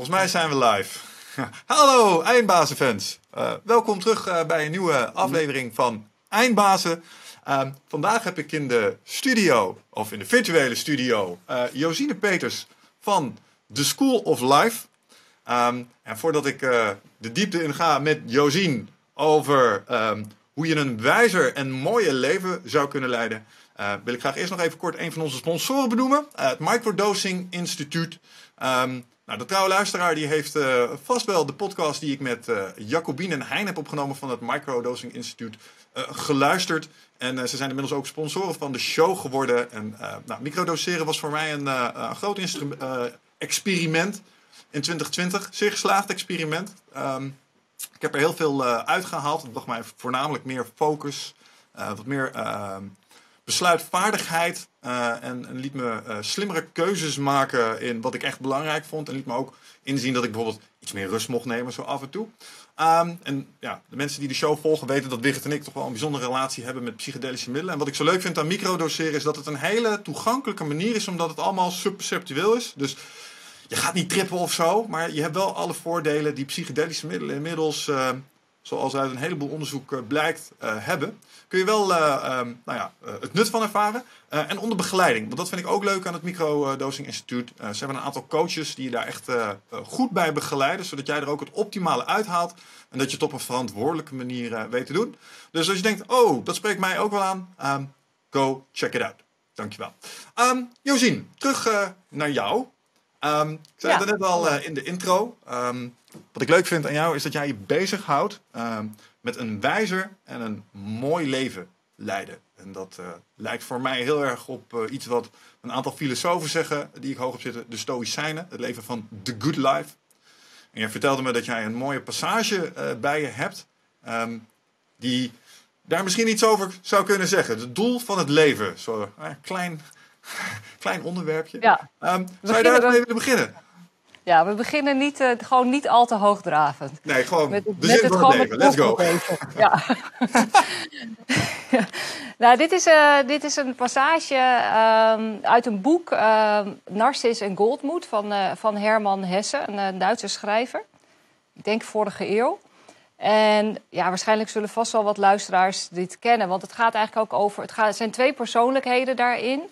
Volgens mij zijn we live. Hallo Eindbazenfans. Uh, welkom terug uh, bij een nieuwe aflevering van Eindbazen. Uh, vandaag heb ik in de studio, of in de virtuele studio, uh, Josine Peters van The School of Life. Um, en voordat ik de diepte in ga met Josine over um, hoe je een wijzer en mooier leven zou kunnen leiden, wil ik graag eerst nog even kort een van onze sponsoren benoemen. Het Microdosing Instituut. Nou, de trouwe luisteraar die heeft uh, vast wel de podcast die ik met Jacobine en Hein heb opgenomen van het Microdosing Instituut geluisterd. En ze zijn inmiddels ook sponsoren van de show geworden. En nou, microdoseren was voor mij een, groot experiment in 2020. Zeer geslaagd experiment. Um, ik heb er heel veel uitgehaald. Het bracht mij voornamelijk meer focus. wat meer ehm, besluitvaardigheid uh, en, liet me uh, slimmere keuzes maken in wat ik echt belangrijk vond. En liet me ook inzien dat ik bijvoorbeeld iets meer rust mocht nemen, zo af en toe. Um, en ja, de mensen die de show volgen weten dat Wigert en ik toch wel een bijzondere relatie hebben met psychedelische middelen. En wat ik zo leuk vind aan microdoseren is dat het een hele toegankelijke manier is, omdat het allemaal subperceptueel is. Dus je gaat niet trippen of zo, maar je hebt wel alle voordelen die psychedelische middelen inmiddels, uh, zoals uit een heleboel onderzoek blijkt, hebben kun je wel uh, um, nou ja, uh, het nut van ervaren. En onder begeleiding. Want dat vind ik ook leuk aan het Microdosing Instituut. ze hebben een aantal coaches die je daar echt goed bij begeleiden. Zodat jij er ook het optimale uithaalt. En dat je het op een verantwoordelijke manier weet te doen. Dus als je denkt, oh, dat spreekt mij ook wel aan. Um, go check it out. Dankjewel. Um, Josien, terug naar jou. Um, ik zei ja. het net al in de intro. Um, wat ik leuk vind aan jou is dat jij je bezighoudt um, met een wijzer en een mooi leven leiden. En dat uh, lijkt voor mij heel erg op uh, iets wat een aantal filosofen zeggen, die ik hoog op zitten, de Stoïcijnen, het leven van the good life. En jij vertelde me dat jij een mooie passage uh, bij je hebt, um, die daar misschien iets over zou kunnen zeggen. Het doel van het leven, zo'n klein, klein onderwerpje. Ja. Um, zou je daar mee willen beginnen? Ja, we beginnen niet, uh, gewoon niet al te hoogdravend. Nee, gewoon met, de met het, gewoon. Let's go. Ja. nou, dit is, uh, dit is een passage uh, uit een boek Narcis en Goldmoed van, van Herman Hesse, een Duitse schrijver. Ik denk vorige eeuw. En ja, waarschijnlijk zullen vast wel wat luisteraars dit kennen. Want het gaat eigenlijk ook over... Het, gaat, het zijn twee persoonlijkheden daarin...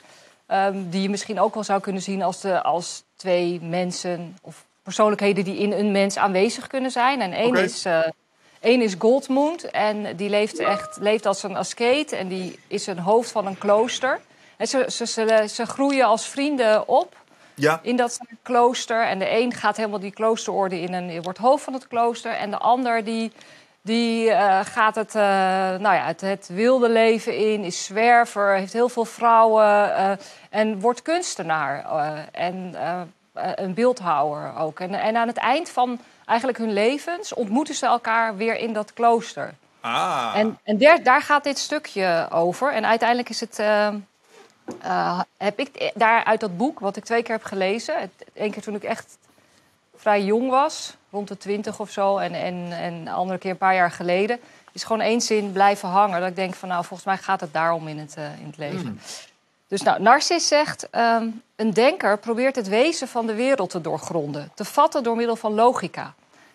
Um, die je misschien ook wel zou kunnen zien als, de, als twee mensen of persoonlijkheden die in een mens aanwezig kunnen zijn. En één okay. is, uh, is Goldmund en die leeft echt leeft als een askeet en die is een hoofd van een klooster. En ze, ze, ze, ze groeien als vrienden op ja. in dat klooster. En de een gaat helemaal die kloosterorde in en wordt hoofd van het klooster. En de ander die die uh, gaat het, uh, nou ja, het, het, wilde leven in, is zwerver, heeft heel veel vrouwen uh, en wordt kunstenaar en een beeldhouwer ook. En, en, aan het eind van eigenlijk hun levens ontmoeten ze elkaar weer in dat klooster. Ah. En, en der, daar gaat dit stukje over. En uiteindelijk is het, heb ik daar uit dat boek, wat ik twee keer heb gelezen, één keer toen ik echt vrij jong was, rond de twintig of zo, en, en, en de andere keer een paar jaar geleden, is gewoon één zin blijven hangen. Dat ik denk van nou, volgens mij gaat het daarom in het, uh, in het leven. Mm. Dus nou, Narcis zegt, um, een denker probeert het wezen van de wereld te doorgronden, te vatten door middel van logica.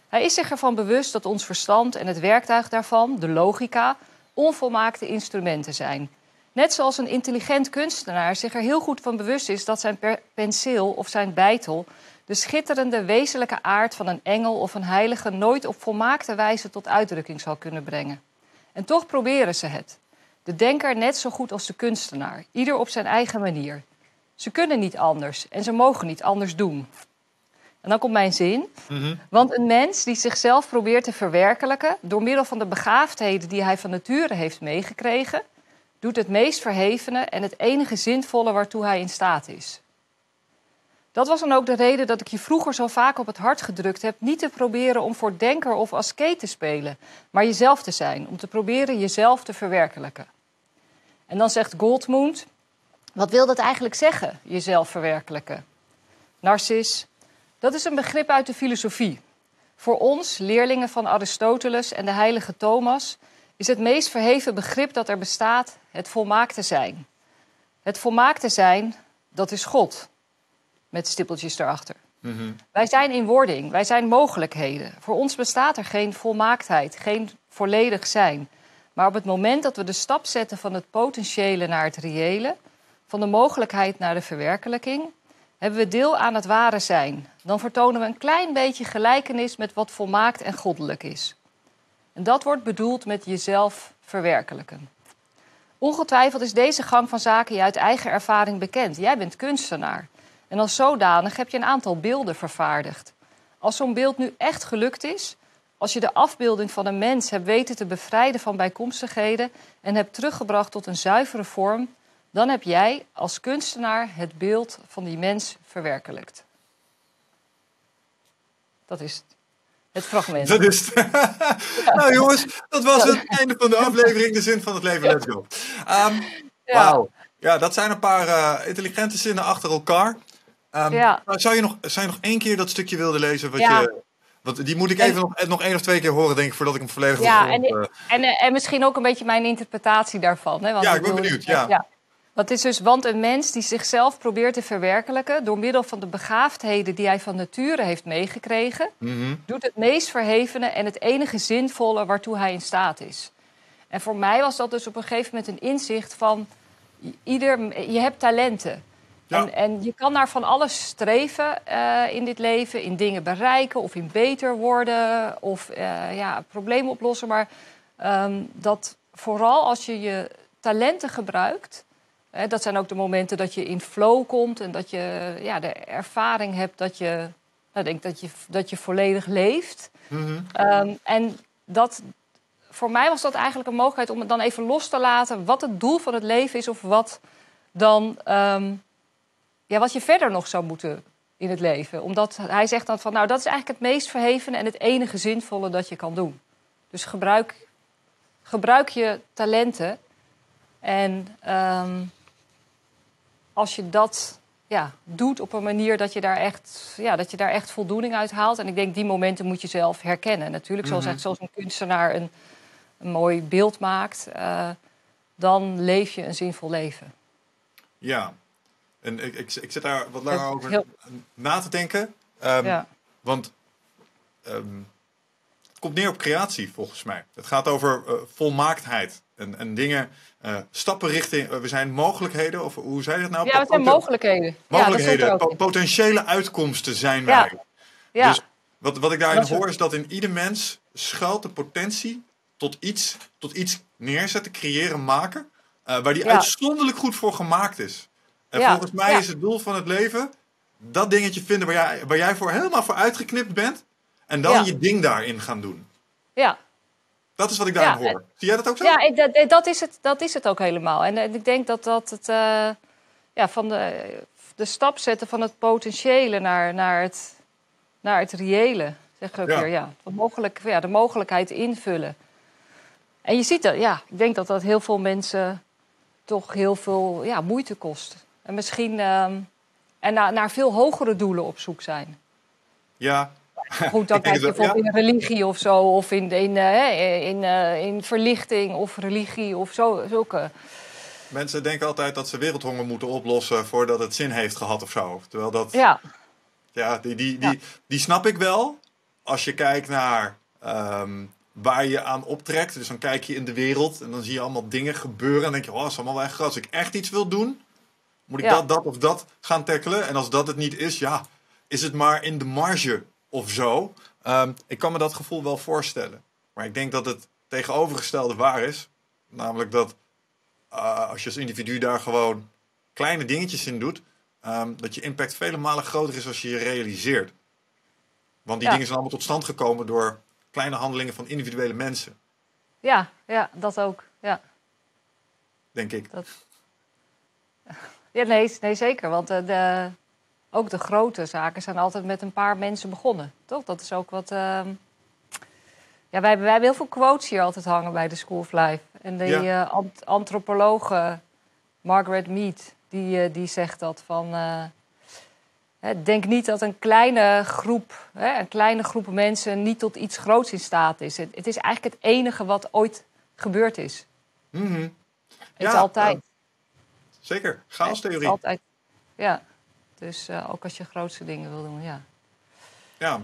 Hij is zich ervan bewust dat ons verstand en het werktuig daarvan, de logica, onvolmaakte instrumenten zijn. Net zoals een intelligent kunstenaar zich er heel goed van bewust is dat zijn penseel of zijn bijtel de schitterende wezenlijke aard van een engel of een heilige nooit op volmaakte wijze tot uitdrukking zal kunnen brengen. En toch proberen ze het. De denker net zo goed als de kunstenaar, ieder op zijn eigen manier. Ze kunnen niet anders en ze mogen niet anders doen. En dan komt mijn zin. Mm-hmm. Want een mens die zichzelf probeert te verwerkelijken door middel van de begaafdheden die hij van nature heeft meegekregen, doet het meest verhevene en het enige zinvolle waartoe hij in staat is. Dat was dan ook de reden dat ik je vroeger zo vaak op het hart gedrukt heb niet te proberen om voor denker of asket te spelen, maar jezelf te zijn, om te proberen jezelf te verwerkelijken. En dan zegt Goldmund, wat wil dat eigenlijk zeggen, jezelf verwerkelijken? Narcis, dat is een begrip uit de filosofie. Voor ons, leerlingen van Aristoteles en de heilige Thomas, is het meest verheven begrip dat er bestaat het volmaakte zijn. Het volmaakte zijn, dat is God met stippeltjes erachter. Wij zijn in wording, wij zijn mogelijkheden. Voor ons bestaat er geen volmaaktheid, geen volledig zijn. Maar op het moment dat we de stap zetten van het potentiële naar het reële, van de mogelijkheid naar de verwerkelijking, hebben we deel aan het ware zijn. Dan vertonen we een klein beetje gelijkenis met wat volmaakt en goddelijk is. En dat wordt bedoeld met jezelf verwerkelijken. Ongetwijfeld is deze gang van zaken je uit eigen ervaring bekend. Jij bent kunstenaar. En als zodanig heb je een aantal beelden vervaardigd. Als zo'n beeld nu echt gelukt is, als je de afbeelding van een mens hebt weten te bevrijden van bijkomstigheden en hebt teruggebracht tot een zuivere vorm, dan heb jij als kunstenaar het beeld van die mens verwerkelijkt. Dat is het. Het fragment. Dat is het. nou jongens, dat was het einde van de aflevering. De zin van het leven. Let's go. Um, Ja. Wauw. Ja, dat zijn een paar eh, intelligente zinnen achter elkaar. Um, Ja. nou, zou, je nog, zou je nog één keer dat stukje willen lezen? Wat Ja. je, want die moet ik En- even nog, nog één of twee keer horen, denk ik, voordat ik hem volledig Ja, en, grond, eh, en, en misschien ook een beetje mijn interpretatie daarvan. Hè? Want Ja, ik ben benieuwd, ja. Het is dus, want een mens die zichzelf probeert te verwerkelijken door middel van de begaafdheden die hij van nature heeft meegekregen, mhm. doet het meest verhevene en het enige zinvolle waartoe hij in staat is. En voor mij was dat dus op een gegeven moment een inzicht van ieder, je hebt talenten. Ja. En, en je kan naar van alles streven eh, in dit leven, in dingen bereiken of in beter worden of eh, ja, problemen oplossen. Maar ehm, dat vooral als je je talenten gebruikt, hè, dat zijn ook de momenten dat je in flow komt en dat je ja, de ervaring hebt dat je, nou, denk dat je, dat je volledig leeft. Mhm. Ehm, en dat, voor mij was dat eigenlijk een mogelijkheid om het dan even los te laten wat het doel van het leven is of wat dan ehm, ja, wat je verder nog zou moeten in het leven. Omdat hij zegt dan van nou dat is eigenlijk het meest verhevene en het enige zinvolle dat je kan doen. Dus gebruik, gebruik je talenten en ehm, als je dat ja, doet op een manier dat je, daar echt, ja, dat je daar echt voldoening uit haalt. En ik denk, die momenten moet je zelf herkennen. Natuurlijk, zoals, Mhm. zoals een kunstenaar een, een mooi beeld maakt, eh, dan leef je een zinvol leven. Ja. En ik, ik, ik zit daar wat langer over heel- na te denken. Ehm, ja. Want ehm, het komt neer op creatie, volgens mij. Het gaat over eh, volmaaktheid. En, en dingen, eh, stappen richting... eh, we zijn mogelijkheden, of hoe zei je dat nou? ja, het zijn mogelijkheden. Ja, Mogelijkheden, po- potentiële uitkomsten zijn Ja. wij. Ja, Dus wat, wat ik daarin hoor is dat in ieder mens schuilt de potentie tot iets, tot iets neerzetten, creëren, maken. waar die Ja. uitzonderlijk goed voor gemaakt is. En Ja, volgens mij ja. is het doel van het leven dat dingetje vinden waar jij, waar jij voor helemaal voor uitgeknipt bent. En dan Ja. je ding daarin gaan doen. ja. Dat is wat ik daarin hoor. Zie jij dat ook zo? Ja, dat, dat, is het, dat is het ook helemaal. En, eh, ik denk dat dat het eh, ja, van de, de stap zetten van het potentiële naar, naar, het, naar het reële, zeg ik Ja. weer. Ja, de, mogelijk, ja, de mogelijkheid invullen. En je ziet dat, ja, ik denk dat dat heel veel mensen toch heel veel ja, moeite kost. En misschien ehm, en naar, naar veel hogere doelen op zoek zijn. Ja. Goed, dan kijk je bijvoorbeeld in religie of zo, of in, in, eh, in, eh, in verlichting of religie of zo, zulke. Mensen denken altijd dat ze wereldhonger moeten oplossen voordat het zin heeft gehad of zo. Terwijl dat Ja, Ja, die, die, Ja. die, die snap ik wel. Als je kijkt naar ehm, waar je aan optrekt. Dus dan kijk je in de wereld en dan zie je allemaal dingen gebeuren. En dan denk je, oh, dat is allemaal wel echt groot. Als ik echt iets wil doen, moet ik Ja. dat, dat of dat gaan tackelen. En als dat het niet is, ja, is het maar in de marge of zo. Ehm, ik kan me dat gevoel wel voorstellen. Maar ik denk dat het tegenovergestelde waar is. Namelijk dat eh, als je als individu daar gewoon kleine dingetjes in doet, ehm, dat je impact vele malen groter is als je je realiseert. Want die Ja. dingen zijn allemaal tot stand gekomen door kleine handelingen van individuele mensen, ja, ja, dat ook. Ja, denk ik. Ja nee, nee, zeker. Want eh, de, ook de grote zaken zijn altijd met een paar mensen begonnen. Toch? Dat is ook wat. ehm, Ja, wij, hebben- wij hebben heel veel quotes hier altijd hangen bij de School of Life. En die Ja. eh, ant- antropologe Margaret Mead, die, eh, die zegt dat van... denk niet dat een kleine groep, een kleine groep mensen niet tot iets groots in staat is. Het, is eigenlijk het enige wat ooit gebeurd is. Mhm. Het Ja, is altijd. Zeker, chaostheorie. altijd. Ja. Dus eh, ook als je grootste dingen wil doen, ja. Ja.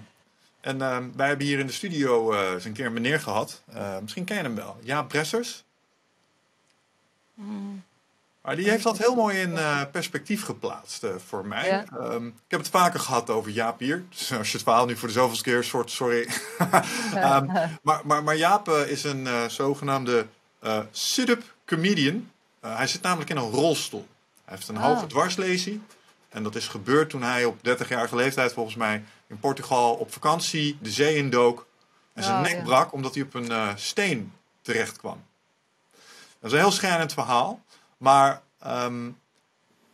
En ehm, wij hebben hier in de studio eh, eens een keer een meneer gehad. Eh, misschien ken je hem wel. Jaap Bressers. Maar die heeft dat heel mooi in perspectief geplaatst voor mij. Ja. Ehm, ik heb het vaker gehad over Jaap hier. Dus als je het verhaal nu voor de zoveelste keer soort, sorry. Ehm, maar, maar, maar Jaap is een zogenaamde sit-up comedian. Eh, hij zit namelijk in een rolstoel. Hij heeft een Ah. hoge dwarslesie. En dat is gebeurd toen hij op 30-jarige leeftijd volgens mij in Portugal op vakantie de zee indook. En zijn Oh, nek ja. brak omdat hij op een eh, steen terecht kwam. Dat is een heel schrijnend verhaal. Maar ehm,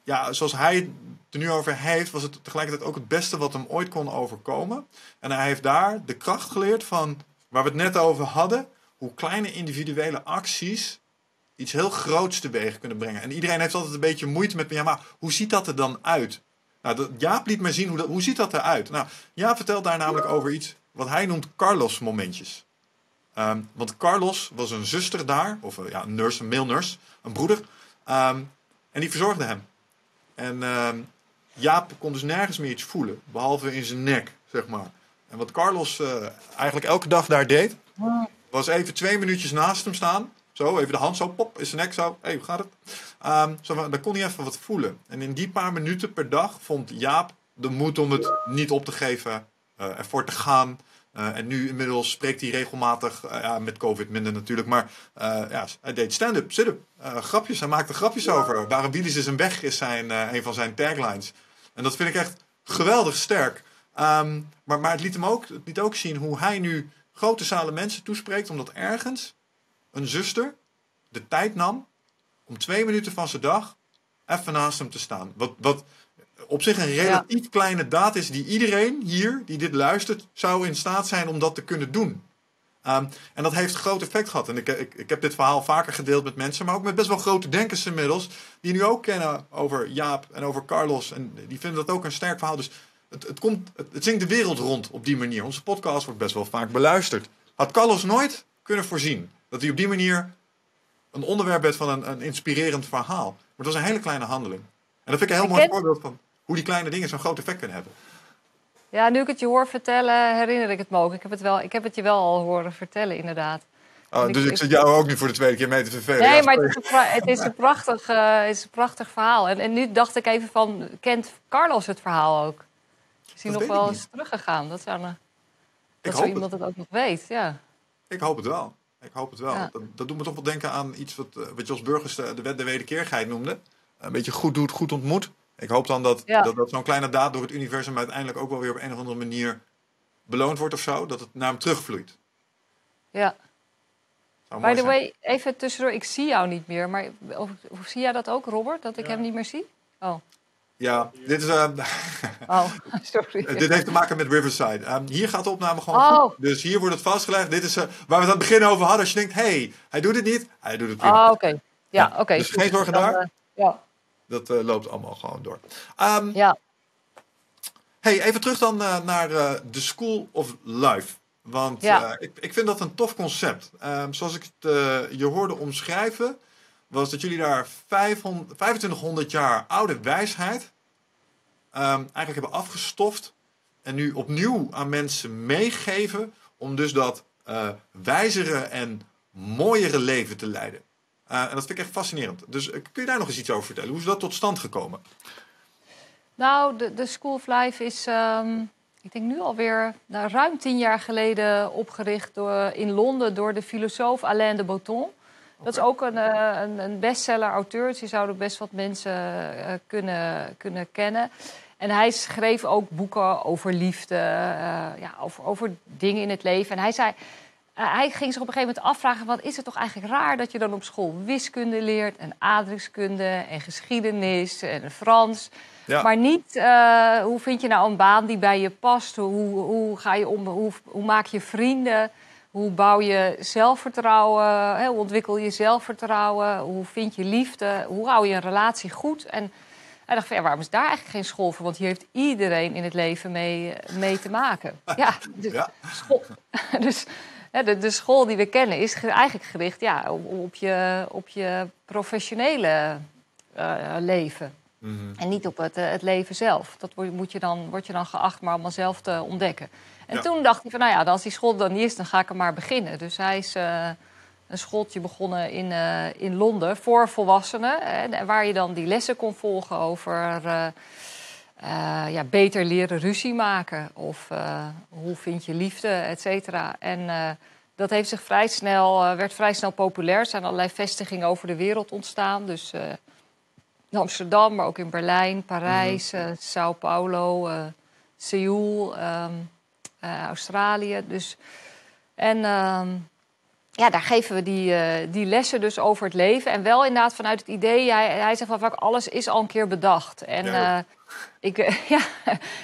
ja, zoals hij het er nu over heeft, was het tegelijkertijd ook het beste wat hem ooit kon overkomen. En hij heeft daar de kracht geleerd van waar we het net over hadden. Hoe kleine individuele acties iets heel groots teweeg kunnen brengen. En iedereen heeft altijd een beetje moeite met, ja, maar hoe ziet dat er dan uit? Nou, Jaap liet mij zien hoe, dat, hoe ziet dat eruit. Nou, Jaap vertelt daar namelijk over iets wat hij noemt Carlos-momentjes. Ehm, want Carlos was een zuster daar, of eh, ja, een nurse, een male nurse, een broeder. Ehm, en die verzorgde hem. En ehm, Jaap kon dus nergens meer iets voelen, behalve in zijn nek, zeg maar. En wat Carlos eh, eigenlijk elke dag daar deed, was even twee minuutjes naast hem staan. Zo, even de hand zo, pop, in zijn nek zo. Hé, hey, hoe gaat het? Ehm, zo, van, dan kon hij even wat voelen. En in die paar minuten per dag vond Jaap de moed om het niet op te geven, eh, ervoor te gaan. Eh, en nu inmiddels spreekt hij regelmatig, eh, ja, met COVID minder natuurlijk, maar ja, hij deed stand-up, sit-up, grapjes. Hij maakte grapjes over. Waar een Willis is een weg is zijn, een van zijn taglines. En dat vind ik echt geweldig sterk. Ehm, maar, maar het liet hem ook, het liet ook zien hoe hij nu grote zalen mensen toespreekt, omdat ergens een zuster de tijd nam om twee minuten van zijn dag even naast hem te staan. Wat, wat op zich een relatief kleine daad is die iedereen hier die dit luistert zou in staat zijn om dat te kunnen doen. Ehm, en dat heeft groot effect gehad. En ik, ik, ik heb dit verhaal vaker gedeeld met mensen, maar ook met best wel grote denkers inmiddels, die nu ook kennen over Jaap en over Carlos. En die vinden dat ook een sterk verhaal. Dus het, het, komt, het, het zingt de wereld rond op die manier. Onze podcast wordt best wel vaak beluisterd. Had Carlos nooit kunnen voorzien dat hij op die manier een onderwerp werd van een, een inspirerend verhaal. Maar het was een hele kleine handeling. En dat vind ik een heel mooi ken- voorbeeld van hoe die kleine dingen zo'n groot effect kunnen hebben. Ja, nu ik het je hoor vertellen, herinner ik het me ook. Ik heb het, wel, ik heb het je wel al horen vertellen, inderdaad. Oh, dus ik ik- zit jou ook nu voor de tweede keer mee te vervelen. Nee, Ja, maar het is het is een, prachtig, eh, het is een prachtig verhaal. En, en nu dacht ik even van, kent Carlos het verhaal ook? Is hij nog wel niet. eens teruggegaan? Dat zou, een- Ik dat hoop zo iemand het. ook nog weet, ja. Ik hoop het wel. Ik hoop het wel. Ja. Dat, dat doet me toch wel denken aan iets wat, eh, wat Jos Burgers de, de wet der wederkeerigheid noemde. Een beetje goed doet, goed ontmoet. Ik hoop dan dat, Ja. dat, dat zo'n kleine daad door het universum uiteindelijk ook wel weer op een of andere manier beloond wordt of zo. Dat het naar hem terugvloeit. ja. By the way, even tussendoor, ik zie jou niet meer. Maar of, of zie jij dat ook, Robert? Dat ik hem niet meer zie? Oh, Ja, dit, is, eh, oh sorry. dit heeft te maken met Riverside. Ehm, hier gaat de opname gewoon Oh. goed. Dus hier wordt het vastgelegd. Dit is eh, waar we het aan het begin over hadden. Als je denkt, hé, hey, hij doet het niet. Hij doet het prima. Oh, oké. Ja, Ja, oké. dus goed. geen zorgen Dan, daar. eh, ja, Dat eh, loopt allemaal gewoon door. Ehm, ja. Hey, even terug dan naar eh The School of Life. Want Ja. ik, ik vind dat een tof concept. Ehm, zoals ik het je hoorde omschrijven, was dat jullie daar 500, 2500 jaar oude wijsheid ehm, eigenlijk hebben afgestoft. En nu opnieuw aan mensen meegeven om dus dat eh, wijzere en mooiere leven te leiden. Eh, en dat vind ik echt fascinerend. Dus eh, kun je daar nog eens iets over vertellen? Hoe is dat tot stand gekomen? Nou, de, School of Life is, ehm, ik denk nu alweer nou, ruim tien jaar geleden opgericht door, in Londen door de filosoof Alain de Botton. Dat is ook een, eh, een, een bestseller-auteur, dus die zouden best wat mensen eh, kunnen, kunnen kennen. En hij schreef ook boeken over liefde, eh, ja, over, over dingen in het leven. En hij zei, hij ging zich op een gegeven moment afvragen: wat is het toch eigenlijk raar dat je dan op school wiskunde leert en aardrijkskunde en geschiedenis en Frans. Ja. Maar niet hoe vind je nou een baan die bij je past? Hoe, hoe, ga je om, hoe, hoe maak je vrienden? Hoe bouw je zelfvertrouwen? Hè, hoe ontwikkel je zelfvertrouwen? Hoe vind je liefde? Hoe hou je een relatie goed? En hij dacht van, ja, waarom is daar eigenlijk geen school voor? Want hier heeft iedereen in het leven mee, mee te maken. Ja, dus, Ja. School, dus hè, de, de school die we kennen is ge- eigenlijk gericht ja, op, op, je, op je professionele eh, leven. En niet op het, het leven zelf. Dat moet je dan, word je dan geacht maar allemaal zelf te ontdekken. En toen dacht hij van, nou ja, als die school dan niet is, dan ga ik er maar beginnen. Dus hij is een schooltje begonnen in, in Londen voor volwassenen. waar je dan die lessen kon volgen over uh, ja, beter leren ruzie maken. Of hoe vind je liefde, et cetera. En dat heeft zich vrij snel, werd vrij snel populair. Er zijn allerlei vestigingen over de wereld ontstaan. Dus in Amsterdam, maar ook in Berlijn, Parijs, mm -hmm. Sao Paulo, Seoul, um, Australië. Dus, en um, ja, daar geven we die, uh, die lessen dus over het leven. En wel inderdaad vanuit het idee, hij, hij zegt van vaak alles is al een keer bedacht. En ja. uh, ik, ja,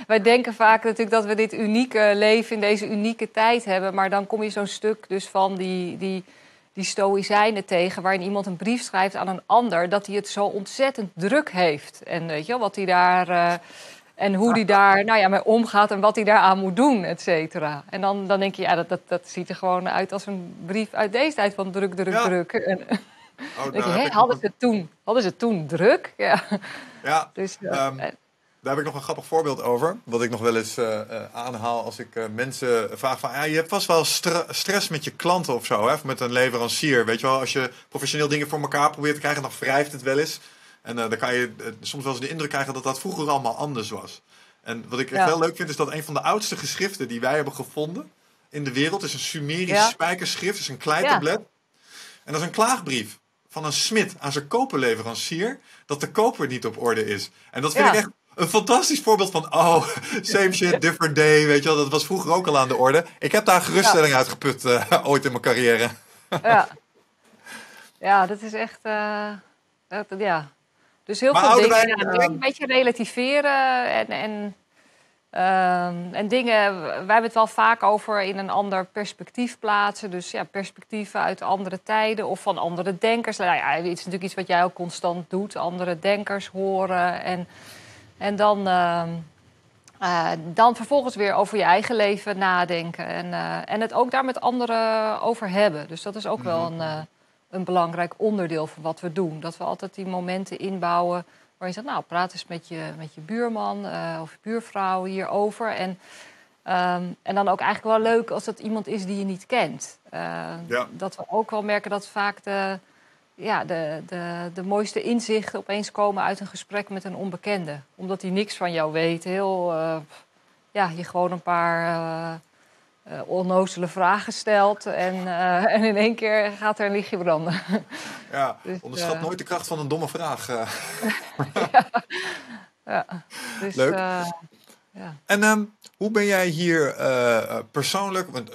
wij denken vaak natuurlijk dat we dit unieke leven in deze unieke tijd hebben. Maar dan kom je zo'n stuk dus van die, die, die stoïcijnen tegen... waarin iemand een brief schrijft aan een ander... dat hij het zo ontzettend druk heeft. En weet je, wat hij daar... Uh, en hoe die daar nou ja, mee omgaat en wat hij daaraan moet doen, et cetera. En dan, dan denk je, ja, dat, dat, dat ziet er gewoon uit als een brief uit deze tijd van druk, druk, ja. druk. En, oh, denk je, hé, hadden, ze toen, hadden ze toen druk? Ja, ja dus, uh, um, daar heb ik nog een grappig voorbeeld over. Wat ik nog wel eens uh, uh, aanhaal als ik mensen vraag van... Ja, je hebt vast wel stre stress met je klanten of zo, hè? Of met een leverancier. Weet je wel, als je professioneel dingen voor elkaar probeert te krijgen... dan wrijft het wel eens. En dan kan je soms wel eens de indruk krijgen dat dat vroeger allemaal anders was. En wat ik ja. heel leuk vind, is dat een van de oudste geschriften die wij hebben gevonden in de wereld is een Sumerisch ja. spijkerschrift, is een kleitablet. Ja. En dat is een klaagbrief van een smid aan zijn koperleverancier dat de koper niet op orde is. En dat vind ik echt een fantastisch voorbeeld van, oh, same shit, different day, weet je wel. Dat was vroeger ook al aan de orde. Ik heb daar geruststelling uit geput uh, ooit in mijn carrière. ja. ja, dat is echt, uh, dat, ja, dus heel maar veel dingen. Uh, een beetje relativeren en, en, uh, en dingen. Wij hebben het wel vaak over in een ander perspectief plaatsen. Dus ja, perspectieven uit andere tijden of van andere denkers. Nou ja, het is natuurlijk iets wat jij ook constant doet: andere denkers horen. En, en dan. Uh, uh, dan vervolgens weer over je eigen leven nadenken. En, uh, en het ook daar met anderen over hebben. Dus dat is ook wel een, uh, een belangrijk onderdeel van wat we doen. Dat we altijd die momenten inbouwen waar je zegt, nou, praat eens met je, met je buurman uh, of je buurvrouw hierover. En, um, en dan ook eigenlijk wel leuk als het iemand is die je niet kent. Uh, ja. Dat we ook wel merken dat vaak de, ja, de, de, de mooiste inzichten opeens komen uit een gesprek met een onbekende. Omdat hij niks van jou weet. Heel, uh, ja, je gewoon een paar uh, onnozele vragen stelt. En, uh, en in één keer gaat er een lichtje branden. Ja, dus, onderschat uh, nooit de kracht van een domme vraag. ja. ja. Dus, Leuk. ja. En um, hoe ben jij hier persoonlijk, want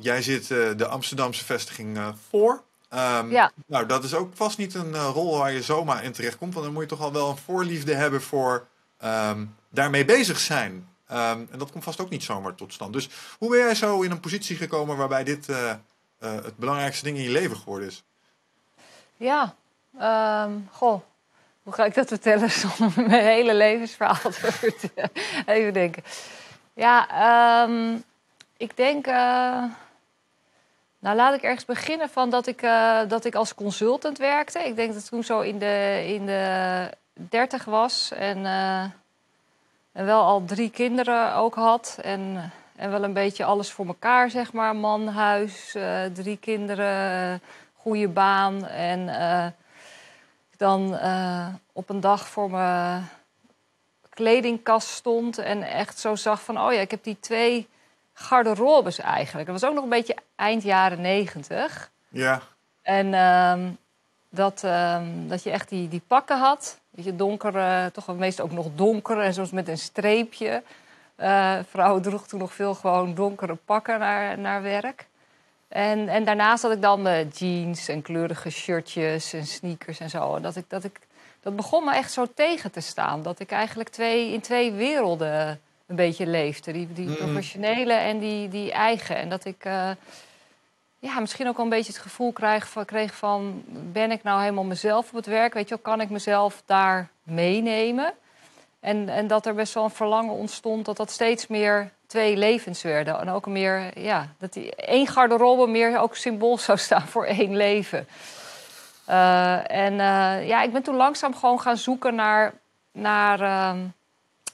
jij zit de Amsterdamse vestiging voor. Um, ja. Nou, dat is ook vast niet een rol waar je zomaar in terecht komt. Want dan moet je toch al wel een voorliefde hebben voor um, daarmee bezig zijn. Um, en dat komt vast ook niet zomaar tot stand. Dus hoe ben jij zo in een positie gekomen waarbij dit uh, uh, het belangrijkste ding in je leven geworden is? Ja, um, goh. Hoe ga ik dat vertellen zonder mijn hele levensverhaal te vertellen? Even denken. Ja, um, ik denk. Uh, nou, laat ik ergens beginnen van dat ik, dat ik als consultant werkte. Ik denk dat toen zo in de, in de 30 was. En en wel al drie kinderen ook had. En, en wel een beetje alles voor elkaar, zeg maar. Man, huis, uh, drie kinderen, goede baan. En uh, dan uh, op een dag voor mijn kledingkast stond en echt zo zag van... oh ja, ik heb die twee garderobes eigenlijk. Dat was ook nog een beetje eind jaren negentig. Ja. En um, dat, um, dat je echt die, die pakken had beetje donker, uh, toch meestal ook nog donker en soms met een streepje. Uh, vrouwen droeg toen nog veel gewoon donkere pakken naar, naar werk. En, en daarnaast had ik dan uh, jeans en kleurige shirtjes en sneakers en zo. Dat, ik, dat, ik, dat begon me echt zo tegen te staan. Dat ik eigenlijk twee, in twee werelden een beetje leefde. Die, die professionele en die, die eigen. En dat ik ja, misschien ook wel een beetje het gevoel krijg van, kreeg van... ben ik nou helemaal mezelf op het werk? Weet je wel, kan ik mezelf daar meenemen? En, en dat er best wel een verlangen ontstond dat dat steeds meer twee levens werden. En ook meer, ja, dat die één garderobe meer ook symbool zou staan voor één leven. Uh, en uh, ja, ik ben toen langzaam gewoon gaan zoeken naar naar. ehm,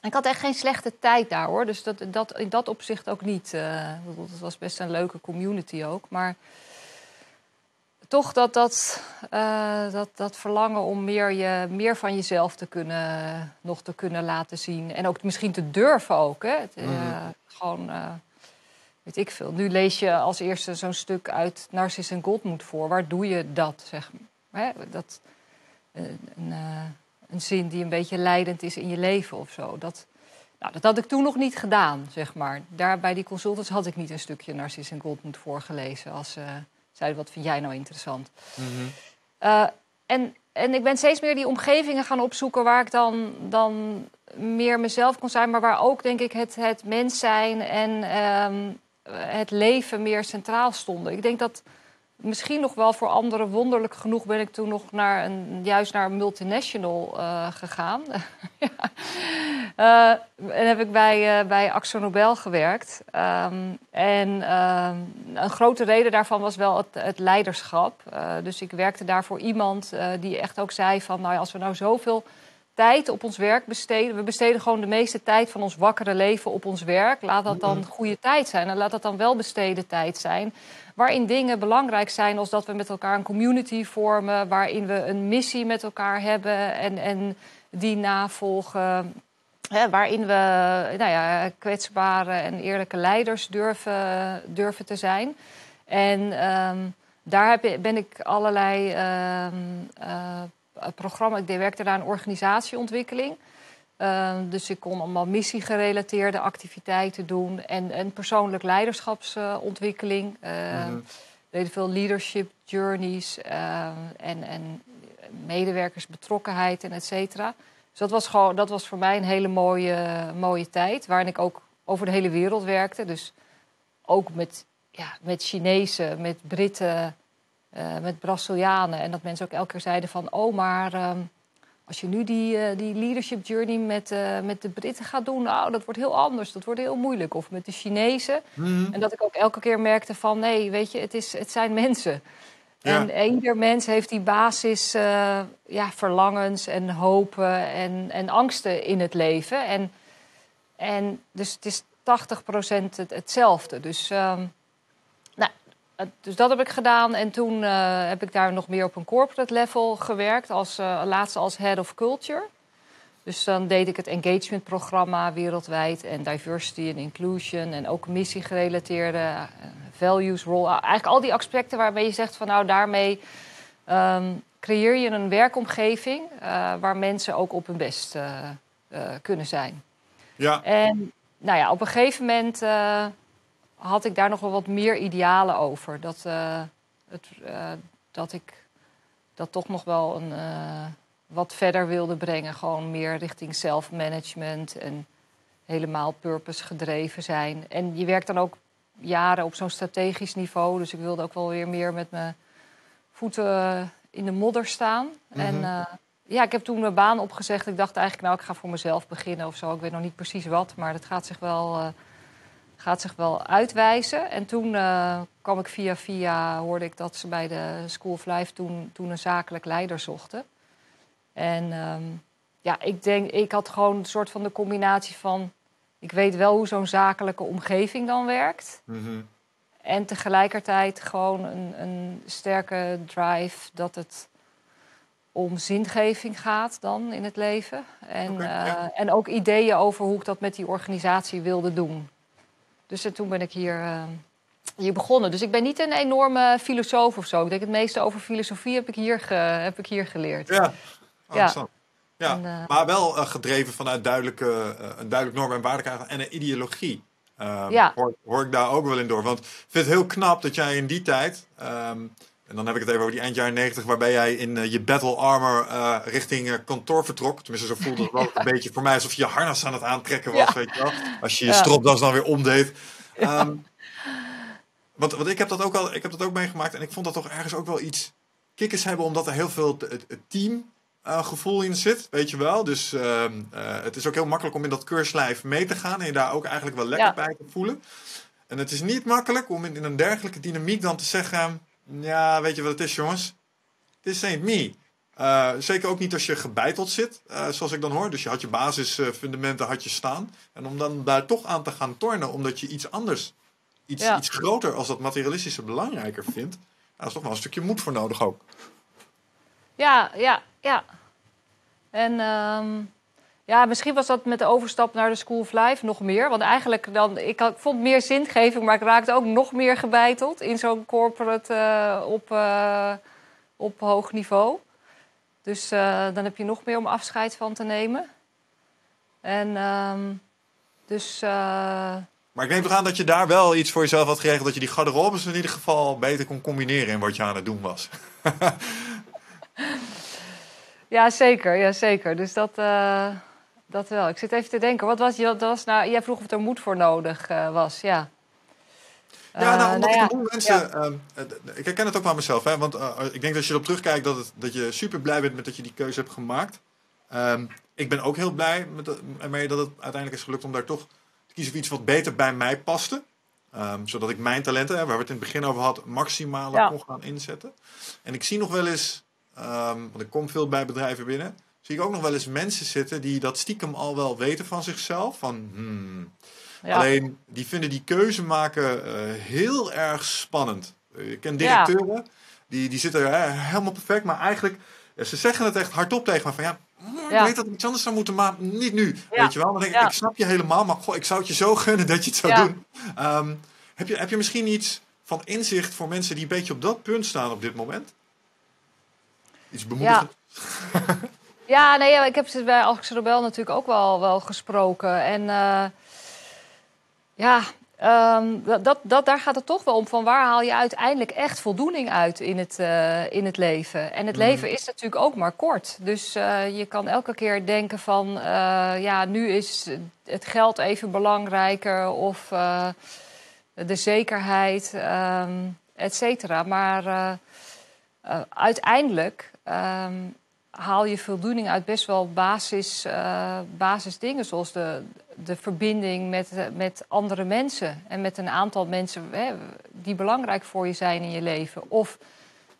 ik had echt geen slechte tijd daar hoor. Dus dat, dat, in dat opzicht ook niet. eh, ik bedoel, het was best een leuke community ook. Maar toch dat, dat, eh, dat, dat verlangen om meer, je, meer van jezelf te kunnen, nog te kunnen laten zien. En ook misschien te durven ook. Hè? Het, eh, Mhm. Gewoon, eh, weet ik veel. Nu lees je als eerste zo'n stuk uit Narcis en Goldmoed voor. Waar doe je dat, zeg maar? Hè? Dat, een, een, eh, een zin die een beetje leidend is in je leven of zo. Dat, nou, dat had ik toen nog niet gedaan, zeg maar. Daar bij die consultants had ik niet een stukje Narcis en Goldmoed voorgelezen. Als ze zeiden, wat vind jij nou interessant? Mhm. Eh, en, en ik ben steeds meer die omgevingen gaan opzoeken waar ik dan, dan meer mezelf kon zijn, maar waar ook denk ik het, het mens zijn en ehm, het leven meer centraal stonden. Ik denk dat misschien nog wel voor anderen wonderlijk genoeg ben ik toen nog naar een, juist naar een multinational eh, gegaan. ja. Eh, en heb ik bij, eh, bij Axo Nobel gewerkt. Ehm, en ehm, een grote reden daarvan was wel het, het leiderschap. Dus ik werkte daar voor iemand die echt ook zei van... nou ja, als we nou zoveel tijd op ons werk besteden... we besteden gewoon de meeste tijd van ons wakkere leven op ons werk... laat dat dan goede tijd zijn en laat dat dan wel besteden tijd zijn... waarin dingen belangrijk zijn als dat we met elkaar een community vormen... waarin we een missie met elkaar hebben en, en die navolgen... Hè, waarin we nou ja, kwetsbare en eerlijke leiders durven, durven te zijn. En ehm, daar heb, ben ik allerlei ehm eh, programma's. Ik werkte daar aan organisatieontwikkeling. Ehm, dus ik kon allemaal missiegerelateerde activiteiten doen en, en persoonlijk leiderschapsontwikkeling. Mhm. deden veel leadership journeys ehm, en, en medewerkersbetrokkenheid en et cetera. Dus dat was, gewoon, dat was voor mij een hele mooie, mooie tijd. Waarin ik ook over de hele wereld werkte. Dus ook met, ja, met Chinezen, met Britten, eh, met Brazilianen. En dat mensen ook elke keer zeiden van... oh, maar als je nu die, eh, die leadership journey met, eh, met de Britten gaat doen... nou, dat wordt heel anders, dat wordt heel moeilijk. Of met de Chinezen. Mhm. En dat ik ook elke keer merkte van... nee, weet je, het, is, het zijn mensen... Ja. En ieder mens heeft die basis eh, ja, verlangens en hopen en, en angsten in het leven. En, en dus het is 80% het, hetzelfde. Dus, ehm, dus dat heb ik gedaan. En toen eh, heb ik daar nog meer op een corporate level gewerkt. Als, eh, laatste als head of culture. Dus dan deed ik het engagement-programma wereldwijd en diversity en inclusion en ook missiegerelateerde eh, values role. Eigenlijk al die aspecten waarmee je zegt van nou daarmee ehm, creëer je een werkomgeving eh, waar mensen ook op hun best eh, eh, kunnen zijn. Ja. En nou ja, op een gegeven moment eh, had ik daar nog wel wat meer idealen over. Dat, eh, het, eh, dat ik dat toch nog wel een, eh, wat verder wilde brengen. Gewoon meer richting self-management en helemaal purpose gedreven zijn. En je werkt dan ook jaren op zo'n strategisch niveau. Dus ik wilde ook wel weer meer met mijn voeten in de modder staan. En Mhm. eh, ja, ik heb toen mijn baan opgezegd. Ik dacht eigenlijk, nou, ik ga voor mezelf beginnen of zo. Ik weet nog niet precies wat, maar dat gaat zich wel, gaat zich wel uitwijzen. En toen eh, kwam ik via via, hoorde ik dat ze bij de School of Life toen, toen een zakelijk leider zochten. En ehm, ja, ik denk, ik had gewoon een soort van de combinatie van... ik weet wel hoe zo'n zakelijke omgeving dan werkt... Mhm. En tegelijkertijd gewoon een, een sterke drive dat het om zingeving gaat dan in het leven. En, eh, en ook ideeën over hoe ik dat met die organisatie wilde doen. Dus eh, toen ben ik hier, eh, hier begonnen. Dus ik ben niet een enorme filosoof of zo. Ik denk het meeste over filosofie heb ik hier, ge- heb ik hier geleerd. Ja. Oh. Ja, En, eh, maar wel gedreven vanuit duidelijke, een duidelijk norm en waardekader en een ideologie. Ehm, Ja. hoor, hoor ik daar ook wel in door. Want ik vind het heel knap dat jij in die tijd, ehm, en dan heb ik het even over die eind jaren 90, waarbij jij in eh, je battle armor eh, richting eh, kantoor vertrok. Tenminste, zo voelde het wel een beetje voor mij alsof je je harnas aan het aantrekken was, Ja. weet je wel. Als je je Ja. stropdas dan weer omdeed. Ehm, want, want ik heb dat ook al, ik heb dat ook meegemaakt en ik vond dat toch ergens ook wel iets kikkers hebben, omdat er heel veel het, het team gevoel in zit, weet je wel. Dus ehm, eh, het is ook heel makkelijk om in dat keurslijf mee te gaan en je daar ook eigenlijk wel lekker Ja. bij te voelen. En het is niet makkelijk om in, in een dergelijke dynamiek dan te zeggen, ja, weet je wat het is jongens? This ain't me. Uh, zeker ook niet als je gebeiteld zit, uh, zoals ik dan hoor. Dus je had je basisfundamenten had je staan. En om dan daar toch aan te gaan tornen, omdat je iets anders, iets, ja. iets groter als dat materialistische belangrijker vindt. Daar is toch wel een stukje moed voor nodig ook. Ja, ja, ja. En um, ja, misschien was dat met de overstap naar de School of Life nog meer. Want eigenlijk dan, ik, had, ik vond meer zingeving, maar ik raakte ook nog meer gebeiteld in zo'n corporate uh, op, uh, op hoog niveau. Dus uh, dan heb je nog meer om afscheid van te nemen. En um, dus. Maar ik neem toch aan dat je daar wel iets voor jezelf had geregeld. Dat je die garderobes in ieder geval beter kon combineren in wat je aan het doen was. ja, zeker. Ja, zeker. Dus dat. Dat wel. Ik zit even te denken. Wat was, dat was nou, jij vroeg of er moed voor nodig uh, was. Ja. Ja, nou, omdat uh, nou ja. mensen. Ja. Uh, ik herken het ook bij mezelf. Hè, want uh, ik denk dat als je erop terugkijkt dat, het, dat je super blij bent met dat je die keuze hebt gemaakt. Um, ik ben ook heel blij met ermee dat het uiteindelijk is gelukt om daar toch te kiezen voor iets wat beter bij mij paste. Um, zodat ik mijn talenten, waar we het in het begin over hadden, maximaal ja. kon gaan inzetten. En ik zie nog wel eens, um, want ik kom veel bij bedrijven binnen zie ik ook nog wel eens mensen zitten die dat stiekem al wel weten van zichzelf. Van, hmm. ja. Alleen die vinden die keuze maken uh, heel erg spannend. Ik ken directeuren, ja. die, die zitten uh, helemaal perfect, maar eigenlijk, ja, ze zeggen het echt hardop tegen me van ja. Ik weet dat ik iets anders zou moeten, maar niet nu. Weet je wel? Dan denk ik, ik snap je helemaal, maar goh, ik zou het je zo gunnen dat je het zou doen. Um, heb, je, heb je misschien iets van inzicht voor mensen die een beetje op dat punt staan op dit moment? Iets bemoedigend? Ja, nee, ik heb ze bij Alex Rebel natuurlijk ook wel, wel gesproken. En uh, ja, um, dat, dat, daar gaat het toch wel om. Van waar haal je uiteindelijk echt voldoening uit in het, uh, in het leven? En het mm. leven is natuurlijk ook maar kort. Dus uh, je kan elke keer denken van... ja, nu is het geld even belangrijker of de zekerheid, um, et cetera. Maar uiteindelijk... Um, haal je voldoening uit best wel basis, uh, basisdingen. Zoals de, de verbinding met, met andere mensen. En met een aantal mensen hè, die belangrijk voor je zijn in je leven. Of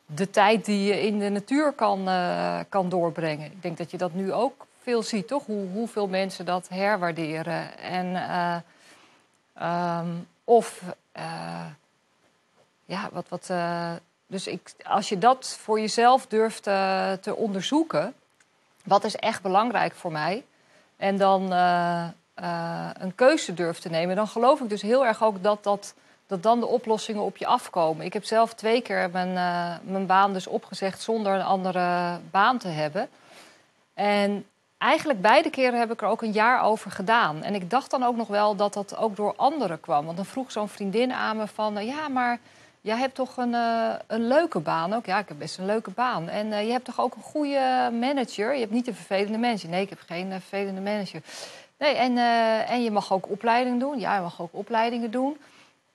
de tijd die je in de natuur kan, uh, kan doorbrengen. Ik denk dat je dat nu ook veel ziet, toch? Hoe, hoeveel mensen dat herwaarderen. En, uh, um, of ja, wat. wat dus ik, als je dat voor jezelf durft uh, te onderzoeken, wat is echt belangrijk voor mij, en dan uh, uh, een keuze durft te nemen, dan geloof ik dus heel erg ook dat, dat, dat dan de oplossingen op je afkomen. Ik heb zelf twee keer mijn, mijn baan dus opgezegd zonder een andere baan te hebben. En eigenlijk beide keren heb ik er ook een jaar over gedaan. En ik dacht dan ook nog wel dat dat ook door anderen kwam. Want dan vroeg zo'n vriendin aan me van, ja, maar Jij hebt toch een, uh, een leuke baan ook? Ja, ik heb best een leuke baan. En uh, je hebt toch ook een goede manager? Je hebt niet een vervelende manager. Nee, ik heb geen uh, vervelende manager. Nee, en, en je mag ook opleiding doen. Ja, je mag ook opleidingen doen.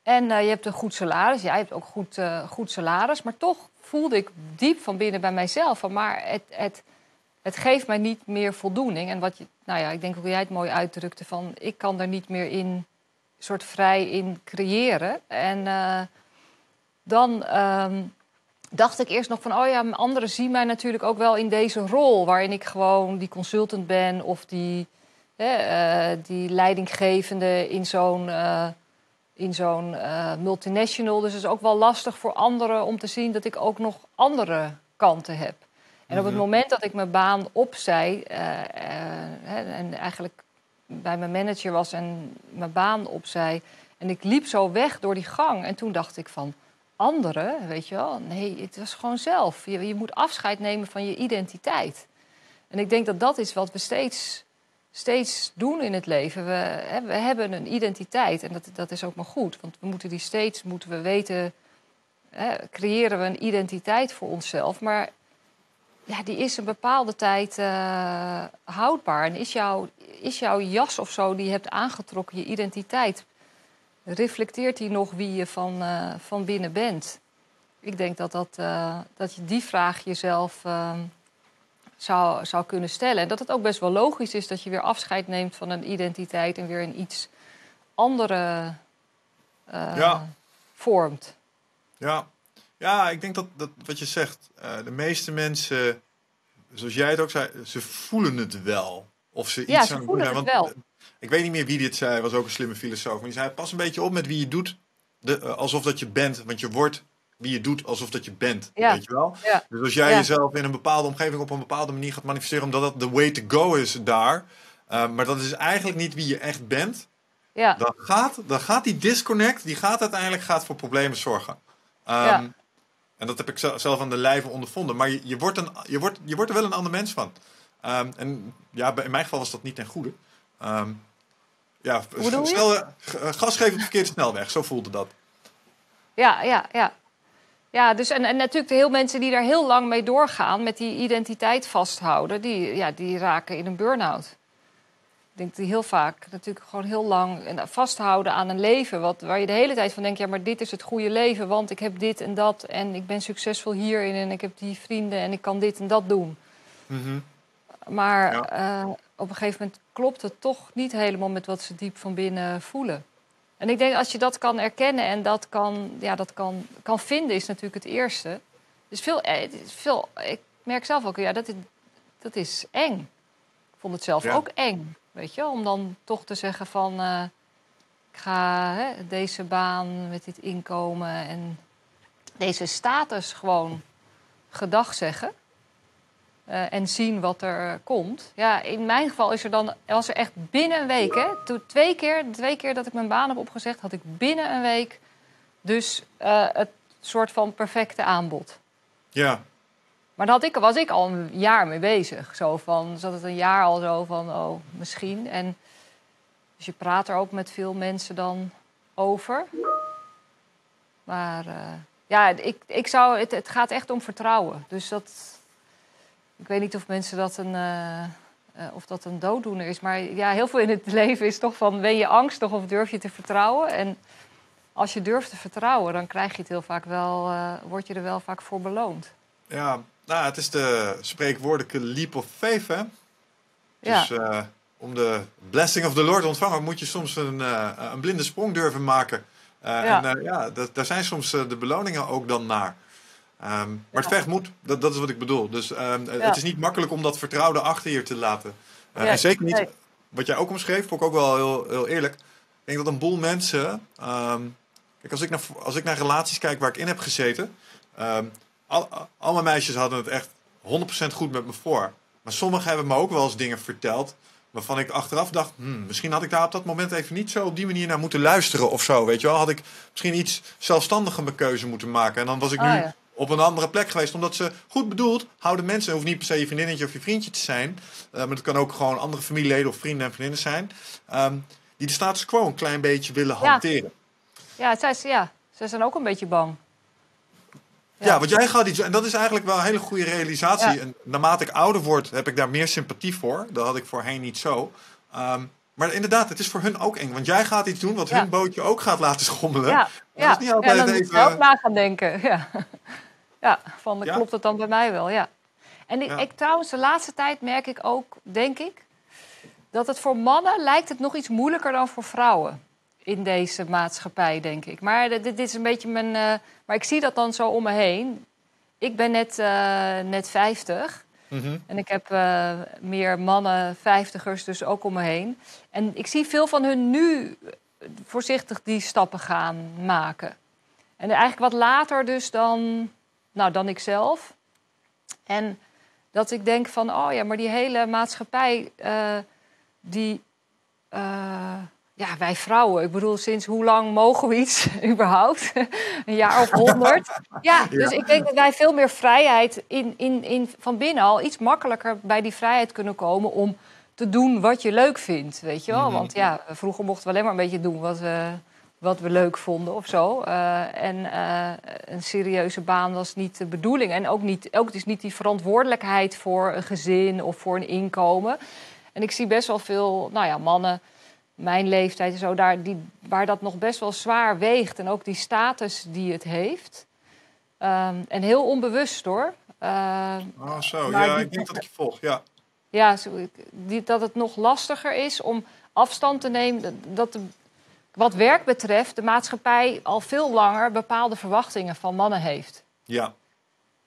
En je hebt een goed salaris. Jij hebt ook goed, goed salaris. Maar toch voelde ik diep van binnen bij mijzelf van... maar het, het, het geeft mij niet meer voldoening. En wat je, nou ja, ik denk ook jij het mooi uitdrukte van... ik kan er niet meer in, soort vrij in creëren. En dan um, dacht ik eerst nog van, oh ja, anderen zien mij natuurlijk ook wel in deze rol, waarin ik gewoon die consultant ben of die, uh, die leidinggevende in zo'n uh, in zo'n uh, multinational. Dus het is ook wel lastig voor anderen om te zien dat ik ook nog andere kanten heb. En op het mhm. moment dat ik mijn baan opzij en eigenlijk bij mijn manager was en mijn baan opzij en ik liep zo weg door die gang en toen dacht ik van anderen, weet je wel. Nee, het was gewoon zelf. Je, je, moet afscheid nemen van je identiteit. En ik denk dat dat is wat we steeds, steeds doen in het leven. We, we hebben een identiteit en dat, dat is ook maar goed. Want we moeten die steeds, moeten we weten, hè, creëren we een identiteit voor onszelf. Maar ja, die is een bepaalde tijd uh, houdbaar. En is, jouw is jouw jas of zo die je hebt aangetrokken, je identiteit reflecteert hij nog wie je van, uh, van binnen bent? Ik denk dat, dat, uh, dat je die vraag jezelf uh, zou, zou kunnen stellen. En dat het ook best wel logisch is dat je weer afscheid neemt van een identiteit en weer een iets andere ja. vormt. Ja. ja, ik denk dat, dat wat je zegt, de meeste mensen zoals jij het ook zei, ze voelen het wel. Of ze iets Ja, ze aan voelen het wel. Ik weet niet meer wie dit zei, was ook een slimme filosoof. Maar die zei, pas een beetje op met wie je doet, de, eh, alsof dat je bent. Want je wordt wie je doet, alsof dat je bent. Ja. Weet je wel? Ja. Dus als jij Ja. jezelf in een bepaalde omgeving op een bepaalde manier gaat manifesteren, omdat dat de way to go is daar. eh, maar dat is eigenlijk niet wie je echt bent. Ja, Dan gaat, dan gaat die disconnect, die gaat uiteindelijk gaat voor problemen zorgen. Ja. En dat heb ik zelf aan de lijve ondervonden. Maar je, je, wordt een, je, wordt, je wordt er wel een ander mens van. Ehm, en ja, in mijn geval was dat niet ten goede. Ehm, ja, snel, eh, gas geven op de verkeerde snelweg, zo voelde dat. ja, ja. ja. Ja, dus en, en natuurlijk de heel mensen die daar heel lang mee doorgaan, met die identiteit vasthouden, die, ja, die raken in een burn-out. Ik denk die heel vaak natuurlijk gewoon heel lang en vasthouden aan een leven wat, waar je de hele tijd van denkt, ja, maar dit is het goede leven, want ik heb dit en dat en ik ben succesvol hierin en ik heb die vrienden en ik kan dit en dat doen. Mhm. Maar Ja. eh, op een gegeven moment klopt het toch niet helemaal met wat ze diep van binnen voelen. En ik denk als je dat kan erkennen en dat kan, ja, dat kan, kan vinden, is natuurlijk het eerste. Dus veel, eh, veel, ik merk zelf ook, ja, dat is, dat is eng. Ik vond het zelf Ja. ook eng, weet je, om dan toch te zeggen van, eh, ik ga hè, deze baan met dit inkomen en deze status gewoon gedag zeggen. Eh, en zien wat er komt. Ja, in mijn geval is er dan, was er echt binnen een week, hè, toen twee keer, twee keer dat ik mijn baan heb opgezegd, had ik binnen een week dus eh, het soort van perfecte aanbod. Ja, Maar daar had ik, was ik al een jaar mee bezig. Zo van, zat het een jaar al zo van, oh, misschien. En dus je praat er ook met veel mensen dan over. Maar eh, ja, ik, ik zou, het, het gaat echt om vertrouwen. Dus dat, ik weet niet of mensen dat een, eh, of dat een dooddoener is. Maar ja, heel veel in het leven is toch van, ben je angstig of durf je te vertrouwen? En als je durft te vertrouwen, dan krijg je het heel vaak wel, eh, word je er wel vaak voor beloond. ja. Nou, het is de spreekwoordelijke leap of faith, hè? Dus om de blessing of the Lord te ontvangen, moet je soms een, een blinde sprong durven maken. Ja. En ja, dat, daar zijn soms de beloningen ook dan naar. Ehm, maar het vergt moed, dat, dat is wat ik bedoel. Dus ehm, Ja. het is niet makkelijk om dat vertrouwde achter je te laten. Eh, en zeker niet, wat jij ook omschreef, vond ik ook wel heel, heel eerlijk. Ik denk dat een boel mensen. ehm, kijk, als ik, naar, als ik naar relaties kijk waar ik in heb gezeten. al, al mijn meisjes hadden het echt 100% goed met me voor. Maar sommigen hebben me ook wel eens dingen verteld. Waarvan ik achteraf dacht, hmm, misschien had ik daar op dat moment even niet zo op die manier naar moeten luisteren of zo. Weet je wel, had ik misschien iets zelfstandiger mijn keuze moeten maken. En dan was ik nu Ah, ja. Op een andere plek geweest. Omdat ze goed bedoeld houden mensen. Het hoeft niet per se je vriendinnetje of je vriendje te zijn. eh, maar het kan ook gewoon andere familieleden of vrienden en vriendinnen zijn. ehm, die de status quo een klein beetje willen Ja. hanteren. Ja, zij, ja, zij zijn ook een beetje bang. Ja, want jij gaat iets. En dat is eigenlijk wel een hele goede realisatie. Ja. En naarmate ik ouder word, heb ik daar meer sympathie voor. Dat had ik voorheen niet zo. Ehm, maar inderdaad, het is voor hun ook eng. Want jij gaat iets doen wat hun bootje ook gaat laten schommelen. Ja, Dat is niet altijd ja dan moet even- je zelf na gaan denken. Ja, ja van Ja? klopt het dan bij mij wel, ja. En ik, Ja. ik trouwens, de laatste tijd merk ik ook, denk ik... dat het voor mannen lijkt het nog iets moeilijker dan voor vrouwen. In deze maatschappij, denk ik. Maar dit, dit is een beetje mijn... eh, maar ik zie dat dan zo om me heen. Ik ben net, eh, net 50... Mhm. En ik heb eh, meer mannen, vijftigers, dus ook om me heen. En ik zie veel van hun nu voorzichtig die stappen gaan maken. En eigenlijk wat later dus dan, nou, dan ik zelf. En dat ik denk van, oh ja, maar die hele maatschappij, eh, die... eh, ja, wij vrouwen. Ik bedoel, sinds hoe lang mogen we iets überhaupt? Een jaar of honderd. Ja, dus ik denk dat wij veel meer vrijheid in, in, in, van binnen al iets makkelijker bij die vrijheid kunnen komen om te doen wat je leuk vindt, weet je wel? Mhm. Want ja, vroeger mochten we alleen maar een beetje doen wat we, wat we leuk vonden of zo. Eh, en eh, een serieuze baan was niet de bedoeling. En ook, niet, ook dus niet die verantwoordelijkheid voor een gezin of voor een inkomen. En ik zie best wel veel, nou ja, mannen mijn leeftijd en zo, daar, die, waar dat nog best wel zwaar weegt. En ook die status die het heeft. Ehm, en heel onbewust hoor. Ehm, Oh, zo. Ja, die- ik denk dat ik je volg. Ja. ja, die, dat het nog lastiger is om afstand te nemen. Dat de, wat werk betreft de maatschappij al veel langer bepaalde verwachtingen van mannen heeft. ja.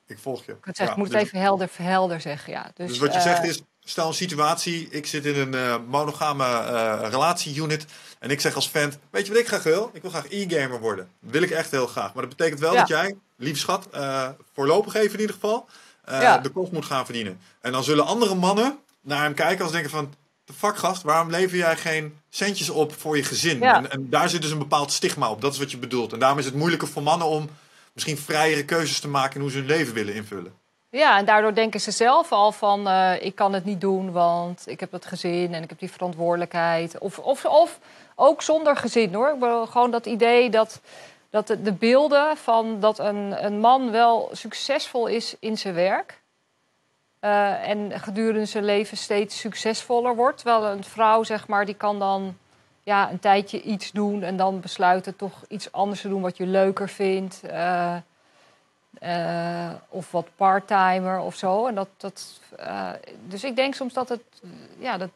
ik volg je. Ik, zeg, Ja, ik moet het dus- even helder, helder zeggen, ja. Dus, Dus wat je eh, zegt is, stel een situatie, ik zit in een eh, monogame eh relatie-unit en ik zeg als fan, weet je wat ik graag wil? Ik wil graag e-gamer worden. Dat wil ik echt heel graag. Maar dat betekent wel Ja. dat jij, lief schat, eh, voorlopig even in ieder geval, eh, Ja. de kost moet gaan verdienen. En dan zullen andere mannen naar hem kijken als denken van, de fuck gast, waarom lever jij geen centjes op voor je gezin? Ja. En, en daar zit dus een bepaald stigma op, dat is wat je bedoelt. En daarom is het moeilijker voor mannen om misschien vrijere keuzes te maken in hoe ze hun leven willen invullen. Ja, en daardoor denken ze zelf al van eh, ik kan het niet doen, want ik heb het gezin en ik heb die verantwoordelijkheid. Of, of, of ook zonder gezin hoor. Ik bedoel, gewoon dat idee dat, dat de, de beelden van dat een, een man wel succesvol is in zijn werk. Eh, en gedurende zijn leven steeds succesvoller wordt. Terwijl een vrouw, zeg maar, die kan dan ja, een tijdje iets doen en dan besluiten toch iets anders te doen wat je leuker vindt. eh, eh, of wat parttimer of zo. En dat, dat, dus ik denk soms dat het, ja, dat,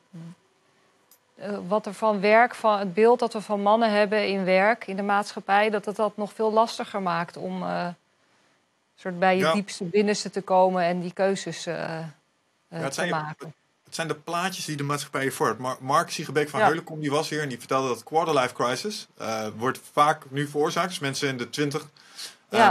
wat er van werk, van het beeld dat we van mannen hebben in werk, in de maatschappij, dat het dat nog veel lastiger maakt om soort bij je Ja. diepste binnenste te komen en die keuzes eh, eh, het te zijn maken. Het zijn de plaatjes die de maatschappij je vormt. Mar Mark Siegebeek van Ja. Heulenkom die was hier en die vertelde dat quarterlife crisis eh, wordt vaak nu veroorzaakt. Dus mensen in de twintig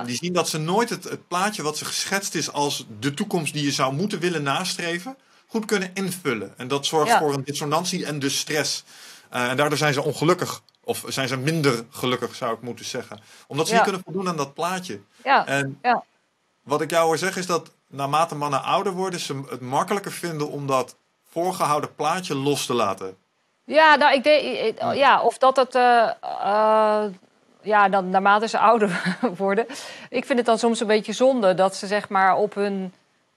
die zien dat ze nooit het, het plaatje wat ze geschetst is als de toekomst die je zou moeten willen nastreven, goed kunnen invullen. En dat zorgt Ja. voor een dissonantie en dus stress. En daardoor zijn ze ongelukkig. Of zijn ze minder gelukkig, zou ik moeten zeggen. Omdat ze Ja. niet kunnen voldoen aan dat plaatje. Ja, En Ja. Wat ik jou hoor zeggen is dat naarmate mannen ouder worden, ze het makkelijker vinden om dat voorgehouden plaatje los te laten. Ja, nou, ik denk, ja, of dat het, eh, ja, dan naarmate ze ouder worden. Ik vind het dan soms een beetje zonde dat ze zeg maar op hun,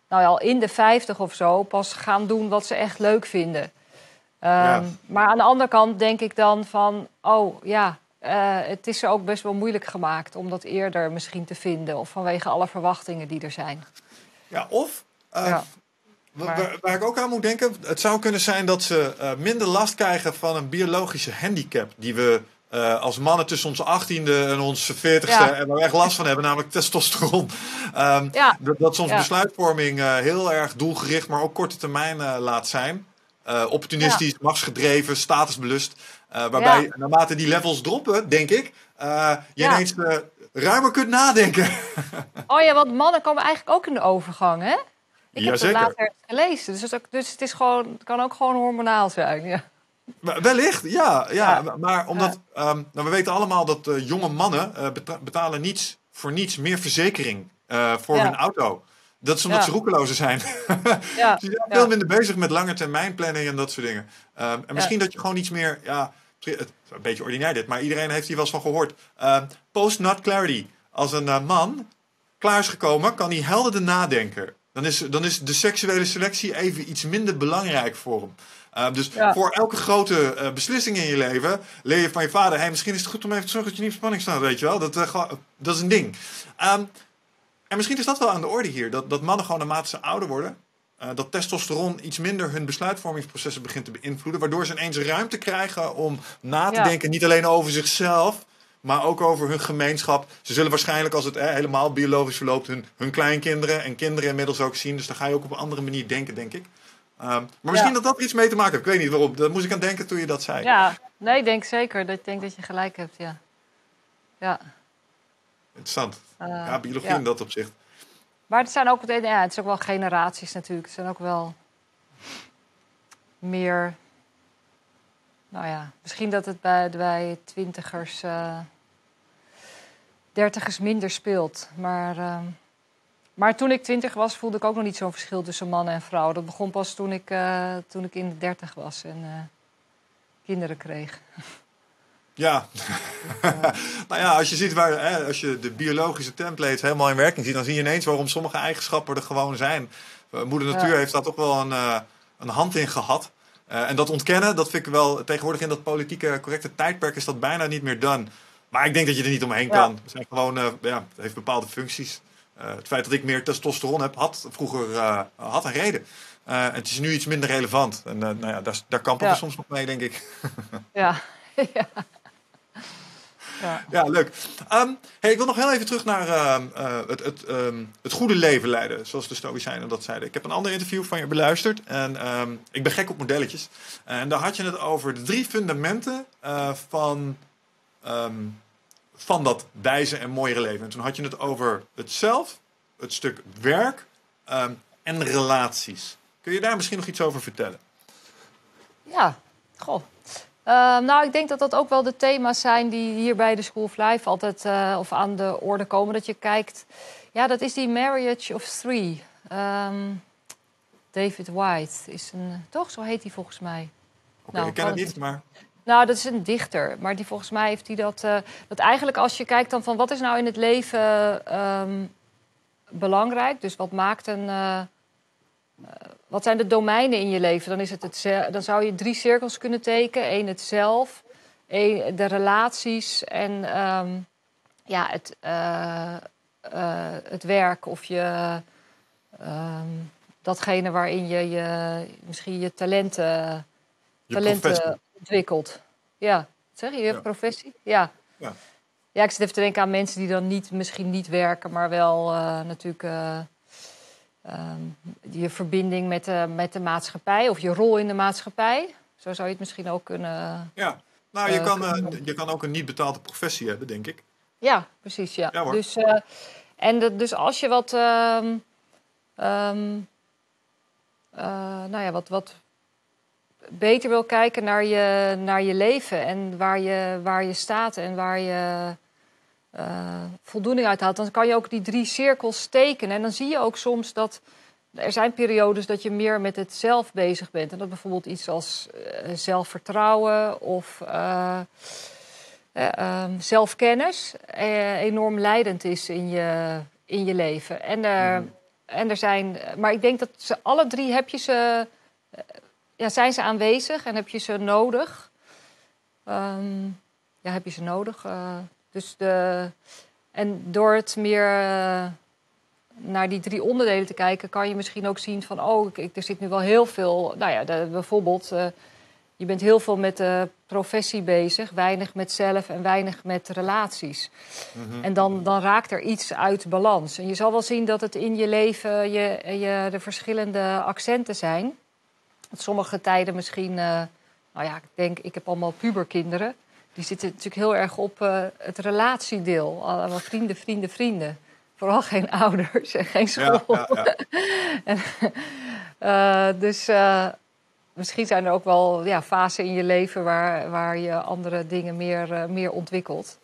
nou ja, al in de 50 of zo, pas gaan doen wat ze echt leuk vinden. Ehm, Ja. Maar aan de andere kant denk ik dan van, oh ja, eh, het is er ook best wel moeilijk gemaakt om dat eerder misschien te vinden. Of vanwege alle verwachtingen die er zijn. Ja, of eh, Ja. wa- Maar- waar, waar ik ook aan moet denken, het zou kunnen zijn dat ze eh, minder last krijgen van een biologische handicap die we als mannen tussen onze 18e en onze 40e Ja. en waar we echt last van hebben, namelijk testosteron. Ehm, Ja. dat, dat soms Ja. besluitvorming heel erg doelgericht, maar ook korte termijn laat zijn. Opportunistisch, machtsgedreven, statusbelust. Eh, waarbij Ja. naarmate die levels droppen, denk ik, eh, je Ja. ineens eh, ruimer kunt nadenken. Oh ja, want mannen komen eigenlijk ook in de overgang, hè? Ik heb het later gelezen. Dus, het, ook- dus het, is gewoon, het kan ook gewoon hormonaal zijn. Ja. Wellicht, ja. ja, Ja. Maar omdat, ehm, nou, we weten allemaal dat jonge mannen beta- betalen niets voor niets meer verzekering voor Ja. hun auto. Dat is omdat Ja. ze roekelozen zijn. Ja. Ze zijn veel minder bezig met lange termijn planning en dat soort dingen. Ehm, en misschien dat je gewoon iets meer, ja, het een beetje ordinair dit, maar iedereen heeft hier wel eens van gehoord. Ehm, Post-nut clarity. Als een eh, man klaar is gekomen, kan hij helderder nadenken. Dan is, dan is de seksuele selectie even iets minder belangrijk voor hem. Uh, dus Ja. voor elke grote uh, beslissing in je leven leer je van je vader: hey, misschien is het goed om even te zorgen dat je niet op spanning staat, weet je wel? Dat, uh, dat is een ding. Um, en misschien is dat wel aan de orde hier: dat, dat mannen gewoon naarmate ze ouder worden, uh, dat testosteron iets minder hun besluitvormingsprocessen begint te beïnvloeden, waardoor ze ineens ruimte krijgen om na te Ja. denken, niet alleen over zichzelf, maar ook over hun gemeenschap. Ze zullen waarschijnlijk, als het eh, helemaal biologisch verloopt, hun, hun kleinkinderen en kinderen inmiddels ook zien. Dus dan ga je ook op een andere manier denken, denk ik. Um, maar misschien Ja. dat dat er iets mee te maken heeft. Ik weet niet waarom. Daar moest ik aan denken toen je dat zei. ja, nee, ik denk zeker. Dat, ik denk dat je gelijk hebt, ja. Ja. Interessant. Eh, ja, biologie in dat opzicht. Maar het zijn ook, ja, het is ook wel generaties natuurlijk. Het zijn ook wel meer... Nou ja, misschien dat het bij, bij twintigers, eh dertigers minder speelt. Maar, uh, maar toen ik twintig was, voelde ik ook nog niet zo'n verschil tussen mannen en vrouwen. Dat begon pas toen ik, uh, toen ik in de dertig was en kinderen kreeg. Ja, nou ja, als je ziet waar, hè, als je de biologische templates helemaal in werking ziet, dan zie je ineens waarom sommige eigenschappen er gewoon zijn. Moeder Natuur ja. heeft daar toch wel een, uh, een hand in gehad. Uh, en dat ontkennen, dat vind ik wel tegenwoordig in dat politieke correcte tijdperk is dat bijna niet meer done. Maar ik denk dat je er niet omheen kan. Het zijn gewoon, ja, het heeft bepaalde functies. Het feit dat ik meer testosteron heb, had vroeger had een reden. Het is nu iets minder relevant. En nou ja, daar, daar kampen ja. we soms nog mee, denk ik. ja. ja. Ja. Ja, leuk. Ehm, hey, ik wil nog heel even terug naar ehm, eh, het, het, ehm, het goede leven leiden, zoals de Stoïcijnen dat zeiden. Ik heb een ander interview van je beluisterd en ehm, ik ben gek op modelletjes. En daar had je het over de drie fundamenten eh, van, ehm, van dat wijze en mooiere leven. En toen had je het over het zelf, het stuk werk ehm, en relaties. Kun je daar misschien nog iets over vertellen? Ja, goh. Eh, nou, ik denk dat dat ook wel de thema's zijn die hier bij de School of Life altijd eh, of aan de orde komen. Dat je kijkt, ja, dat is die Marriage of Three. Ehm, David White is een, toch? Zo heet hij volgens mij. Oké, Nou, ik ken het niet, maar Nou, dat is een dichter. Maar die, volgens mij heeft hij dat. eh, dat eigenlijk als je kijkt dan van wat is nou in het leven ehm, belangrijk. Dus wat maakt een. Eh, wat zijn de domeinen in je leven? Dan, is het het dan zou je drie cirkels kunnen tekenen. Eén het zelf, één de relaties en ehm, ja, het, eh, eh, het werk of je. ehm, datgene waarin je, je misschien je talenten je talenten professie. ontwikkeld. Ja, zeg je, je Ja. professie? Ja. Ja. ja. ik zit even te denken aan mensen die dan niet, misschien niet werken, maar wel natuurlijk je verbinding met de, met de maatschappij of je rol in de maatschappij. Zo zou je het misschien ook kunnen. Ja, nou, je, Eh, kan, kunnen- eh, je kan ook een niet betaalde professie hebben, denk ik. Ja, precies. Ja. Dus, eh, en dat- dus als je wat, ehm, ehm, eh, nou ja, wat, wat beter wil kijken naar je, naar je leven en waar je, waar je staat en waar je eh, voldoening uit haalt, dan kan je ook die drie cirkels tekenen. En dan zie je ook soms dat er zijn periodes dat je meer met het zelf bezig bent. En dat bijvoorbeeld iets als eh, zelfvertrouwen of eh, eh, ehm, zelfkennis enorm leidend is in je, in je leven. En er, en er zijn, maar ik denk dat ze alle drie heb je ze, ja, zijn ze aanwezig en heb je ze nodig. Ehm, ja, heb je ze nodig. Dus de, en door het meer eh, naar die drie onderdelen te kijken, kan je misschien ook zien van, oh, ik, er zit nu wel heel veel, nou ja, de- bijvoorbeeld, eh, je bent heel veel met de professie bezig, weinig met zelf en weinig met relaties. En dan, dan raakt er iets uit balans. En je zal wel zien dat het in je leven je, je, de verschillende accenten zijn. Dat sommige tijden misschien, eh, nou ja, ik denk, ik heb allemaal puberkinderen. Die zitten natuurlijk heel erg op eh, het relatiedeel. Allemaal vrienden, vrienden, vrienden. Vooral geen ouders en geen school. Ja, ja, ja. Eh, dus eh, misschien zijn er ook wel ja, fasen in je leven waar, waar je andere dingen meer, meer ontwikkelt.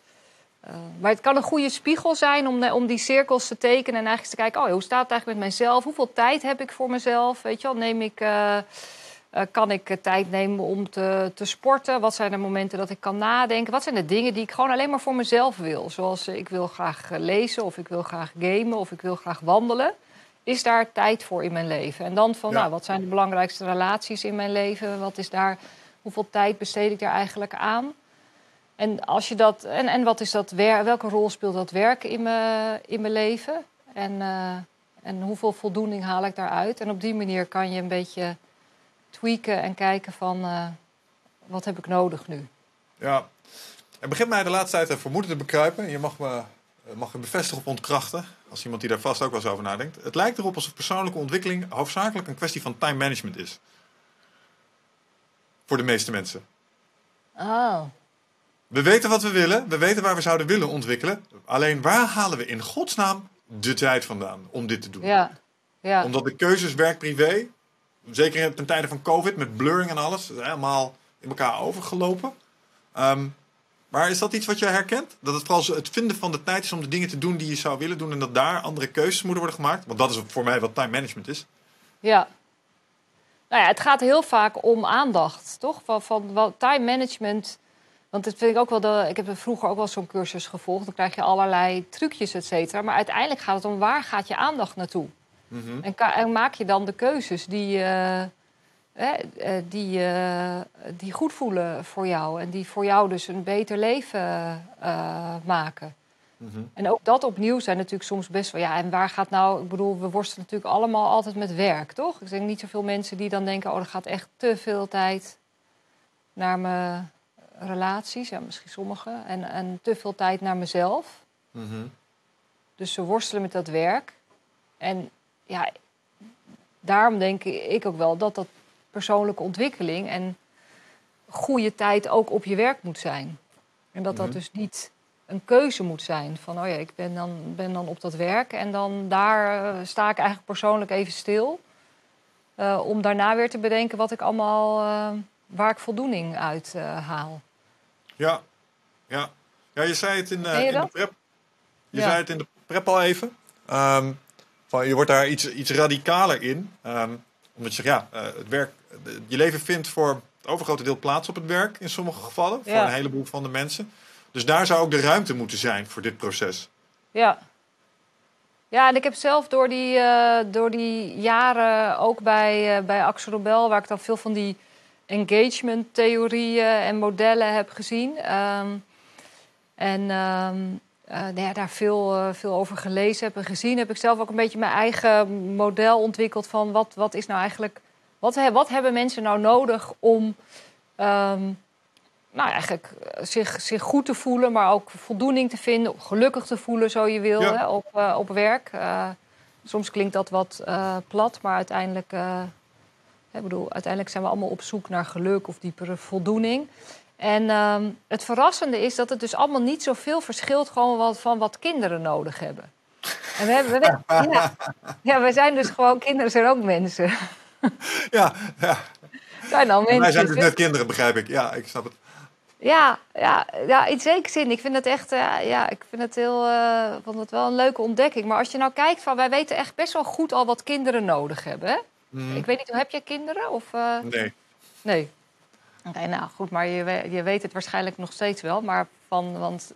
Maar het kan een goede spiegel zijn om, om die cirkels te tekenen en eigenlijk te kijken: oh, hoe staat het eigenlijk met mijzelf? Hoeveel tijd heb ik voor mezelf? Weet je wel, neem ik. Eh, kan ik eh, tijd nemen om te, te sporten? Wat zijn de momenten dat ik kan nadenken? Wat zijn de dingen die ik gewoon alleen maar voor mezelf wil? Zoals eh, ik wil graag lezen, of ik wil graag gamen, of ik wil graag wandelen. Is daar tijd voor in mijn leven? En dan van, Ja. nou, wat zijn de belangrijkste relaties in mijn leven? Wat is daar, hoeveel tijd besteed ik daar eigenlijk aan? En, als je dat, en, en wat is dat welke rol speelt dat werken in mijn, in mijn leven? En, en hoeveel voldoening haal ik daaruit? En op die manier kan je een beetje tweaken en kijken van eh, wat heb ik nodig nu? Ja. Er begint mij de laatste tijd een vermoeden te bekruipen. Je mag me, eh, mag me bevestigen of ontkrachten. Als iemand die daar vast ook wel eens over nadenkt. Het lijkt erop alsof persoonlijke ontwikkeling hoofdzakelijk een kwestie van time management is. Voor de meeste mensen. Oh. We weten wat we willen. We weten waar we zouden willen ontwikkelen. Alleen waar halen we in godsnaam de tijd vandaan om dit te doen? Ja. ja. Omdat de keuzes werk-privé, zeker ten tijde van COVID met blurring en alles, is helemaal in elkaar overgelopen. Ehm, maar is dat iets wat jij herkent? Dat het vooral het vinden van de tijd is om de dingen te doen die je zou willen doen en dat daar andere keuzes moeten worden gemaakt? Want dat is voor mij wat time management is. Ja. Nou ja, het gaat heel vaak om aandacht, toch? Van, van wat, time management. Want dat vind ik ook wel. Ik heb er vroeger ook wel zo'n cursus gevolgd. Dan krijg je allerlei trucjes, et cetera. Maar uiteindelijk gaat het om waar gaat je aandacht naartoe? Mhm. En, maak je dan de keuzes die, eh, hè, eh, die, eh, die goed voelen voor jou. En die voor jou dus een beter leven maken. Mhm. En ook dat opnieuw zijn natuurlijk soms best wel... Ja, en waar gaat nou... Ik bedoel, we worstelen natuurlijk allemaal altijd met werk, toch? Ik denk niet zoveel mensen die dan denken... oh, er gaat echt te veel tijd naar mijn relaties, ja, misschien sommige. En, en te veel tijd naar mezelf. Mhm. Dus ze worstelen met dat werk. En ja, daarom denk ik ook wel dat dat persoonlijke ontwikkeling en goede tijd ook op je werk moet zijn. En dat dat Mhm. dus niet een keuze moet zijn van, oh ja, ik ben dan, ben dan op dat werk en dan daar eh, sta ik eigenlijk persoonlijk even stil. eh, om daarna weer te bedenken wat ik allemaal, eh, waar ik voldoening uit haal. Ja. Ja. ja, je zei het in, Ken je in de prep. Je Ja. zei het in de prep al even. Ehm, je wordt daar iets, iets radicaler in. Ehm, omdat je zegt, ja, eh, het werk, je leven vindt voor het overgrote deel plaats op het werk in sommige gevallen. Voor een heleboel van de mensen. Dus daar zou ook de ruimte moeten zijn voor dit proces. Ja. Ja, en ik heb zelf door die, eh, door die jaren ook bij, uh, bij Axel Nobel, waar ik dan veel van die engagement-theorieën en modellen heb gezien. Ehm, en ehm, eh, nou ja, daar veel, eh, veel over gelezen heb en gezien, heb ik zelf ook een beetje mijn eigen model ontwikkeld van wat, wat is nou eigenlijk. Wat, he- wat hebben mensen nou nodig om ehm, nou, eigenlijk eh, zich, zich goed te voelen, maar ook voldoening te vinden, gelukkig te voelen, zo je wil, Ja. hè, op, op werk. Soms klinkt dat wat plat, maar uiteindelijk, ik bedoel, uiteindelijk zijn we allemaal op zoek naar geluk of diepere voldoening. En ehm, het verrassende is dat het dus allemaal niet zoveel verschilt gewoon wat, van wat kinderen nodig hebben. En we, hebben, we, ja, ja, we zijn dus gewoon, kinderen zijn ook mensen. Ja, ja. zijn al mensen. wij zijn dus net kinderen, begrijp ik. Ja, ik snap het. Ja, ja, ja, in zekere zin. Ik vind het echt, eh, ja, ik vind het heel, eh, vond het wel een leuke ontdekking. Maar als je nou kijkt van, wij weten echt best wel goed al wat kinderen nodig hebben. Hè? Mhm. Ik weet niet, heb jij kinderen? Of, eh, Nee. Nee. Oké, nou goed, maar je, je weet het waarschijnlijk nog steeds wel. Maar van, want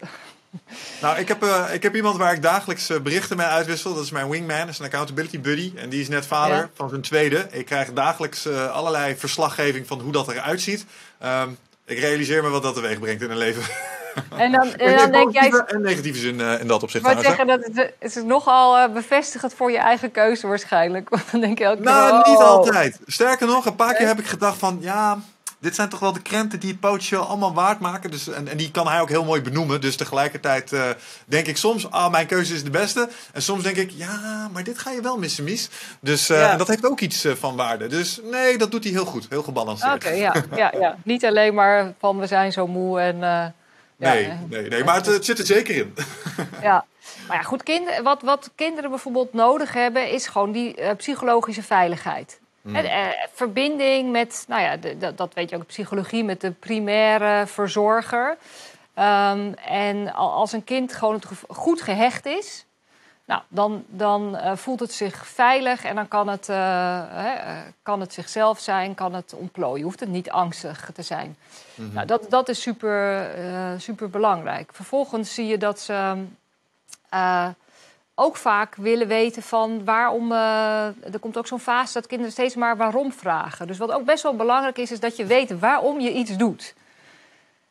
Nou, ik heb, eh, ik heb iemand waar ik dagelijks eh, berichten mee uitwissel. Dat is mijn wingman, dat is een accountability buddy. En die is net vader Ja. van zijn tweede. Ik krijg dagelijks eh, allerlei verslaggeving van hoe dat eruit ziet. Ehm, ik realiseer me wat dat teweeg brengt in een leven. En dan, en dan denk jij, en negatieve zin in dat opzicht. ik zeggen, dat het, het is nogal bevestigend voor je eigen keuze waarschijnlijk. Want dan denk je elke keer, Nou, oh. niet altijd. Sterker nog, een paar keer heb ik gedacht van... Ja, dit zijn toch wel de krenten die het potentieel allemaal waard maken. Dus, en, en die kan hij ook heel mooi benoemen. Dus tegelijkertijd eh, denk ik soms... Ah, mijn keuze is de beste. En soms denk ik... Ja, maar dit ga je wel missen, Mies. Dus eh, Ja. en dat heeft ook iets eh, van waarde. Dus nee, dat doet hij heel goed. Heel gebalanceerd. Oké, ja, ja, ja. Niet alleen maar van we zijn zo moe en... eh, ja, Nee, nee, nee, maar het, het zit er zeker in. Ja, maar ja, goed, kind, wat, wat kinderen bijvoorbeeld nodig hebben, is gewoon die psychologische veiligheid. Hmm. En, eh, verbinding met, nou ja, de, de- dat weet je ook, psychologie, met de primaire verzorger. Ehm, en al- als een kind gewoon goed gehecht is, nou, dan, dan eh, voelt het zich veilig en dan kan het, eh, hè, kan het zichzelf zijn, kan het ontplooien. Hoeft het niet angstig te zijn. Mhm. Nou, dat, dat is super, super belangrijk. Vervolgens zie je dat ze ook vaak willen weten van waarom. eh, er komt ook zo'n fase dat kinderen steeds maar waarom vragen. Dus wat ook best wel belangrijk is, is dat je weet waarom je iets doet.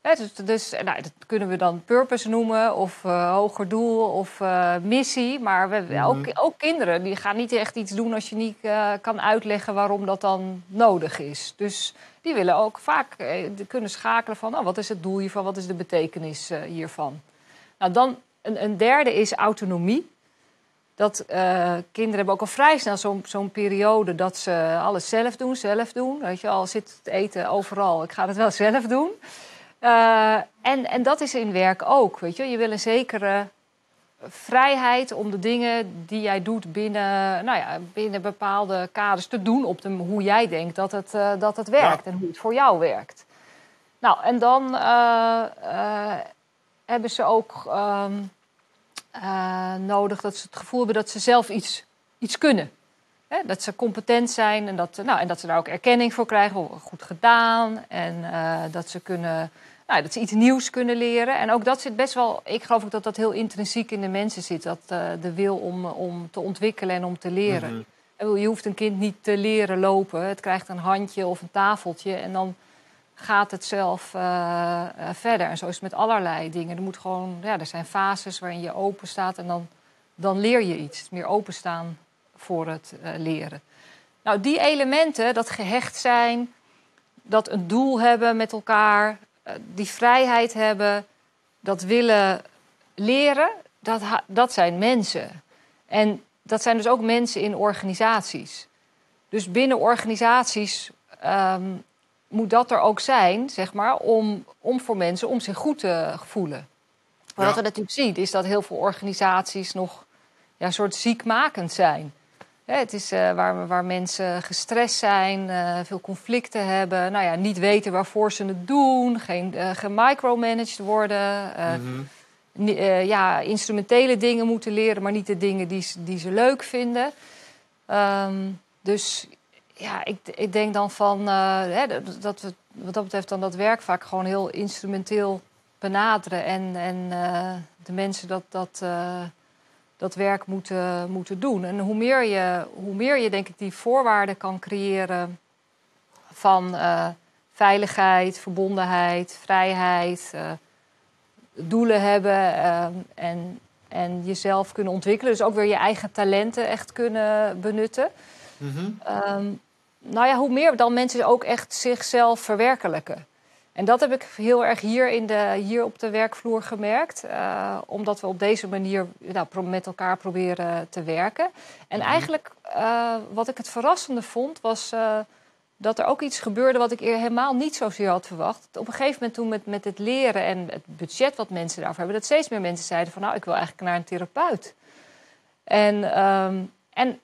Dus dus nou, dat kunnen we dan purpose noemen, of eh, hoger doel, of eh, missie. Maar we, Mhm. ook, ook kinderen die gaan niet echt iets doen als je niet kan uitleggen waarom dat dan nodig is. Dus die willen ook vaak kunnen schakelen van oh, wat is het doel hiervan, wat is de betekenis hiervan. Nou, dan een, een derde is autonomie. Dat eh, kinderen hebben ook al vrij snel zo'n zo'n periode dat ze alles zelf doen, zelf doen. Weet je, al zit het eten overal, ik ga het wel zelf doen. Eh, en, en dat is in werk ook. Weet je, je wil een zekere vrijheid om de dingen die jij doet binnen, nou ja, binnen bepaalde kaders te doen op de, hoe jij denkt dat het, eh, dat het werkt en hoe het voor jou werkt. Nou, en dan hebben ze ook ehm, eh, nodig dat ze het gevoel hebben dat ze zelf iets, iets kunnen. Hè, dat ze competent zijn en dat, nou, en dat ze daar ook erkenning voor krijgen. Goed gedaan. En eh, dat ze kunnen. Nou, dat ze iets nieuws kunnen leren. En ook dat zit best wel. Ik geloof ook dat dat heel intrinsiek in de mensen zit. Dat eh, de wil om, om te ontwikkelen en om te leren. Mhm. Je hoeft een kind niet te leren lopen. Het krijgt een handje of een tafeltje. En dan gaat het zelf eh, eh, verder. En zo is het met allerlei dingen. Er, moet gewoon, ja, er zijn fases waarin je open staat. En dan, dan leer je iets. Meer openstaan voor het eh, leren. Nou, die elementen, dat gehecht zijn, dat een doel hebben met elkaar, die vrijheid hebben, dat willen leren, dat, dat zijn mensen. En dat zijn dus ook mensen in organisaties. Dus binnen organisaties ehm, moet dat er ook zijn, zeg maar, om, om voor mensen om zich goed te voelen. Maar wat we natuurlijk zien, is dat heel veel organisaties nog ja, een soort ziekmakend zijn. het is uh, waar, waar mensen gestrest zijn, uh, veel conflicten hebben, nou ja, niet weten waarvoor ze het doen, geen uh, gemicromanaged worden. Mm ja, instrumentele dingen moeten leren, maar niet de dingen die, die ze leuk vinden. Um, dus ja, ik, ik denk dan van hè, dat we wat dat betreft dan dat werk vaak gewoon heel instrumenteel benaderen. En, en uh, de mensen dat, dat, uh, dat werk moeten, moeten doen. En hoe meer, je, hoe meer je, denk ik, die voorwaarden kan creëren van veiligheid, verbondenheid, vrijheid, doelen hebben en, en jezelf kunnen ontwikkelen. Dus ook weer je eigen talenten echt kunnen benutten. Mm -hmm. um, nou ja, hoe meer dan mensen ook echt zichzelf verwerkelijken. En dat heb ik heel erg hier, in de, hier op de werkvloer gemerkt. Uh, omdat we op deze manier nou, met elkaar proberen te werken. En mhm. eigenlijk uh, wat ik het verrassende vond, was uh, dat er ook iets gebeurde wat ik helemaal niet zozeer had verwacht. Op een gegeven moment toen met, met het leren en het budget wat mensen daarvoor hebben... dat steeds meer mensen zeiden van nou, ik wil eigenlijk naar een therapeut. En, um, en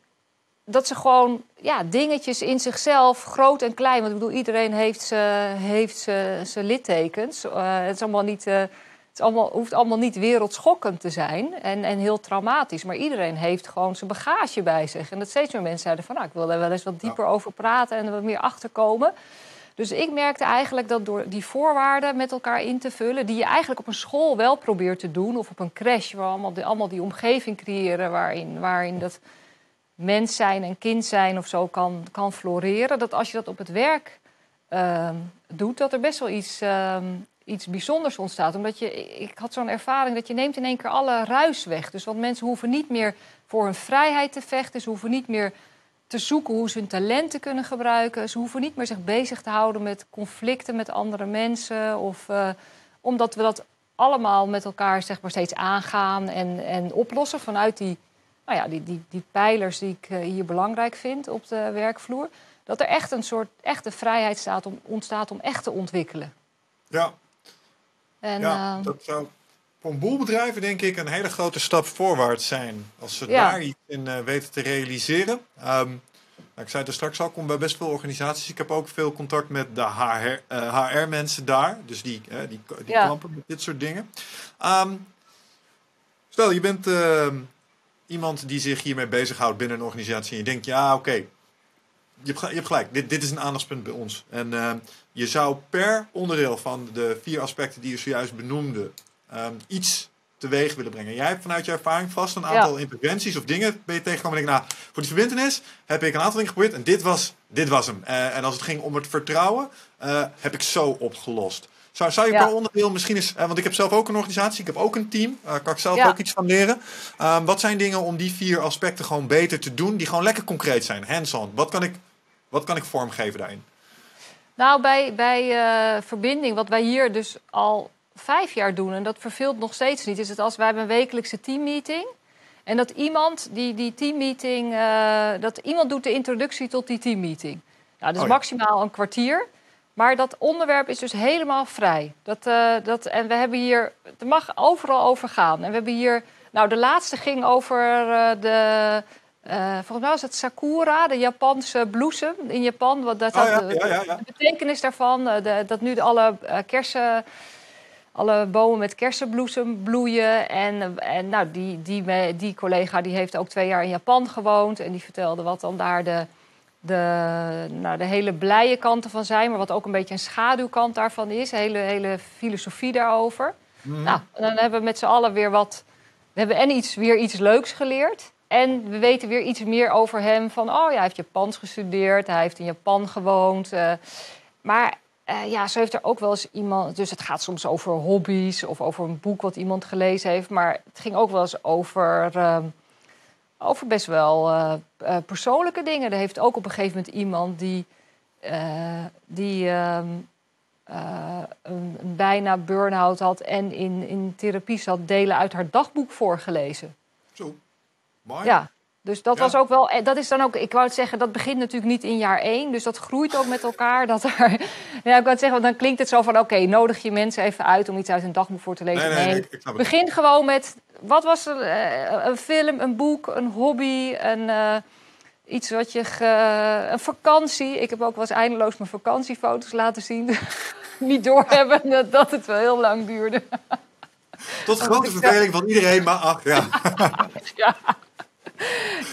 dat ze gewoon ja, dingetjes in zichzelf, groot en klein. Want ik bedoel, iedereen heeft zijn heeft littekens. Uh, het, is allemaal niet, uh, het is allemaal, hoeft allemaal niet wereldschokkend te zijn en, en heel traumatisch. Maar iedereen heeft gewoon zijn bagage bij zich. En dat steeds meer mensen zeiden van... Nou, ik wil daar wel eens wat dieper over praten en er wat meer achter komen. Dus ik merkte eigenlijk dat door die voorwaarden met elkaar in te vullen... die je eigenlijk op een school wel probeert te doen... of op een crash, waar allemaal die, allemaal die omgeving creëren... waarin, waarin dat mens zijn en kind zijn of zo kan, kan floreren. Dat als je dat op het werk uh, doet, dat er best wel iets, uh, iets bijzonders ontstaat. Omdat je, ik had zo'n ervaring dat je neemt in één keer alle ruis weg. Dus want mensen hoeven niet meer voor hun vrijheid te vechten. Ze hoeven niet meer te zoeken hoe ze hun talenten kunnen gebruiken. Ze hoeven niet meer zich bezig te houden met conflicten met andere mensen. Of, uh, omdat we dat allemaal met elkaar zeg maar, steeds aangaan en, en oplossen vanuit die nou ja, die, die, die pijlers die ik eh, hier belangrijk vind op de werkvloer. Dat er echt een soort echte vrijheid staat om, ontstaat om echt te ontwikkelen. Ja, en, ja uh, dat zou voor een boel bedrijven denk ik een hele grote stap voorwaarts zijn. Als ze daar iets in uh, weten te realiseren. Um, nou, ik zei het er straks al, ik kom bij best veel organisaties. Ik heb ook veel contact met de HR, HR-mensen daar. Dus die, die, die ja. kampen met dit soort dingen. Um, stel, je bent ehm, iemand die zich hiermee bezighoudt binnen een organisatie en je denkt, ja, oké, je, hebt, je hebt gelijk, dit, dit is een aandachtspunt bij ons. En uh, je zou per onderdeel van de vier aspecten die je zojuist benoemde, um, iets teweeg willen brengen. Jij hebt vanuit je ervaring vast een aantal interventies of dingen ben je tegengekomen en denk, nou, voor die verbindenis heb ik een aantal dingen geprobeerd en dit was, dit was hem. Uh, en als het ging om het vertrouwen, uh, heb ik zo opgelost. Zou, zou je ja. per onderdeel misschien eens, uh, want ik heb zelf ook een organisatie, ik heb ook een team, daar uh, kan ik zelf ja. ook iets van leren. Uh, wat zijn dingen om die vier aspecten gewoon beter te doen, die gewoon lekker concreet zijn, hands-on? Wat kan ik, wat kan ik vormgeven daarin? Nou, bij, bij uh, verbinding, wat wij hier dus al vijf jaar doen, en dat verveelt nog steeds niet, is het als wij hebben een wekelijkse teammeeting. En dat iemand die, die teammeeting, uh, dat iemand doet de introductie tot die teammeeting. Nou, dat is oh, ja. maximaal een kwartier. Maar dat onderwerp is dus helemaal vrij. Dat, uh, dat, en we hebben hier, het mag overal over gaan. En we hebben hier, nou de laatste ging over uh, de, uh, volgens mij was het sakura, de Japanse bloesem in Japan. Wat dat, oh, ja, de, ja, ja, de, betekenis daarvan, de, dat nu alle kersen, alle bomen met kersenbloesem bloeien. En, en nou, die, die, die collega die heeft ook twee jaar in Japan gewoond. En die vertelde wat dan daar de de, nou, de hele blije kanten van zijn, maar wat ook een beetje een schaduwkant daarvan is. Hele, hele filosofie daarover. Mm. Nou, dan hebben we met z'n allen weer wat. We hebben en iets, weer iets leuks geleerd. En we weten weer iets meer over hem. Van, oh ja, hij heeft Japans gestudeerd, hij heeft in Japan gewoond. Uh, maar uh, ja, zo heeft er ook wel eens iemand. Dus het gaat soms over hobby's of over een boek wat iemand gelezen heeft. Maar het ging ook wel eens over. Uh, over best wel uh, uh, persoonlijke dingen. Er heeft ook op een gegeven moment iemand die, uh, die um, eh, een, een bijna burn-out had en in, in therapie zat, delen uit haar dagboek voorgelezen. Zo, mooi. Ja, dus dat Ja. was ook wel. eh, Dat is dan ook. Ik wou het zeggen, dat begint natuurlijk niet in jaar één. Dus dat groeit ook met elkaar. Dat er, ja, ik wou het zeggen, want dan klinkt het zo van: oké, nodig je mensen even uit om iets uit een dagboek voor te lezen. Nee, nee, nee, ik, ik snap het. Begin gewoon met. Wat was er? eh, een film, een boek, een hobby, een, eh, iets wat je. Ge, een vakantie. Ik heb ook wel eens eindeloos mijn vakantiefoto's laten zien. niet doorhebben dat, dat het wel heel lang duurde. Tot grote verveling van iedereen, maar ach ja. ja.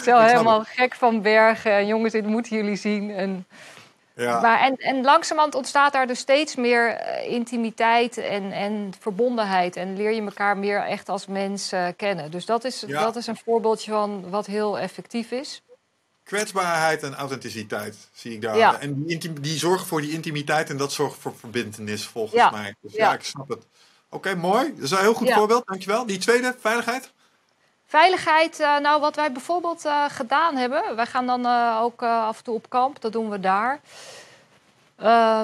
Zo het. helemaal gek van bergen. En jongens, dit moeten jullie zien. En, ja. maar, en, en langzamerhand ontstaat daar dus steeds meer eh, intimiteit en, en verbondenheid. En leer je elkaar meer echt als mens eh, kennen. Dus dat is, Ja. dat is een voorbeeldje van wat heel effectief is. Kwetsbaarheid en authenticiteit zie ik daar. Ja. En die, die zorgen voor die intimiteit en dat zorgt voor verbindenis volgens mij. Dus ja, ik snap het. Oké, mooi. Dat is een heel goed Ja. voorbeeld. Dankjewel. Die tweede, veiligheid. Veiligheid, eh, nou wat wij bijvoorbeeld eh, gedaan hebben. Wij gaan dan eh, ook af en toe op kamp, dat doen we daar.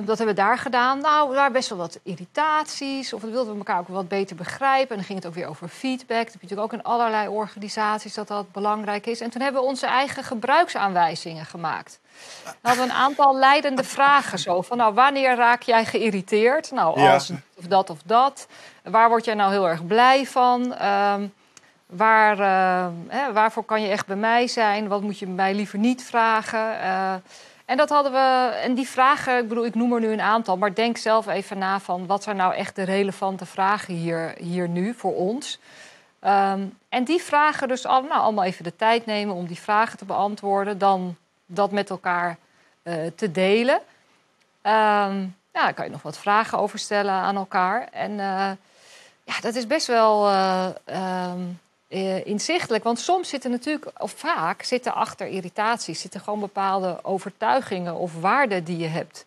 Dat hebben we daar gedaan. Nou, waren best wel wat irritaties. Of we wilden we elkaar ook wat beter begrijpen. En dan ging het ook weer over feedback. Dat heb je natuurlijk ook in allerlei organisaties dat dat belangrijk is. En toen hebben we onze eigen gebruiksaanwijzingen gemaakt. We hadden een aantal leidende vragen. Zo van, nou, wanneer raak jij geïrriteerd? Nou, Ja. als of dat of dat. Waar word jij nou heel erg blij van? Ehm, Waar, eh, hè, waarvoor kan je echt bij mij zijn? Wat moet je mij liever niet vragen? Eh, en dat hadden we. En die vragen, ik bedoel, ik noem er nu een aantal, maar denk zelf even na van wat zijn nou echt de relevante vragen hier, hier nu voor ons. Ehm, en die vragen dus nou, allemaal even de tijd nemen om die vragen te beantwoorden, dan dat met elkaar eh, te delen. Ehm, ja, daar kan je nog wat vragen over stellen aan elkaar. En ja, dat is best wel eh, ehm, eh, inzichtelijk. Want soms zitten natuurlijk, of vaak zitten achter irritaties, zitten gewoon bepaalde overtuigingen of waarden die je hebt.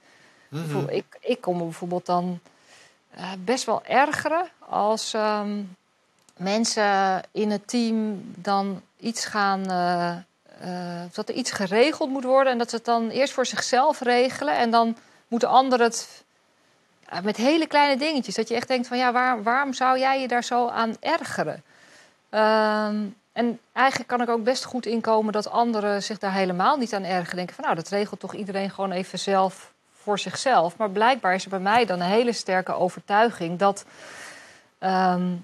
Mhm. Ik, ik kom bijvoorbeeld dan eh, best wel ergeren als ehm, mensen in het team dan iets gaan. eh, dat er iets geregeld moet worden en dat ze het dan eerst voor zichzelf regelen en dan moeten anderen het met hele kleine dingetjes. Dat je echt denkt van ja, waar, waarom zou jij je daar zo aan ergeren? Ehm, en eigenlijk kan ik ook best goed inkomen dat anderen zich daar helemaal niet aan ergeren. Denken van nou, dat regelt toch iedereen gewoon even zelf voor zichzelf. Maar blijkbaar is er bij mij dan een hele sterke overtuiging dat, ehm,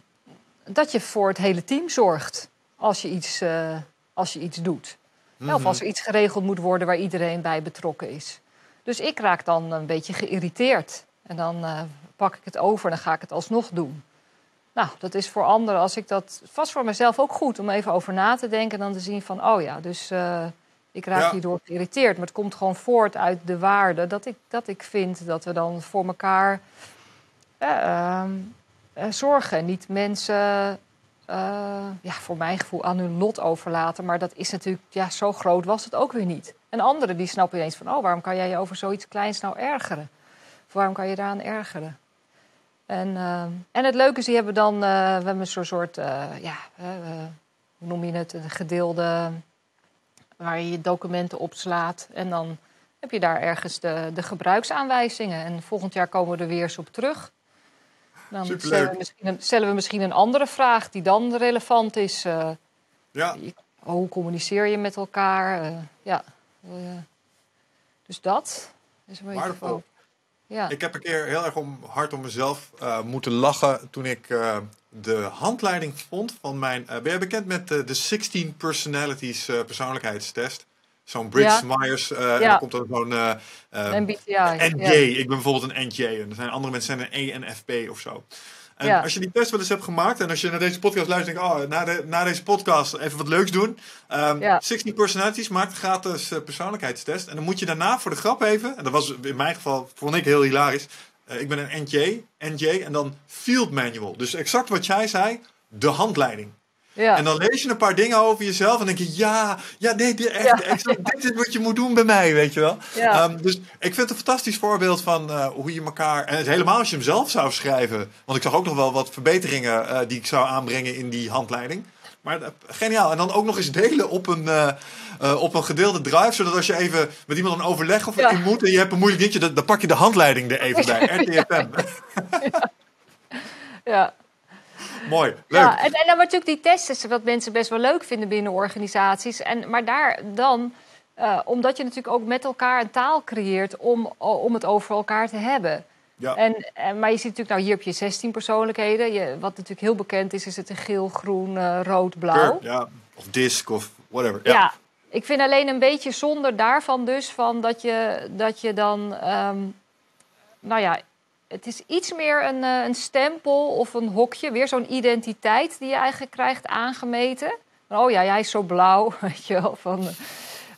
dat je voor het hele team zorgt als je iets, eh, als je iets doet. Mhm. Of als er iets geregeld moet worden waar iedereen bij betrokken is. Dus ik raak dan een beetje geïrriteerd. En dan eh, pak ik het over en dan ga ik het alsnog doen. Nou, dat is voor anderen, als ik dat vast voor mezelf ook goed om even over na te denken. En dan te zien van, oh ja, dus eh, ik raak Ja. hierdoor geïrriteerd. Maar het komt gewoon voort uit de waarde dat ik, dat ik vind dat we dan voor elkaar eh, ehm, eh, zorgen. En niet mensen, ja, voor mijn gevoel, aan hun lot overlaten. Maar dat is natuurlijk, ja, zo groot was het ook weer niet. En anderen die snappen ineens van, oh, waarom kan jij je over zoiets kleins nou ergeren? Of waarom kan je daaraan ergeren? En, ehm, en het leuke is, die hebben dan, eh, we hebben zo'n soort, eh, ja, eh, eh, hoe noem je het, een gedeelde, waar je je documenten opslaat. En dan heb je daar ergens de, de gebruiksaanwijzingen. En volgend jaar komen we er weer eens op terug. Dan stellen we, misschien een, stellen we misschien een andere vraag die dan relevant is. eh, Ja, hoe communiceer je met elkaar? Eh, ja. Eh, dus dat is een beetje Waardevol. Ja. ik heb een keer heel erg om, hard om mezelf eh, moeten lachen toen ik eh, de handleiding vond van mijn... eh, ben jij bekend met de 16 Personalities persoonlijkheidstest? Zo'n Briggs Myers. eh, En Ja. dan komt er zo'n eh, eh, MBTI. NJ. ja. Ik ben bijvoorbeeld een NJ. En er zijn andere mensen zijn een ENFP of zo. En Ja. als je die test wel eens hebt gemaakt en als je naar deze podcast luistert, denk ik, oh, na, de, na deze podcast even wat leuks doen. Ehm Ja. 16 Personalities maakt een gratis eh, persoonlijkheidstest. En dan moet je daarna voor de grap even, en dat was in mijn geval, vond ik heel hilarisch. eh, ik ben een NJ, NJ en dan Field Manual. Dus exact wat jij zei, de handleiding. Ja. En dan lees je een paar dingen over jezelf en denk je, ja, ja nee, dit, echt, Ja. exact, dit is wat je moet doen bij mij, weet je wel. Ja. Ehm, dus ik vind het een fantastisch voorbeeld van eh, hoe je elkaar, en het helemaal als je hem zelf zou schrijven, want ik zag ook nog wel wat verbeteringen eh, die ik zou aanbrengen in die handleiding. Maar uh, geniaal. En dan ook nog eens delen op een, op een gedeelde drive. Zodat als je even met iemand een overleg of in moet en je hebt een moeilijk dingetje, dan, dan, pak je de handleiding er even bij. RTFM. ja. Mooi, leuk. Ja, en, en dan natuurlijk die testen, wat mensen best wel leuk vinden binnen organisaties. En, maar daar dan, uh, omdat je natuurlijk ook met elkaar een taal creëert om, om het over elkaar te hebben. Ja. En, en, maar je ziet natuurlijk, nou hier heb je 16 persoonlijkheden. Je, wat natuurlijk heel bekend is, is het een geel, groen, uh, rood, blauw. Ja, of disc of whatever. Ja. ja. ik vind alleen een beetje zonder daarvan dus van dat je, dat je dan, um, nou ja, het is iets meer een, uh, een stempel of een hokje, weer zo'n identiteit die je eigenlijk krijgt aangemeten. Oh ja, jij is zo blauw, weet je wel, van,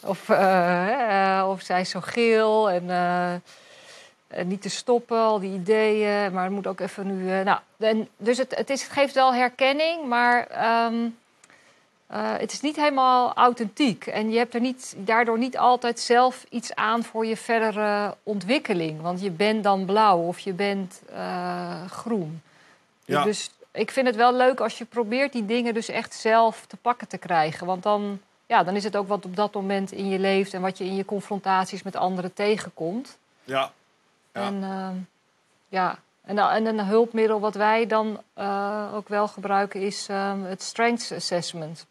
of, uh, of zij is zo geel en niet te stoppen, al die ideeën. Maar het moet ook even nu. Nou, dus het, het, geeft wel herkenning, maar um, uh, het is niet helemaal authentiek. En je hebt er niet, daardoor niet altijd zelf iets aan voor je verdere ontwikkeling. Want je bent dan blauw of je bent groen. Ja. Dus ik vind het wel leuk als je probeert die dingen dus echt zelf te pakken te krijgen. Want dan, ja, dan is het ook wat op dat moment in je leeft en wat je in je confrontaties met anderen tegenkomt. Ja. Ja. En, uh, ja. En, en, een hulpmiddel wat wij dan ook wel gebruiken is het Strengths Assessment.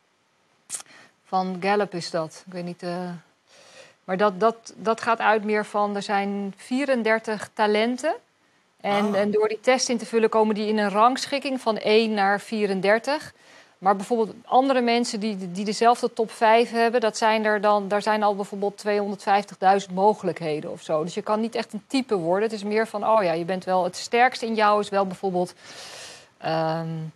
Van Gallup is dat. Ik weet niet. Uh, maar dat, dat, dat gaat uit meer van er zijn 34 talenten. En, Ah. en door die test in te vullen komen die in een rangschikking van 1 naar 34. Maar bijvoorbeeld andere mensen die, die dezelfde top 5 hebben, dat zijn er dan, daar zijn al bijvoorbeeld 250.000 mogelijkheden of zo. Dus je kan niet echt een type worden. Het is meer van, oh ja, je bent wel het sterkste in jou is wel bijvoorbeeld um,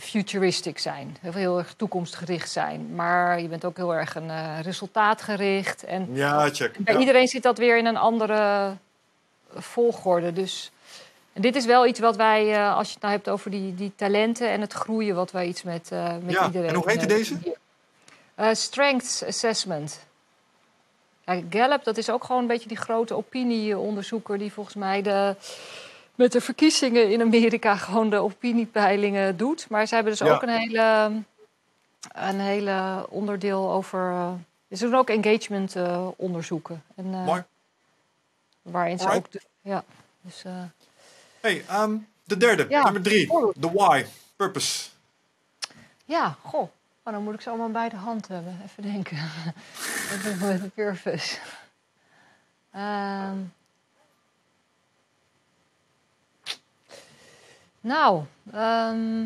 futuristic zijn. Heel, heel erg toekomstgericht zijn. Maar je bent ook heel erg een uh, resultaatgericht. En ja, check. bij ja. iedereen zit dat weer in een andere volgorde. Dus en dit is wel iets wat wij, uh, als je het nou hebt over die, die talenten en het groeien, wat wij iets met, uh, met ja. iedereen. En hoe heette deze? Strengths Assessment. Ja, Gallup, dat is ook gewoon een beetje die grote opinieonderzoeker die volgens mij de, met de verkiezingen in Amerika gewoon de opiniepeilingen doet. Maar ze hebben dus Ja. ook een hele, een hele onderdeel over. uh, ze doen ook engagement uh, onderzoeken. En, uh, Mooi. Waarin ze Alright. ook. De, ja, dus, uh, Hey, um, de derde, Ja, nummer drie. cool. The why, purpose. ja, goh. Oh, dan moet ik ze allemaal bij de hand hebben. Even denken. Even met de purpose. Ehm. Nou, ehm.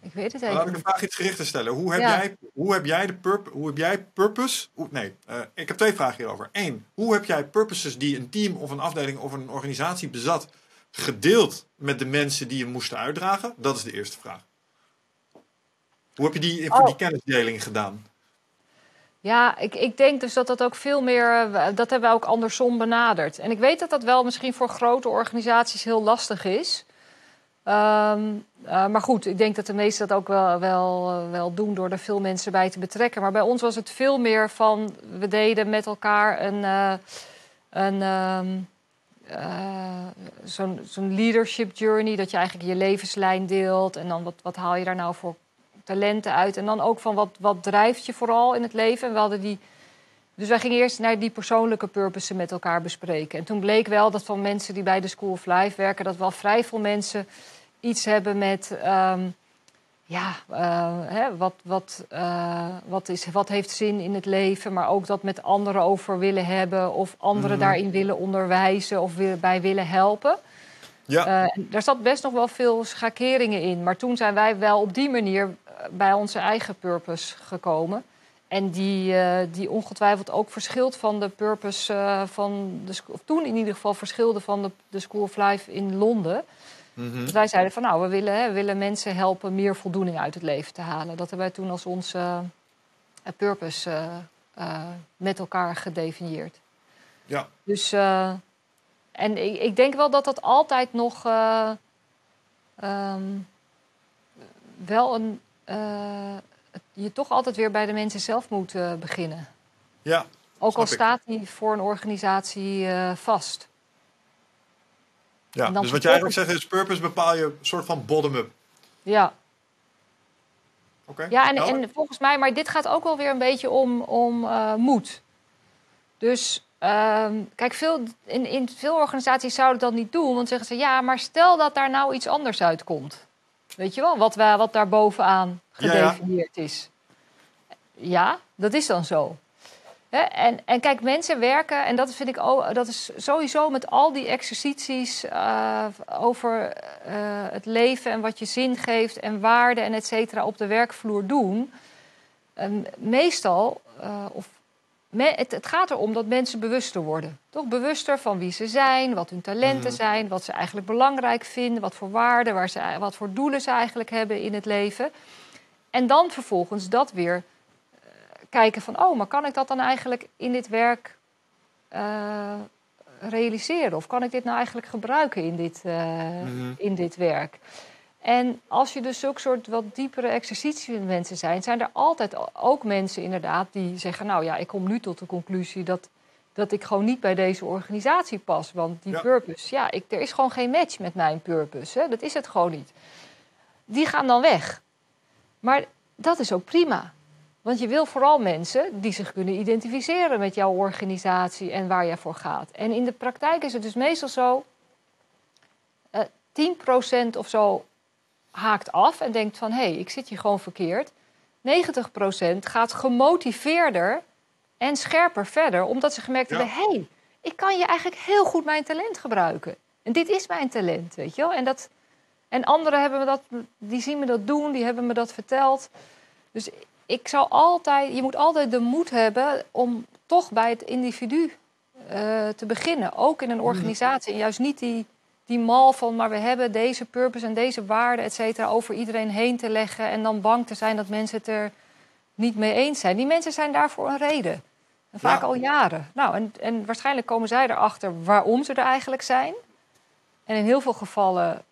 ik weet het Laat even ik de vraag iets gerichter stellen. Hoe heb, Ja. jij, hoe heb jij de purp, hoe heb jij purpose? Hoe, nee, eh, ik heb twee vragen hierover. Eén, hoe heb jij purposes die een team of een afdeling of een organisatie bezat, gedeeld met de mensen die je moesten uitdragen? Dat is de eerste vraag. Hoe heb je die, voor Oh. die kennisdeling gedaan? Ja, ik, ik denk dus dat dat ook veel meer. eh, Dat hebben we ook andersom benaderd. En ik weet dat dat wel misschien voor grote organisaties heel lastig is. Ehm, eh, maar goed, ik denk dat de meesten dat ook wel, wel, eh, wel doen door er veel mensen bij te betrekken. Maar bij ons was het veel meer van. We deden met elkaar een. een ehm, eh, zo'n zo'n leadership journey. Dat je eigenlijk je levenslijn deelt. En dan wat, wat haal je daar nou voor talenten uit. En dan ook van wat, wat drijft je vooral in het leven. En we hadden die. Dus wij gingen eerst naar die persoonlijke purposes met elkaar bespreken. En toen bleek wel dat van mensen die bij de School of Life werken, dat wel vrij veel mensen iets hebben met. ehm, ja, eh, hè, wat, wat, eh, wat, is, wat heeft zin in het leven, maar ook dat met anderen over willen hebben of anderen Mhm. daarin willen onderwijzen of bij willen helpen. Ja, Eh, daar zat best nog wel veel schakeringen in. Maar toen zijn wij wel op die manier bij onze eigen purpose gekomen. En die, eh, die ongetwijfeld ook verschilt van de purpose eh, van de of toen in ieder geval verschilde van de, de School of Life in Londen. Dus wij zeiden van nou, we willen, hè, we willen mensen helpen meer voldoening uit het leven te halen. Dat hebben wij toen als onze eh, purpose met elkaar gedefinieerd. ja. Dus, en ik, ik denk wel dat dat altijd nog eh, ehm, wel een. Eh, je toch altijd weer bij de mensen zelf moet eh, beginnen. ja. Ook al ik. staat die voor een organisatie eh, vast. Ja, dus wat je eigenlijk zegt is purpose bepaal je een soort van bottom-up. Ja, Oké. Ja, en, en volgens mij, maar dit gaat ook wel weer een beetje om, om eh, moed. Dus ehm, kijk, veel, in, in veel organisaties zouden dat niet doen. Want zeggen ze, ja, maar stel dat daar nou iets anders uitkomt. Weet je wel, wat, wat daar bovenaan Ja, ja. gedefinieerd is. Ja, dat is dan zo. En, en kijk, mensen werken, en dat vind ik ook, dat is sowieso met al die exercities eh, over eh, het leven en wat je zin geeft en waarde en et cetera op de werkvloer doen. Ehm, meestal, eh, of me- het, het gaat erom dat mensen bewuster worden. Toch bewuster van wie ze zijn, wat hun talenten Mhm. zijn, wat ze eigenlijk belangrijk vinden, wat voor waarden, waar ze, wat voor doelen ze eigenlijk hebben in het leven. En dan vervolgens dat weer eh, kijken van, oh, maar kan ik dat dan eigenlijk in dit werk eh, realiseren? Of kan ik dit nou eigenlijk gebruiken in dit, eh, Mhm. in dit werk? En als je dus zulke soort wat diepere exercities mensen zijn, zijn er altijd ook mensen inderdaad die zeggen, nou ja, ik kom nu tot de conclusie dat, dat ik gewoon niet bij deze organisatie pas. Want die Ja. purpose, ja, ik, er is gewoon geen match met mijn purpose. Hè? Dat is het gewoon niet. Die gaan dan weg. Maar dat is ook prima. Want je wil vooral mensen die zich kunnen identificeren met jouw organisatie en waar jij voor gaat. En in de praktijk is het dus meestal zo: eh 10% of zo haakt af en denkt van hé, hey, ik zit hier gewoon verkeerd. 90% gaat gemotiveerder en scherper verder, omdat ze gemerkt Ja. hebben: hé, hey, ik kan je eigenlijk heel goed mijn talent gebruiken. En dit is mijn talent, weet je wel. En, dat, en anderen hebben me dat, die zien me dat doen, die hebben me dat verteld. Dus ik zou altijd, je moet altijd de moed hebben om toch bij het individu eh, te beginnen. Ook in een organisatie. En juist niet die, die mal van, maar we hebben deze purpose en deze waarden, et cetera, over iedereen heen te leggen. En dan bang te zijn dat mensen het er niet mee eens zijn. Die mensen zijn daar voor een reden. En vaak Ja. al jaren. Nou, en, en waarschijnlijk komen zij erachter waarom ze er eigenlijk zijn. En in heel veel gevallen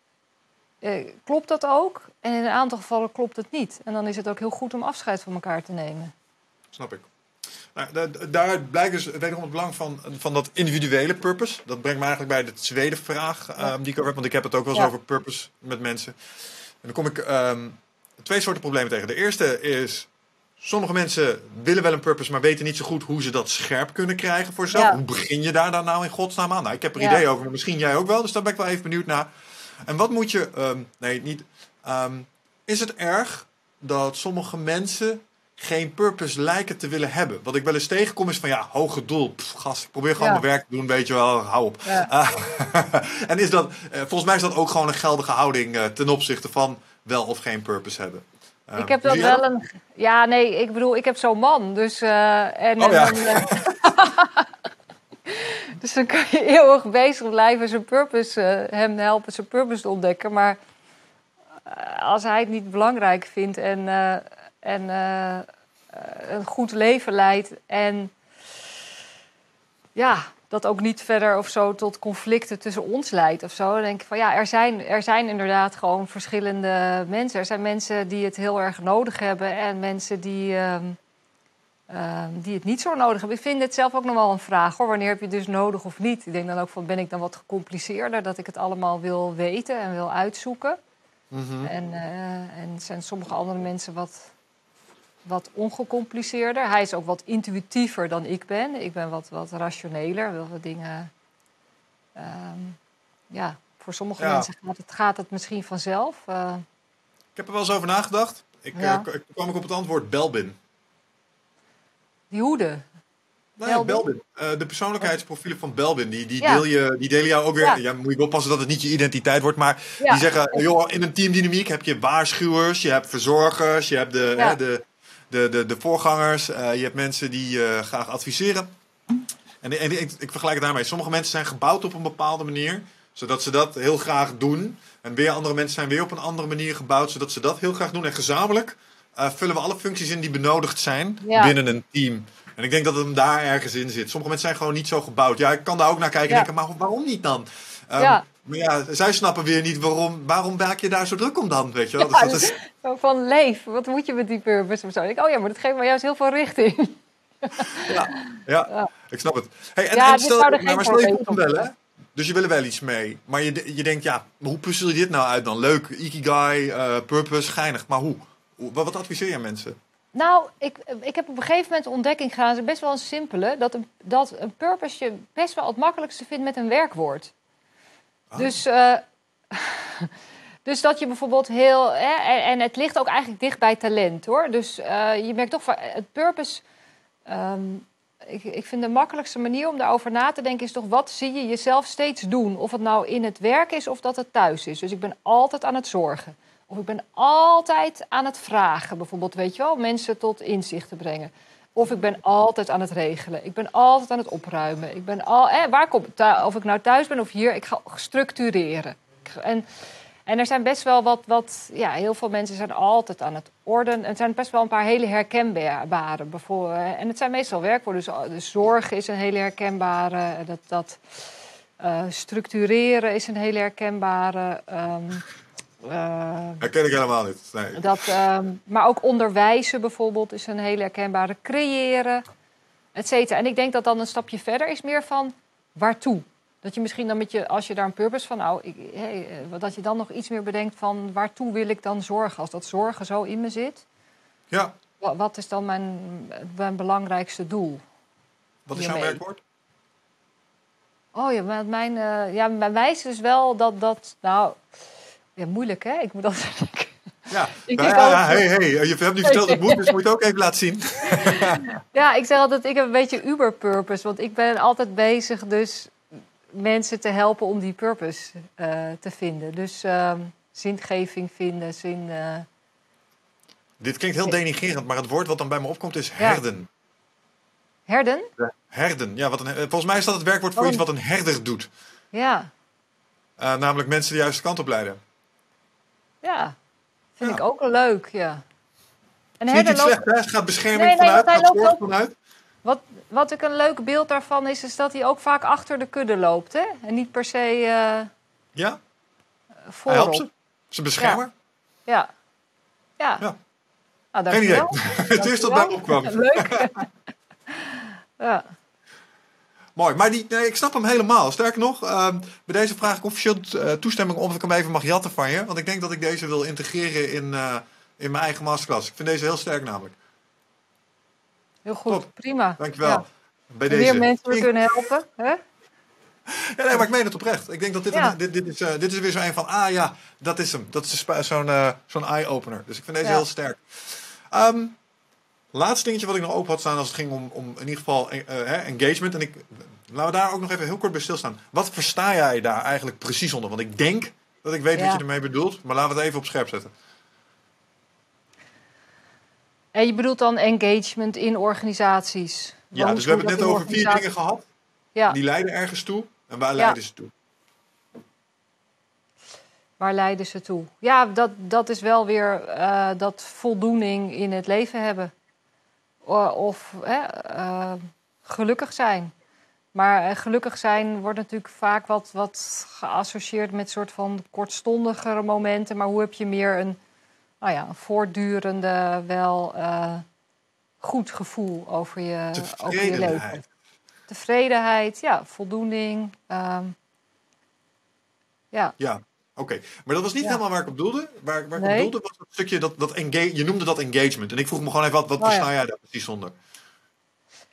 eh, klopt dat ook. En in een aantal gevallen klopt het niet. En dan is het ook heel goed om afscheid van elkaar te nemen. Snap ik. Nou, da- da- daaruit blijkt dus wederom het belang van, van dat individuele purpose. Dat brengt me eigenlijk bij de tweede vraag ehm, die ik heb. Want ik heb het ook wel eens Ja. over purpose met mensen. En dan kom ik ehm, twee soorten problemen tegen. De eerste is... Sommige mensen willen wel een purpose, maar weten niet zo goed hoe ze dat scherp kunnen krijgen voor zichzelf. Ja. Hoe begin je daar dan nou in godsnaam aan? Nou, ik heb er Ja. ideeën over, maar misschien jij ook wel. Dus daar ben ik wel even benieuwd naar. En wat moet je... ehm, nee, niet... is het erg dat sommige mensen geen purpose lijken te willen hebben? Wat ik wel eens tegenkom is van ja, hoge doel. Pff, gast, ik probeer gewoon Ja. mijn werk te doen, weet je wel, hou op. Ja. En is dat, eh, volgens mij is dat ook gewoon een geldige houding eh, ten opzichte van wel of geen purpose hebben. Ehm, ik heb hoe dat wel een. Ja, nee, ik bedoel, ik heb zo'n man. Dus. eh, en, Oh, ja. en dan, eh, dus dan kan je eeuwig bezig blijven zijn purpose, eh, hem helpen zijn purpose te ontdekken. Maar eh, als hij het niet belangrijk vindt en, eh, en eh, eh, een goed leven leidt en ja, dat ook niet verder of zo tot conflicten tussen ons leidt of zo. Dan denk ik van ja, er zijn, er zijn inderdaad gewoon verschillende mensen. Er zijn mensen die het heel erg nodig hebben en mensen die, ehm, ehm, die het niet zo nodig hebben. Ik vind het zelf ook nog wel een vraag hoor. Wanneer heb je het dus nodig of niet? Ik denk dan ook van ben ik dan wat gecompliceerder dat ik het allemaal wil weten en wil uitzoeken. Mhm. En, eh, en zijn sommige andere mensen wat, wat ongecompliceerder. Hij is ook wat intuïtiever dan ik ben. Ik ben wat, wat rationeler, wil wat dingen. ehm, ja, voor sommige Ja. mensen gaat het, gaat het misschien vanzelf. Eh, Ik heb er wel eens over nagedacht. Ik, Ja. eh, kwam ik op het antwoord Belbin. die hoede. Nou ja, Belbin? Eh, de persoonlijkheidsprofielen van Belbin, die, die, Ja. deel je, die delen jou ook weer. Ja. Ja. moet je oppassen dat het niet je identiteit wordt, maar Ja. die zeggen, joh, in een teamdynamiek heb je waarschuwers, je hebt verzorgers, je hebt de, hè, de, de, de, de voorgangers, eh, je hebt mensen die eh, graag adviseren. En, en ik, ik vergelijk het daarmee. Sommige mensen zijn gebouwd op een bepaalde manier, zodat ze dat heel graag doen. En weer andere mensen zijn weer op een andere manier gebouwd, zodat ze dat heel graag doen. En gezamenlijk eh, vullen we alle functies in die benodigd zijn Ja. binnen een team. En ik denk dat het hem daar ergens in zit. Sommige mensen zijn gewoon niet zo gebouwd. Ja, ik kan daar ook naar kijken en denken, maar waarom niet dan? Ehm, Ja. Maar ja, zij snappen weer niet waarom, waarom maak je daar zo druk om dan, weet je wel? Ja, Dus dat is, Zo Van leef, wat moet je met die purpose of zo? Ik oh ja, maar dat geeft me juist heel veel richting. ja, ja, ik snap het. Hey, en, Ja, en dit stel, er maar, stel je komt bellen, hè? Dus je wil er wel iets mee. Maar je, je denkt, ja, hoe puzzel je dit nou uit dan? Leuk, ikigai, eh, purpose, geinig. Maar hoe? Wat, wat adviseer je mensen? Nou, ik, ik heb op een gegeven moment ontdekking gedaan. Best wel een simpele. Dat een, dat een purpose je best wel het makkelijkste vindt met een werkwoord. Ah. Dus, eh, dus dat je bijvoorbeeld heel... Hè, en, en het ligt ook eigenlijk dicht bij talent, hoor. Dus eh, je merkt toch van... Het purpose... ehm, ik, ik vind de makkelijkste manier om daarover na te denken... is toch wat zie je jezelf steeds doen? Of het nou in het werk is of dat het thuis is. Dus ik ben altijd aan het zorgen. Of ik ben altijd aan het vragen, bijvoorbeeld, weet je wel, mensen tot inzicht te brengen. Of ik ben altijd aan het regelen. Ik ben altijd aan het opruimen. Ik ben al, eh, waar kom, of ik nou thuis ben of hier, ik ga structureren. En, en er zijn best wel wat, wat, ja, heel veel mensen zijn altijd aan het orden. Er zijn best wel een paar hele herkenbare. Bijvoorbeeld, en het zijn meestal werkwoorden. Dus, dus zorg is een hele herkenbare. Dat, dat eh, structureren is een hele herkenbare. ehm, eh, Dat ken ik helemaal niet. Nee. dat, ehm, maar ook onderwijzen bijvoorbeeld is een hele herkenbare. Creëren, et cetera. En ik denk dat dan een stapje verder is meer van waartoe. Dat je misschien dan met je, als je daar een purpose van, nou, ik, hey, eh, dat je dan nog iets meer bedenkt van waartoe wil ik dan zorgen? Als dat zorgen zo in me zit, Ja, wa- wat is dan mijn, mijn belangrijkste doel? wat is jouw werkwoord? Oh ja, mijn, eh, ja, mijn wijs is wel dat, dat, nou, ja, moeilijk hè? Ik moet dat Ja, Ik denk ja, ja, hey, hey, je hebt nu verteld dat het moet, dus moet je het ook even laten zien. Ja, ik zeg altijd, ik heb een beetje uber-purpose. Want ik ben altijd bezig dus mensen te helpen om die purpose eh, te vinden. Dus ehm, zingeving vinden, zin... eh, Dit klinkt heel denigrerend, maar het woord wat dan bij me opkomt is Ja. herden. herden? Herden, ja, wat een, eh, volgens mij is dat het werkwoord voor Wat iets wat een herder doet. Ja, namelijk mensen de juiste kant op leiden. Ja. Vind Ja. ik ook leuk, ja. En Is niet iets loopt, slecht, hè? Gaat bescherming Nee, nee, vanuit, want hij gaat loopt zorg ook- vanuit. wat, wat ik een leuk beeld daarvan is, is dat hij ook vaak achter de kudde loopt, hè? En niet per se eh Ja, hij voorop. helpt ze. Ze beschermer. Ja. Ja. Ja. Nou, Geen idee. Het eerste dat bij me opkwam. Leuk. ja. Mooi, maar die, nee, ik snap hem helemaal. Sterker nog, ehm, bij deze vraag ik officieel eh, toestemming of ik hem even mag jatten van je. Want ik denk dat ik deze wil integreren in, eh, in mijn eigen masterclass. Ik vind deze heel sterk namelijk. Heel goed, Top. prima. Dankjewel. Ja. Bij Meer deze. mensen weer Ik- kunnen helpen. Hè? Ja, nee, maar ik meen het oprecht. Ik denk dat dit, Ja. een- dit, dit, is, eh, dit is weer zo een van, ah ja, dat is hem. Dat is zo'n zo'n eye-opener. Dus ik vind deze Ja. heel sterk. Ehm, laatste dingetje wat ik nog open had staan als het ging om, om in ieder geval eh, eh, engagement. En ik, laten we daar ook nog even heel kort bij stilstaan. Wat versta jij daar eigenlijk precies onder? Want ik denk dat ik weet wat je ermee bedoelt. Maar laten we het even op scherp zetten. En je bedoelt dan engagement in organisaties. Ja, dus we hebben het net over vier dingen gehad. Ja, Die leiden ergens toe. En waar Ja. leiden ze toe? waar leiden ze toe? Ja, dat, dat is wel weer eh, dat voldoening in het leven hebben. Of eh, gelukkig zijn. Maar eh, gelukkig zijn wordt natuurlijk vaak wat, wat geassocieerd met soort van kortstondigere momenten. Maar hoe heb je meer een, nou ja, een voortdurende, wel eh, goed gevoel over je, over je leven? Tevredenheid. Tevredenheid, ja, voldoening. ehm, ja, Ja, oké. Maar dat was niet Ja. helemaal waar ik op doelde. Waar, waar ik Nee. op doelde was dat stukje, dat, dat engage, je noemde dat engagement. En ik vroeg me gewoon even, wat, wat Oh, ja. jij daar precies onder?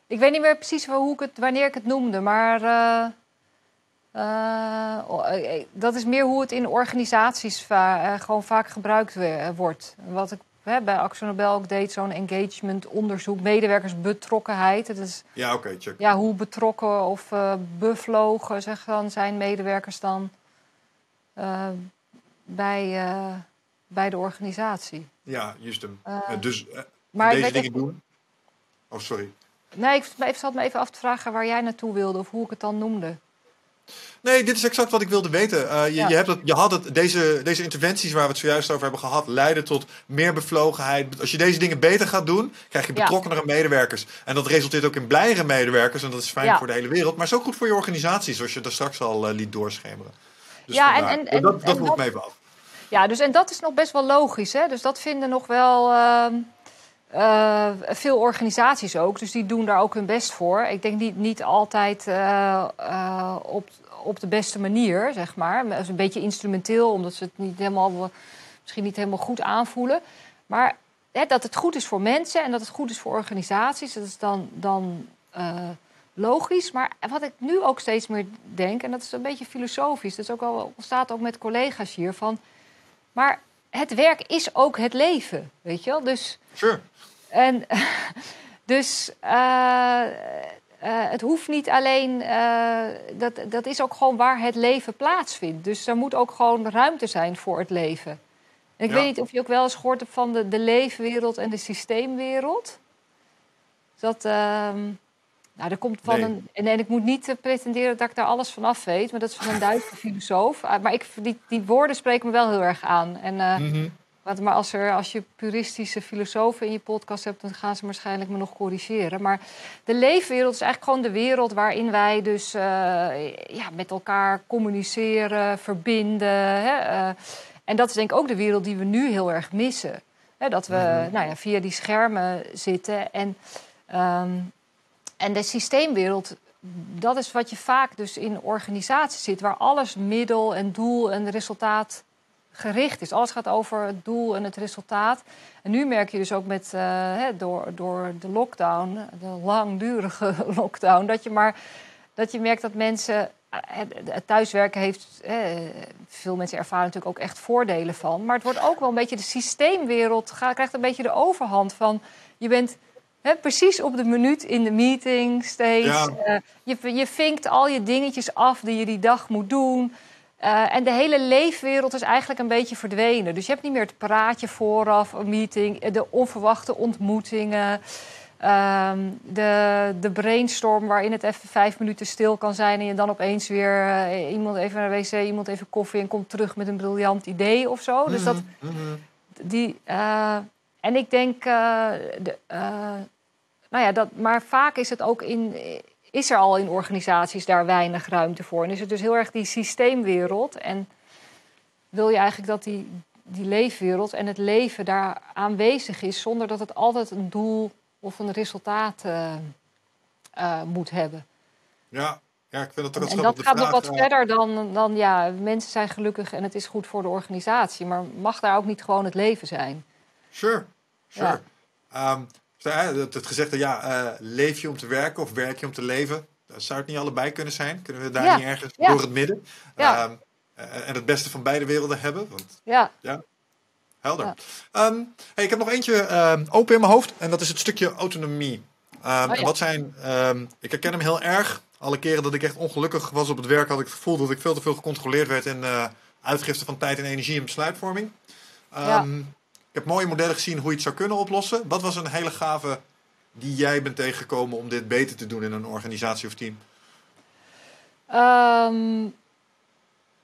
Ik weet niet meer precies hoe ik het, wanneer ik het noemde, maar eh, eh, oh, eh, dat is meer hoe het in organisaties va- gewoon vaak gebruikt wordt. Wat ik bij Axo Nobel ook deed, zo'n engagement onderzoek, medewerkersbetrokkenheid. Het is Ja, oké, check. ja, hoe betrokken of bevlogen zeg dan, zijn medewerkers dan eh, bij, eh, bij de organisatie. Ja, juist hem. Eh, dus Maar deze dingen doen. Oh, sorry. nee, ik ik zat me even af te vragen waar jij naartoe wilde of hoe ik het dan noemde. Nee, dit is exact wat ik wilde weten. Je, Ja. je, hebt het, je had het, deze, deze interventies waar we het zojuist over hebben gehad, leiden tot meer bevlogenheid. Als je deze dingen beter gaat doen, krijg je Ja. betrokkenere medewerkers. En dat resulteert ook in blijere medewerkers. En dat is fijn Ja. voor de hele wereld. Maar is ook goed voor je organisatie, zoals je daar straks al liet doorschemeren. Dus Ja, en- vandaar. en- en- dat, dat en dat-. Ja, dus en dat is nog best wel logisch. Hè? Dus dat vinden nog wel. ehm, Uh, veel organisaties ook, dus die doen daar ook hun best voor. Ik denk niet, niet altijd uh, uh, op, op de beste manier, zeg maar. Is een beetje instrumenteel, omdat ze het niet helemaal, misschien niet helemaal goed aanvoelen. Maar hè, dat het goed is voor mensen en dat het goed is voor organisaties, dat is dan, dan logisch. Maar wat ik nu ook steeds meer denk, en dat is een beetje filosofisch, dat is ook al, ontstaat ook met collega's hier, van... Maar het werk is ook het leven, weet je wel? Dus, sure. En, dus uh, uh, het hoeft niet alleen, uh, dat, dat is ook gewoon waar het leven plaatsvindt. Dus er moet ook gewoon ruimte zijn voor het leven. En ik ja. weet niet of je ook wel eens gehoord hebt van de, de leefwereld en de systeemwereld. Dat, ehm, nou, er komt van Nee. een. En, en ik moet niet eh, pretenderen dat ik daar alles van af weet, maar dat is van een Duitse filosoof. Ah, maar ik, die, die woorden spreken me wel heel erg aan. En, eh, Mhm. maar als, er, als je puristische filosofen in je podcast hebt, dan gaan ze waarschijnlijk me nog corrigeren. Maar de leefwereld is eigenlijk gewoon de wereld waarin wij dus eh, ja, met elkaar communiceren, verbinden. Hè, en dat is denk ik ook de wereld die we nu heel erg missen. Hè, dat we Mhm. nou ja, via die schermen zitten. En, ehm, en de systeemwereld, dat is wat je vaak dus in organisaties zit, waar alles middel en doel en resultaat gericht is. Alles gaat over het doel en het resultaat. En nu merk je dus ook met, eh, door, door de lockdown, de langdurige lockdown, dat je maar dat je merkt dat mensen. eh, Het, thuiswerken heeft. Eh, veel mensen ervaren natuurlijk ook echt voordelen van. Maar het wordt ook wel een beetje de systeemwereld. krijgt een beetje de overhand van. Je bent precies op de minuut in de meeting steeds. Ja. Eh, je, je vinkt al je dingetjes af die je die dag moet doen. Eh, en de hele leefwereld is eigenlijk een beetje verdwenen. Dus je hebt niet meer het praatje vooraf, een meeting, eh, de onverwachte ontmoetingen. ehm, de, de brainstorm waarin het even vijf minuten stil kan zijn en je dan opeens weer iemand even naar de wc, iemand even koffie en komt terug met een briljant idee of zo. Dus dat, Mhm. die, eh, en ik denk, eh, de, eh, nou ja, dat, maar vaak is het ook in, is er al in organisaties daar weinig ruimte voor. En is het dus heel erg die systeemwereld. En wil je eigenlijk dat die, die leefwereld en het leven daar aanwezig is, zonder dat het altijd een doel of een resultaat eh, moet hebben. Ja. ja, ik vind dat ook En, wel en dat gaat nog wat verder dan, dan, ja, mensen zijn gelukkig en het is goed voor de organisatie. Maar mag daar ook niet gewoon het leven zijn? Sure, sure. Ja. Ehm, hè, het, gezegde, ja, eh, leef je om te werken of werk je om te leven? Dat zou het niet allebei kunnen zijn? Kunnen we daar Ja, niet ergens ja. door het midden? Ja. Ehm, eh, en het beste van beide werelden hebben? Want Ja, Helder. Ja. Ehm, hey, ik heb nog eentje ehm, open in mijn hoofd en dat is het stukje autonomie. Ehm, Oh, en wat zijn, ehm, ik herken hem heel erg. Alle keren dat ik echt ongelukkig was op het werk, had ik het gevoel dat ik veel te veel gecontroleerd werd in eh uitgifte van tijd en energie en besluitvorming. Ehm, Ja. Ik heb mooie modellen gezien hoe je het zou kunnen oplossen. Wat was een hele gave die jij bent tegengekomen om dit beter te doen in een organisatie of team? Ehm,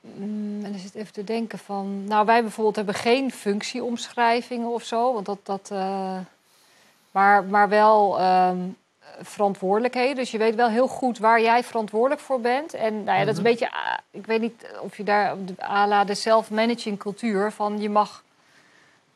mm, en dan zit even te denken van... Nou, wij bijvoorbeeld hebben geen functieomschrijvingen of zo. Want dat... dat eh, maar, maar wel ehm, verantwoordelijkheden. Dus je weet wel heel goed waar jij verantwoordelijk voor bent. En nou ja, dat is een Mhm. beetje... ah, Ik weet niet of je daar... à la de self-managing cultuur van je mag...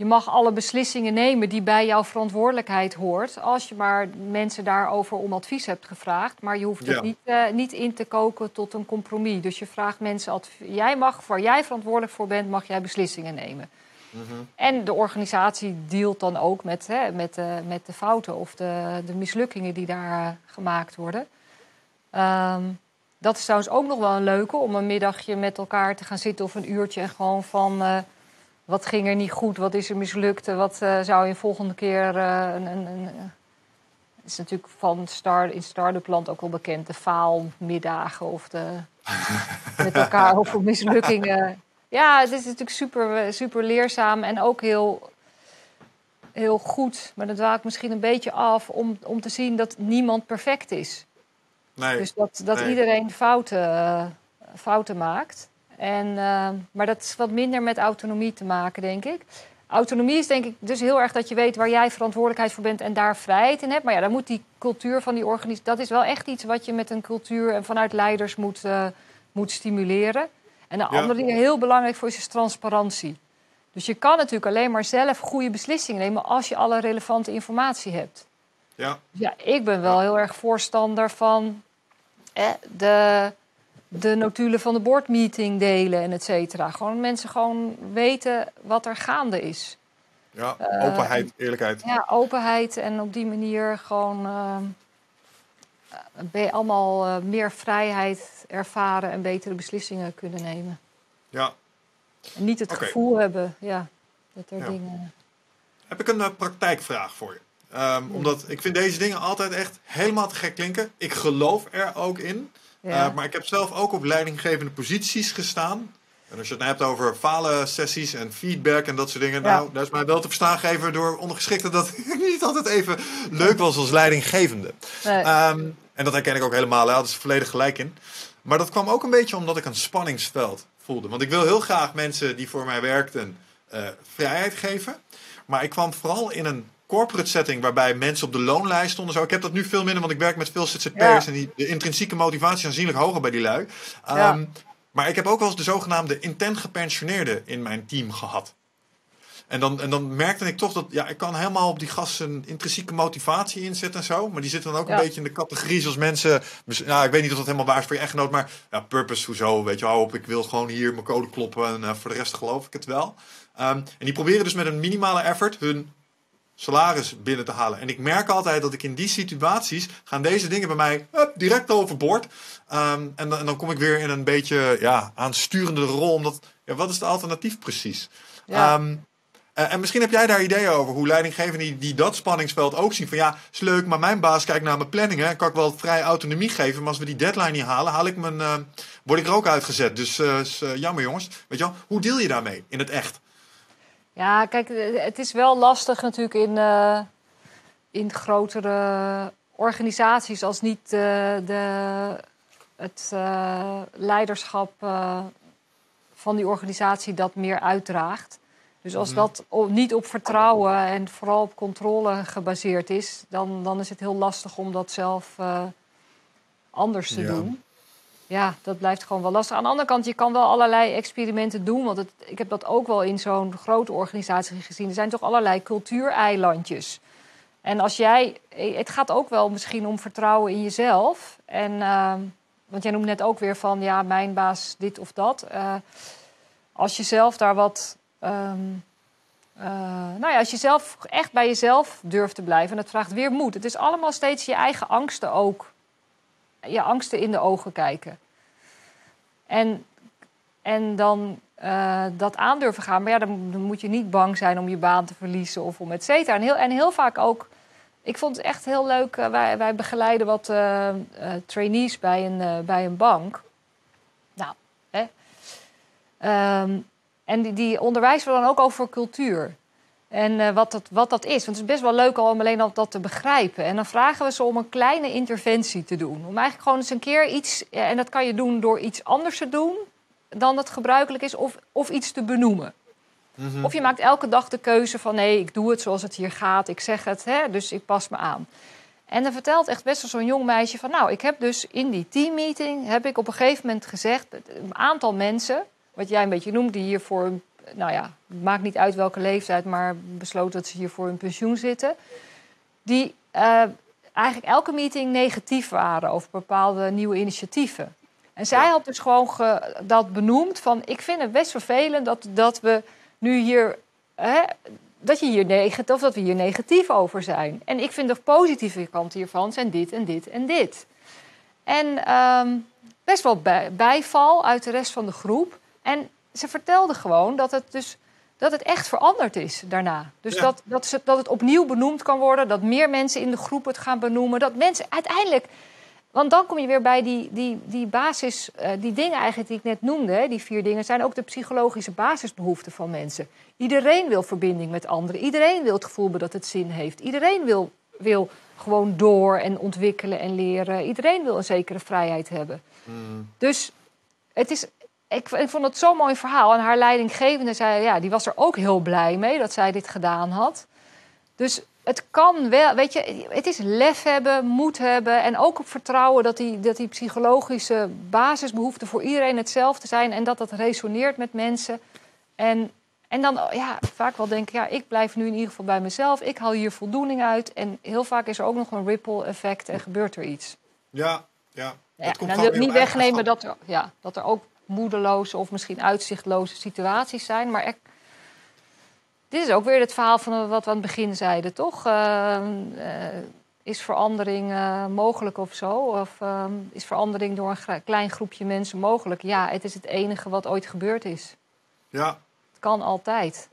Je mag alle beslissingen nemen die bij jouw verantwoordelijkheid hoort. Als je maar mensen daarover om advies hebt gevraagd. Maar je hoeft Ja. het niet, eh, niet in te koken tot een compromis. Dus je vraagt mensen advies. Jij mag, waar jij verantwoordelijk voor bent, mag jij beslissingen nemen. Mhm. En de organisatie dealt dan ook met, hè, met, de, met de fouten of de, de mislukkingen die daar eh, gemaakt worden. Ehm, dat is trouwens ook nog wel een leuke om een middagje met elkaar te gaan zitten of een uurtje en gewoon van eh, wat ging er niet goed, wat is er mislukt, wat eh, zou je volgende keer eh, een, een, een, het is natuurlijk van start, in start-up land ook wel bekend, de faalmiddagen of de met elkaar over mislukkingen. Ja, het is natuurlijk super, super leerzaam en ook heel, heel goed. Maar dat ik misschien een beetje af om, om te zien dat niemand perfect is. Nee. Dus dat, dat Nee. iedereen fouten, eh, fouten maakt. En, eh, maar dat is wat minder met autonomie te maken, denk ik. Autonomie is denk ik dus heel erg dat je weet waar jij verantwoordelijkheid voor bent en daar vrijheid in hebt. Maar ja, dan moet die cultuur van die organisatie, dat is wel echt iets wat je met een cultuur en vanuit leiders moet, eh, moet stimuleren. En een Ja. andere ding die heel belangrijk voor is, is transparantie. Dus je kan natuurlijk alleen maar zelf goede beslissingen nemen als je alle relevante informatie hebt. Ja. Ja, ik ben wel heel erg voorstander van eh, de, de notulen van de boardmeeting delen en et cetera. Gewoon mensen gewoon weten wat er gaande is. Ja, openheid, eerlijkheid. Ja, openheid en op die manier gewoon uh, ben je allemaal uh, meer vrijheid ervaren en betere beslissingen kunnen nemen. Ja. En niet het gevoel hebben, ja, dat er Ja. dingen. Heb ik een eh, praktijkvraag voor je. Ehm, Omdat ik vind deze dingen altijd echt helemaal te gek klinken. Ik geloof er ook in. Ja. Eh, maar ik heb zelf ook op leidinggevende posities gestaan. En als je het nou hebt over falen sessies en feedback en dat soort dingen. Ja. Nou, daar is mij wel te verstaan gegeven door ondergeschikten dat het niet altijd even leuk was als leidinggevende. Nee. Ehm, en dat herken ik ook helemaal. Hè. Dat is volledig gelijk in. Maar dat kwam ook een beetje omdat ik een spanningsveld voelde. Want ik wil heel graag mensen die voor mij werkten eh, vrijheid geven. Maar ik kwam vooral in een corporate setting waarbij mensen op de loonlijst stonden. Zo. Ik heb dat nu veel minder, want ik werk met veel ZZP'ers. Ja. En die, de intrinsieke motivatie is aanzienlijk hoger bij die lui. Ehm, Ja. Maar ik heb ook wel eens de zogenaamde intent gepensioneerden in mijn team gehad. En dan, en dan merkte ik toch dat ja, ik kan helemaal op die gasten intrinsieke motivatie inzetten en zo. Maar die zitten dan ook Ja. een beetje in de categorie zoals mensen. Nou, ik weet niet of dat helemaal waar is voor je echtgenoot. Maar ja, purpose, hoezo? Weet je, hou op. Ik wil gewoon hier mijn code kloppen. En eh, voor de rest geloof ik het wel. Ehm, en die proberen dus met een minimale effort hun salaris binnen te halen. En ik merk altijd dat ik in die situaties gaan deze dingen bij mij direct overboord. Ehm, en, dan- en dan kom ik weer in een beetje ja, aansturende rol. Omdat, ja, wat is het alternatief precies? Ja. Ehm, eh, en misschien heb jij daar ideeën over hoe leidinggevenden die, die dat spanningsveld ook zien. Van ja, is leuk, maar mijn baas kijkt naar mijn planningen. en Kan ik wel vrij autonomie geven. Maar als we die deadline niet halen, haal ik mijn, eh, word ik er ook uitgezet. Dus eh, eh, jammer jongens. Weet je wel, hoe deal je daarmee in het echt? Ja, kijk, het is wel lastig natuurlijk in, eh, in grotere organisaties als niet eh, de, het eh, leiderschap van die organisatie dat meer uitdraagt. Dus als Mhm. dat niet op vertrouwen en vooral op controle gebaseerd is, dan, dan is het heel lastig om dat zelf anders te Ja. doen. Ja, dat blijft gewoon wel lastig. Aan de andere kant, je kan wel allerlei experimenten doen. Want het, ik heb dat ook wel in zo'n grote organisatie gezien. Er zijn toch allerlei cultuureilandjes. En als jij, het gaat ook wel misschien om vertrouwen in jezelf. En, ehm, want jij noemt net ook weer van, ja, mijn baas dit of dat. Eh, als je zelf daar wat, ehm, eh, nou ja, als je zelf echt bij jezelf durft te blijven. En dat vraagt weer moed. Het is allemaal steeds je eigen angsten ook. Je angsten in de ogen kijken. En, en dan eh, dat aandurven gaan. Maar ja, dan, dan moet je niet bang zijn om je baan te verliezen of om et cetera. En heel, en heel vaak ook. Ik vond het echt heel leuk. eh, wij, wij begeleiden wat eh, trainees bij een, bij een bank. Nou, hè. Ehm, en die, die onderwijzen we dan ook over cultuur. En eh, wat, dat, wat dat is. Want het is best wel leuk al om alleen al dat te begrijpen. En dan vragen we ze om een kleine interventie te doen. Om eigenlijk gewoon eens een keer iets. En dat kan je doen door iets anders te doen dan het gebruikelijk is. Of, of iets te benoemen. Of je maakt elke dag de keuze van nee, ik doe het zoals het hier gaat. Ik zeg het, hè, dus ik pas me aan. En dan vertelt echt best wel zo'n jong meisje van... nou, ik heb dus in die teammeeting... heb ik op een gegeven moment gezegd... een aantal mensen, wat jij een beetje noemt... die hiervoor, nou ja, maakt niet uit welke leeftijd... maar besloten dat ze hier voor hun pensioen zitten... die eh, eigenlijk elke meeting negatief waren... over bepaalde nieuwe initiatieven. En zij had dus gewoon ge- dat benoemd van... ik vind het best vervelend dat, dat we nu hier... Hè, dat, je hier negatief, of dat we hier negatief over zijn. En ik vind de positieve kant hiervan zijn dit en dit en dit. En ehm, best wel bij- bijval uit de rest van de groep. En ze vertelde gewoon dat het dus dat het echt veranderd is daarna. Dus Ja. dat, dat, ze, dat het opnieuw benoemd kan worden, dat meer mensen in de groep het gaan benoemen. Dat mensen uiteindelijk. Want dan kom je weer bij die, die, die basis, eh, die dingen eigenlijk die ik net noemde, hè, die vier dingen, zijn ook de psychologische basisbehoeften van mensen. Iedereen wil verbinding met anderen. Iedereen wil het gevoel hebben dat het zin heeft. Iedereen wil, wil gewoon door en ontwikkelen en leren. Iedereen wil een zekere vrijheid hebben. Dus het is, ik, ik vond het zo'n mooi verhaal. En haar leidinggevende zei, ja, die was er ook heel blij mee dat zij dit gedaan had. Dus het kan wel, weet je, het is lef hebben, moed hebben en ook op vertrouwen dat die, dat die psychologische basisbehoeften voor iedereen hetzelfde zijn en dat dat resoneert met mensen. En, En dan ja, vaak wel denken, ja, ik blijf nu in ieder geval bij mezelf. Ik haal hier voldoening uit. En heel vaak is er ook nog een ripple effect en gebeurt er iets. Ja, ja. Komt dan gewoon wil ik niet wegnemen dat er, ja, dat er ook moedeloze of misschien uitzichtloze situaties zijn. Maar er- dit is ook weer het verhaal van wat we aan het begin zeiden, toch? Eh, eh, is verandering eh, mogelijk of zo? Of eh, is verandering door een klein groepje mensen mogelijk? Ja, het is het enige wat ooit gebeurd is. Ja. Het kan altijd.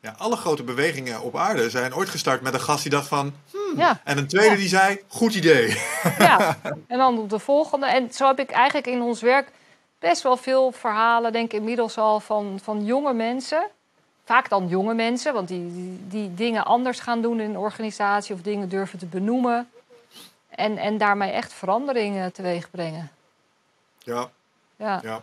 ja, alle grote bewegingen op aarde zijn ooit gestart met een gast die dacht van... Ja. En een tweede Ja. die zei, goed idee. Ja, en dan de volgende. En zo heb ik eigenlijk in ons werk best wel veel verhalen, denk ik inmiddels al, van, van jonge mensen. Vaak dan jonge mensen, want die, die, die dingen anders gaan doen in een organisatie of dingen durven te benoemen. En, en daarmee echt veranderingen teweeg brengen. Ja, Ja, ja.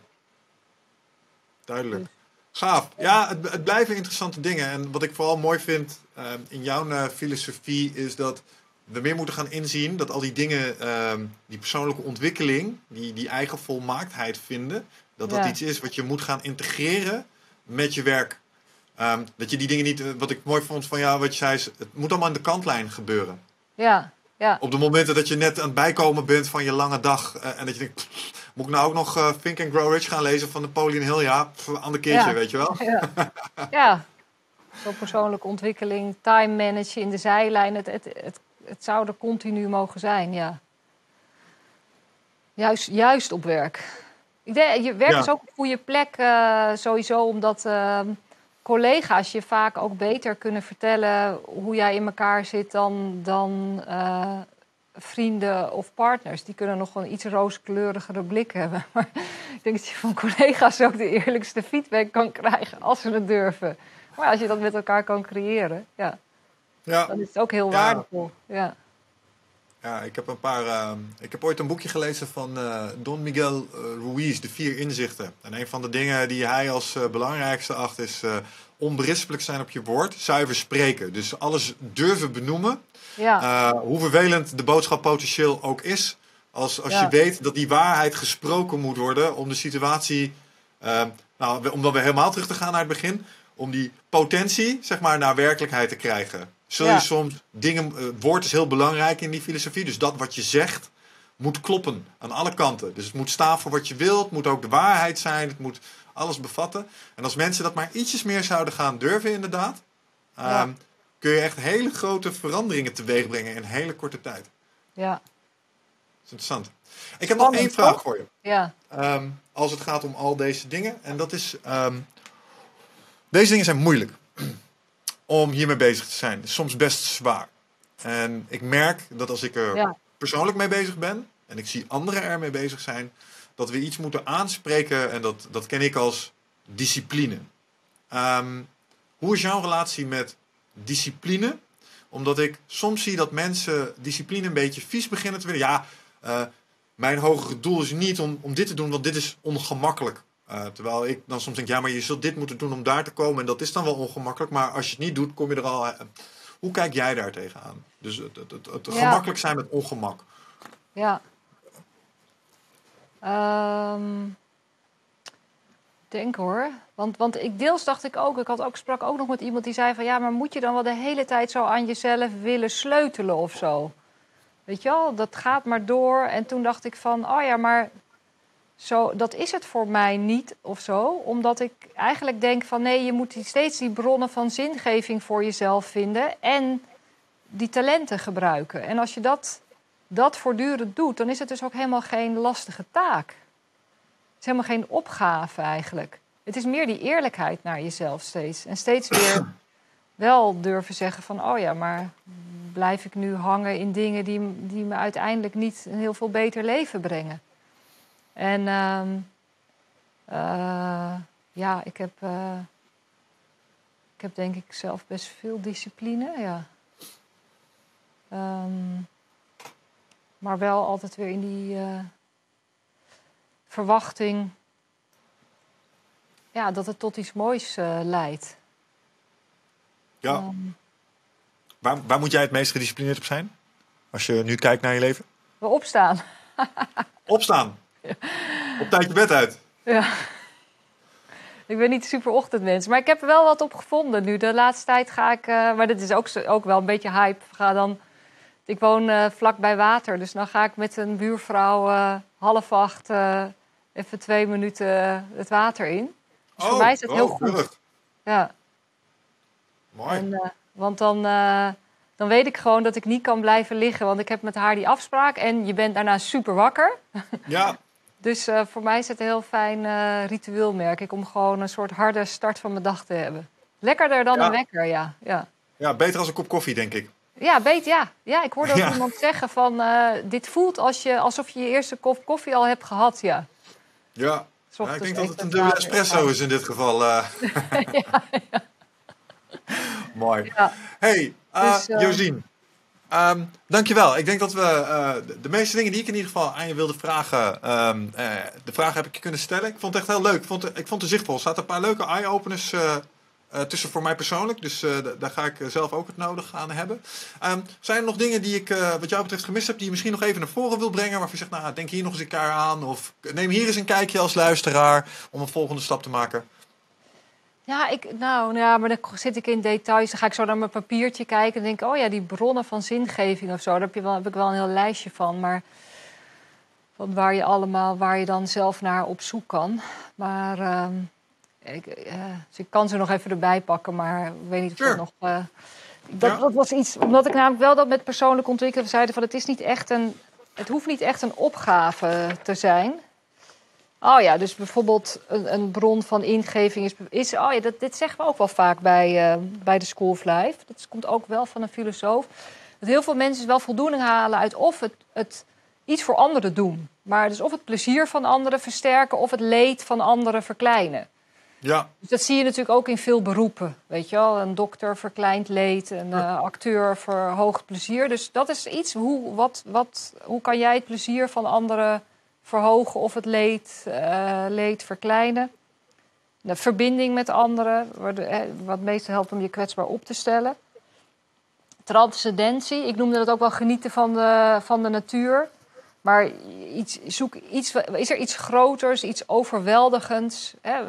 Duidelijk. Gaaf. Ja, het, het blijven interessante dingen. En wat ik vooral mooi vind eh, in jouw eh, filosofie is dat we meer moeten gaan inzien dat al die dingen, ehm, die persoonlijke ontwikkeling, die, die eigen volmaaktheid vinden, dat dat Ja. iets is wat je moet gaan integreren met je werk. Ehm, dat je die dingen niet, eh, wat ik mooi vond van jou, wat je zei, is, het moet allemaal aan de kantlijn gebeuren. ja, ja. Op de momenten dat je net aan het bijkomen bent van je lange dag eh, en dat je denkt, "Pff, moet ik nou ook nog eh, Think and Grow Rich gaan lezen van Napoleon Hill? Ja, pff, ander keertje, Ja. weet je wel. Ja, ja. zo'n persoonlijke ontwikkeling, time managen in de zijlijn. Het, het, het, het zou er continu mogen zijn, ja. Juist, juist op werk. Ik denk, je werk Ja. is ook een goede plek eh, sowieso, omdat eh, collega's je vaak ook beter kunnen vertellen hoe jij in elkaar zit dan, dan eh, vrienden of partners. Die kunnen nog een iets rooskleurigere blik hebben. Maar ik denk dat je van collega's ook de eerlijkste feedback kan krijgen als ze het durven. Maar als je dat met elkaar kan creëren, ja, Ja, dan is het ook heel Ja. waardevol. Ja. ja ik heb een paar. ehm, ik heb ooit een boekje gelezen van eh, Don Miguel eh, Ruiz, De Vier Inzichten. En een van de dingen die hij als eh, belangrijkste acht is onberispelijk zijn op je woord, zuiver spreken. Dus alles durven benoemen. Ja. Hoe vervelend de boodschap potentieel ook is. Als, als Ja. je weet dat die waarheid gesproken moet worden om de situatie. eh, nou, om dan weer helemaal terug te gaan naar het begin. Om die potentie, zeg maar, naar werkelijkheid te krijgen. Zul je Ja. soms dingen. eh, woord is heel belangrijk in die filosofie. Dus dat wat je zegt moet kloppen aan alle kanten. Dus het moet staan voor wat je wilt. Het moet ook de waarheid zijn. Het moet alles bevatten. En als mensen dat maar ietsjes meer zouden gaan durven, inderdaad. Ja. ehm, kun je echt hele grote veranderingen teweeg brengen in hele korte tijd. ja, Dat is interessant. Ik heb nog één vraag toch? voor je. ja, Ehm, als het gaat om al deze dingen. En dat is. ehm, deze dingen zijn moeilijk. Om hiermee bezig te zijn. Soms best zwaar. En ik merk dat als ik er ja, persoonlijk mee bezig ben. En ik zie anderen ermee bezig zijn. Dat we iets moeten aanspreken. En dat, dat ken ik als discipline. Ehm, hoe is jouw relatie met discipline? Omdat ik soms zie dat mensen discipline een beetje vies beginnen te willen. Ja, eh, mijn hogere doel is niet om, om dit te doen, want dit is ongemakkelijk. Eh, terwijl ik dan soms denk, ja, maar je zult dit moeten doen om daar te komen. En dat is dan wel ongemakkelijk. Maar als je het niet doet, kom je er al. eh, hoe kijk jij daar tegenaan? Dus het, het, het, het Ja. gemakkelijk zijn met ongemak. ja. Ehm, denk hoor. Want, want ik deels dacht ik ook, ik had ook, sprak ook nog met iemand die zei van ja, maar moet je dan wel de hele tijd zo aan jezelf willen sleutelen of zo? Weet je wel, dat gaat maar door. En toen dacht ik van, oh ja, maar zo, dat is het voor mij niet of zo. Omdat ik eigenlijk denk van nee, je moet steeds die bronnen van zingeving voor jezelf vinden. En die talenten gebruiken. En als je dat, dat voortdurend doet, dan is het dus ook helemaal geen lastige taak. Het is helemaal geen opgave eigenlijk. Het is meer die eerlijkheid naar jezelf steeds. En steeds weer wel durven zeggen van... oh ja, maar blijf ik nu hangen in dingen die, die me uiteindelijk niet een heel veel beter leven brengen. En ehm, eh, ja, ik heb, eh, ik heb denk ik zelf best veel discipline, ja. Ehm, maar wel altijd weer in die eh, verwachting ja, dat het tot iets moois leidt. Ja. Ehm, Waar, waar moet jij het meest gedisciplineerd op zijn? Als je nu kijkt naar je leven? we opstaan. Opstaan. Op tijd je bed uit. Ja. ik ben niet super ochtendmens. Maar ik heb er wel wat op gevonden nu. De laatste tijd ga ik... eh, maar dat is ook, ook wel een beetje hype. Ga dan, ik woon eh, vlak bij water. Dus dan ga ik met een buurvrouw eh, half acht... even twee minuten het water in. Dus voor mij is het heel goed. Ja. Mooi. En, want dan, dan weet ik gewoon dat ik niet kan blijven liggen. Want ik heb met haar die afspraak. En je bent daarna super wakker. Ja, Dus eh, voor mij is het een heel fijn eh, ritueel, merk ik. Om gewoon een soort harde start van mijn dag te hebben. Lekkerder dan Ja. een wekker, ja. Ja, ja, beter als een kop koffie, denk ik. ja, beet, ja. ja ik hoorde ook Ja. iemand zeggen van... eh, dit voelt als je, alsof je je eerste kop koffie al hebt gehad, ja. Ja. Ik denk dat het een dubbele espresso is in dit geval. Mooi. Ja. Hey, Dus, Josien. Ehm, dankjewel. Ik denk dat we eh, de, meeste dingen die ik in ieder geval aan je wilde vragen, eh, de vragen heb ik je kunnen stellen. Ik vond het echt heel leuk. Ik vond, het- zichtvol. Er zaten een paar leuke eye-openers eh, tussen voor mij persoonlijk. Dus daar ga ik zelf ook het nodig aan hebben. Ehm, zijn er nog dingen die ik wat jou betreft gemist heb, die je misschien nog even naar voren wil brengen? Waarvan je zegt, nou, denk hier nog eens een keer aan. Of neem hier eens een kijkje als luisteraar om een volgende stap te maken. Ja, ik, nou, ja, maar dan zit ik in details. Dan ga ik zo naar mijn papiertje kijken en denk, oh ja, die bronnen van zingeving of zo. Daar heb, je wel, heb ik wel een heel lijstje van. Maar van waar je allemaal, waar je dan zelf naar op zoek kan. Maar ehm, ik, eh, dus ik kan ze nog even erbij pakken, maar ik weet niet of Sure. dat nog. eh, dat, Ja. dat was iets, omdat ik namelijk wel dat met persoonlijk ontwikkelen zeiden van het is niet echt een, het hoeft niet echt een opgave te zijn. Oh ja, dus bijvoorbeeld een, een bron van ingeving is. is oh ja, dat, dit zeggen we ook wel vaak bij, eh, bij de School of Life. Dat komt ook wel van een filosoof. Dat heel veel mensen wel voldoening halen uit of het, het iets voor anderen doen. Maar dus of het plezier van anderen versterken of het leed van anderen verkleinen. Ja, Dus dat zie je natuurlijk ook in veel beroepen. Weet je wel, een dokter verkleint leed, een eh, acteur verhoogt plezier. Dus dat is iets, hoe, wat, wat, hoe kan jij het plezier van anderen verhogen of het leed, eh, leed verkleinen? De verbinding met anderen, eh, wat meestal helpt om je kwetsbaar op te stellen. Transcendentie, ik noemde dat ook wel genieten van de, van de natuur. Maar iets, zoek iets, is er iets groters, iets overweldigends? Eh,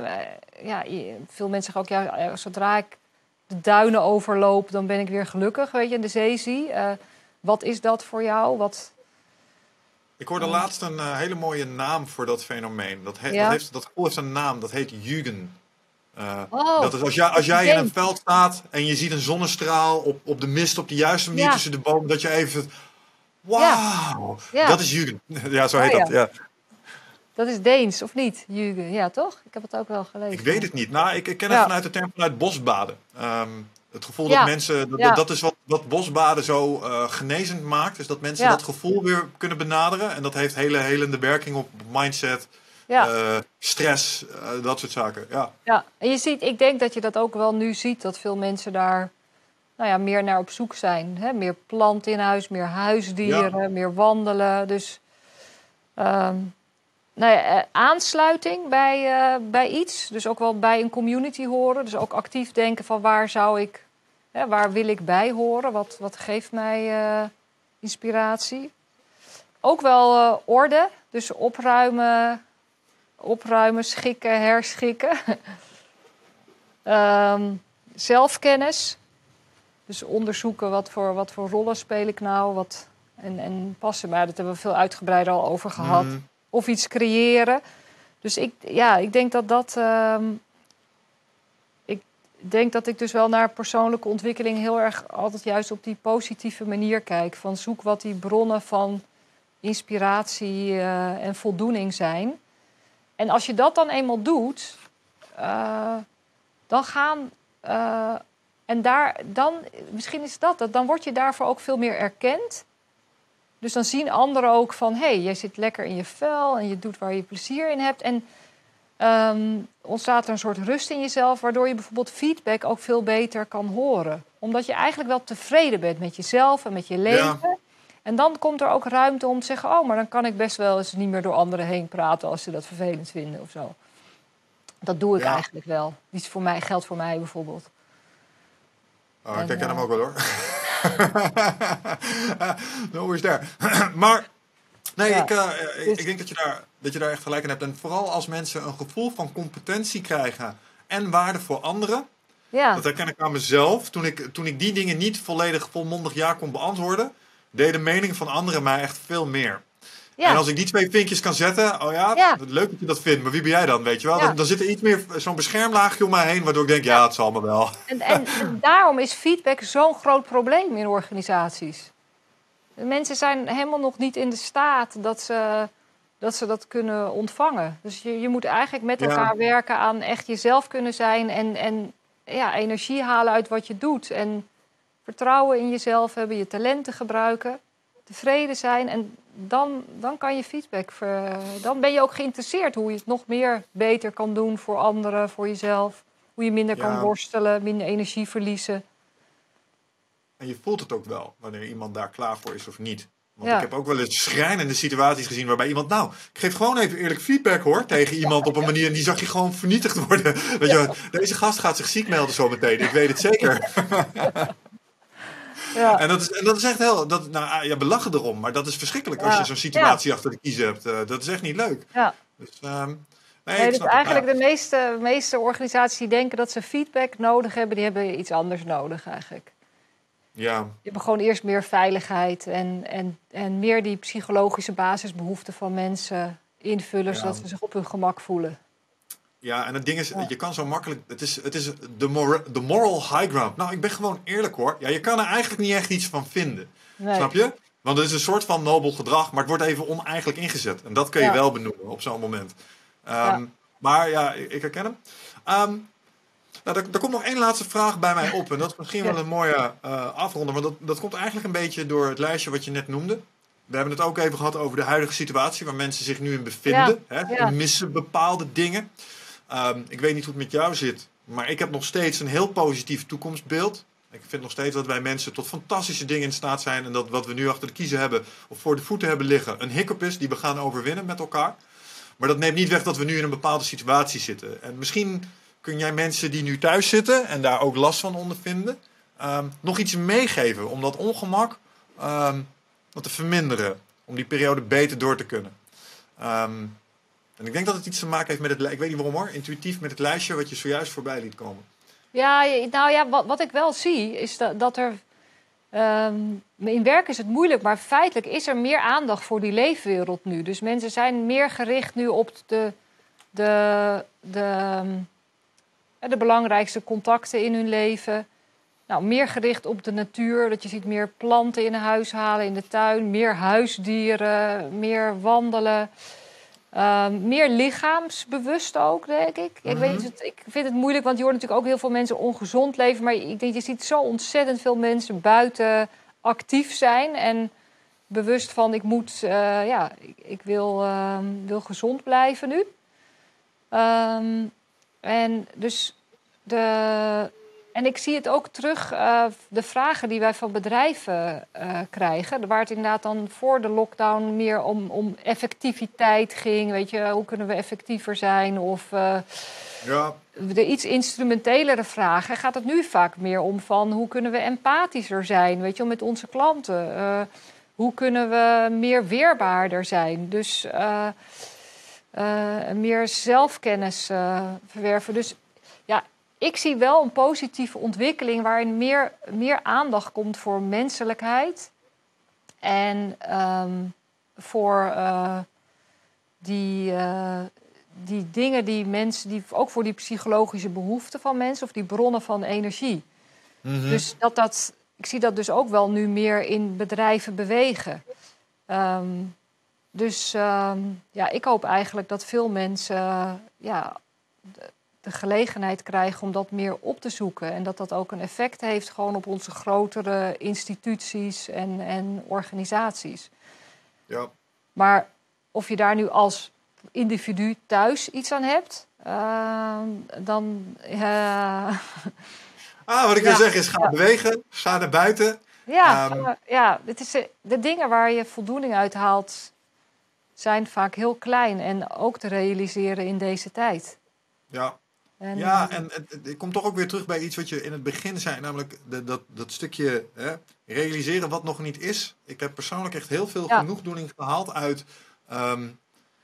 Ja, veel mensen zeggen ook, ja, zodra ik de duinen overloop, dan ben ik weer gelukkig, weet je, en de zee zie. Wat is dat voor jou? Wat, ik hoorde laatst een eh, hele mooie naam voor dat fenomeen. Dat, he- Ja. dat, heeft, dat gevoel heeft een naam, dat heet Jugend. Eh, Oh, dat is als jij, als jij in een veld staat en je ziet een zonnestraal op, op de mist op de juiste manier Ja. tussen de bomen, dat je even. Wauw! Ja. Dat is Jugend. Ja, zo heet Oh, dat. Ja. dat is Deens, of niet? Jugend, ja toch? Ik heb het ook wel gelezen. Ik weet het niet. Nou, ik, ik ken het vanuit de term vanuit bosbaden. Ehm, het gevoel Ja. dat mensen. Dat, Ja. dat is wat, wat bosbaden zo eh, genezend maakt. Is dat mensen Ja. dat gevoel weer kunnen benaderen. En dat heeft hele helende werking op mindset, eh, stress, eh, dat soort zaken. Ja. Ja, en je ziet, ik denk dat je dat ook wel nu ziet, dat veel mensen daar nou ja, meer naar op zoek zijn. Hè? Meer planten in huis, meer huisdieren, meer wandelen. Dus ehm, nou ja, eh, aansluiting bij, eh, bij iets, dus ook wel bij een community horen. Dus ook actief denken van waar zou ik, hè, waar wil ik bij horen? Wat, wat geeft mij eh, inspiratie? Ook wel eh, orde, dus opruimen, opruimen, schikken, herschikken. Ehm, zelfkennis. Dus onderzoeken wat voor, wat voor rollen speel ik nou. Wat, en, en passen. Maar dat hebben we veel uitgebreider al over gehad. Mhm. Of iets creëren. Dus ik, ja, ik denk dat dat. ehm, ik denk dat ik dus wel naar persoonlijke ontwikkeling heel erg altijd juist op die positieve manier kijk. Van zoek wat die bronnen van inspiratie eh, en voldoening zijn. En als je dat dan eenmaal doet, eh, dan gaan. eh, en daar, dan, misschien is dat het, dan word je daarvoor ook veel meer erkend. Dus dan zien anderen ook van, hé, hey, jij zit lekker in je vel en je doet waar je plezier in hebt. En ehm, ontstaat er een soort rust in jezelf, waardoor je bijvoorbeeld feedback ook veel beter kan horen. Omdat je eigenlijk wel tevreden bent met jezelf en met je leven. En dan komt er ook ruimte om te zeggen, oh, maar dan kan ik best wel eens niet meer door anderen heen praten als ze dat vervelend vinden of zo. Dat doe ik Ja. eigenlijk wel. Die is voor mij, geldt voor mij bijvoorbeeld. Oh, En, ik eh, hem ook wel hoor. No worries there. maar nee, Ja, ik, eh, ik, dus- ik denk dat je, daar, dat je daar echt gelijk in hebt. En vooral als mensen een gevoel van competentie krijgen en waarde voor anderen. Ja. Dat herken ik aan mezelf. Toen ik, toen ik die dingen niet volledig volmondig ja kon beantwoorden, deed de mening van anderen mij echt veel meer. Ja. En als ik die twee vinkjes kan zetten, oh ja, Ja. leuk dat je dat vindt, maar wie ben jij dan, weet je wel? Ja. Dan, dan zit er iets meer zo'n beschermlaagje om mij heen, waardoor ik denk, ja, het zal me wel. En, en, en daarom is feedback zo'n groot probleem in organisaties. De mensen zijn helemaal nog niet in de staat dat ze dat, ze dat kunnen ontvangen. Dus je, je moet eigenlijk met elkaar werken aan echt jezelf kunnen zijn en, en ja, energie halen uit wat je doet. En vertrouwen in jezelf hebben, je talenten gebruiken, tevreden zijn. En dan, dan kan je feedback, ver, dan ben je ook geïnteresseerd hoe je het nog meer beter kan doen voor anderen, voor jezelf. Hoe je minder kan worstelen, minder energie verliezen. En je voelt het ook wel, wanneer iemand daar klaar voor is of niet. Want Ja. ik heb ook wel eens schrijnende situaties gezien waarbij iemand, nou, ik geef gewoon even eerlijk feedback hoor, tegen iemand op een manier en die zag je gewoon vernietigd worden. Weet je, deze gast gaat zich ziek melden zo meteen, ik weet het zeker. Ja. En dat is, en dat is echt heel, dat, nou ah, ja, we lachen erom, maar dat is verschrikkelijk als je zo'n situatie achter de kiezen hebt. Eh, dat is echt niet leuk. Ja. Dus, ehm, nee, Nee, dus het. eigenlijk de meeste, meeste organisaties die denken dat ze feedback nodig hebben, die hebben iets anders nodig eigenlijk. Ja, Die hebben gewoon eerst meer veiligheid en, en, en meer die psychologische basisbehoeften van mensen invullen, Ja. zodat ze zich op hun gemak voelen. Ja, en het ding is, Ja. je kan zo makkelijk, het is, het is de, mor de moral high ground. Nou, ik ben gewoon eerlijk hoor. Ja, je kan er eigenlijk niet echt iets van vinden. Nee. Snap je? Want het is een soort van nobel gedrag, maar het wordt even oneigenlijk ingezet. En dat kun je Ja. wel benoemen op zo'n moment. Ehm, Ja. Maar ja, ik, ik herken hem. Ehm, nou, er, er komt nog één laatste vraag bij mij op. En dat is misschien wel een mooie eh afronder. Want dat, dat komt eigenlijk een beetje door het lijstje wat je net noemde. We hebben het ook even gehad over de huidige situatie waar mensen zich nu in bevinden. Hè? Ze missen bepaalde dingen. Ehm, ik weet niet hoe het met jou zit, maar ik heb nog steeds een heel positief toekomstbeeld. Ik vind nog steeds dat wij mensen tot fantastische dingen in staat zijn. En dat wat we nu achter de kiezen hebben of voor de voeten hebben liggen, een hiccup is die we gaan overwinnen met elkaar. Maar dat neemt niet weg dat we nu in een bepaalde situatie zitten. En misschien kun jij mensen die nu thuis zitten en daar ook last van ondervinden, ehm, nog iets meegeven om dat ongemak ehm, wat te verminderen. Om die periode beter door te kunnen. Ehm, en ik denk dat het iets te maken heeft met het, ik weet niet waarom hoor, intuïtief met het lijstje wat je zojuist voorbij liet komen. Ja, nou ja, wat, wat ik wel zie is dat, dat er. ehm, in werk is het moeilijk, maar feitelijk is er meer aandacht voor die leefwereld nu. Dus mensen zijn meer gericht nu op de, de, de, ehm, de belangrijkste contacten in hun leven. Nou, meer gericht op de natuur. Dat je ziet meer planten in huis halen, in de tuin. Meer huisdieren, meer wandelen. Ehm, meer lichaamsbewust ook, denk ik. Ik, weet Mhm. het, ik vind het moeilijk, want je hoort natuurlijk ook heel veel mensen ongezond leven. Maar ik denk, je ziet zo ontzettend veel mensen buiten actief zijn. En bewust van, ik moet, eh, ja, ik, ik wil, ehm, wil gezond blijven nu. Ehm, en dus de... En ik zie het ook terug, eh, de vragen die wij van bedrijven eh, krijgen. Waar het inderdaad dan voor de lockdown meer om, om effectiviteit ging. Weet je, hoe kunnen we effectiever zijn? Of eh, Ja, de iets instrumentelere vragen gaat het nu vaak meer om van hoe kunnen we empathischer zijn, weet je, met onze klanten. Hoe kunnen we meer weerbaarder zijn? Dus meer zelfkennis verwerven. Dus ik zie wel een positieve ontwikkeling waarin meer, meer aandacht komt voor menselijkheid en ehm, voor eh, die, eh, die dingen die mensen, die, ook voor die psychologische behoeften van mensen of die bronnen van energie. Mhm. Dus dat dat, ik zie dat dus ook wel nu meer in bedrijven bewegen. Ehm, dus ehm, ja, ik hoop eigenlijk dat veel mensen ja, de, gelegenheid krijgen om dat meer op te zoeken. En dat dat ook een effect heeft gewoon op onze grotere instituties en, en organisaties. ja. Maar of je daar nu als individu thuis iets aan hebt, ehm, dan. eh, Ah, wat ik wil Ja. zeggen is, ga Ja. bewegen, ga naar buiten. ja, Ehm. ja het is, eh, de dingen waar je voldoening uit haalt, zijn vaak heel klein en ook te realiseren in deze tijd. Ja, En, ja eh, en het, kom toch ook weer terug bij iets wat je in het begin zei, namelijk de, dat, dat stukje hè, realiseren wat nog niet is. Ik heb persoonlijk echt heel veel Ja. genoegdoening gehaald uit ehm,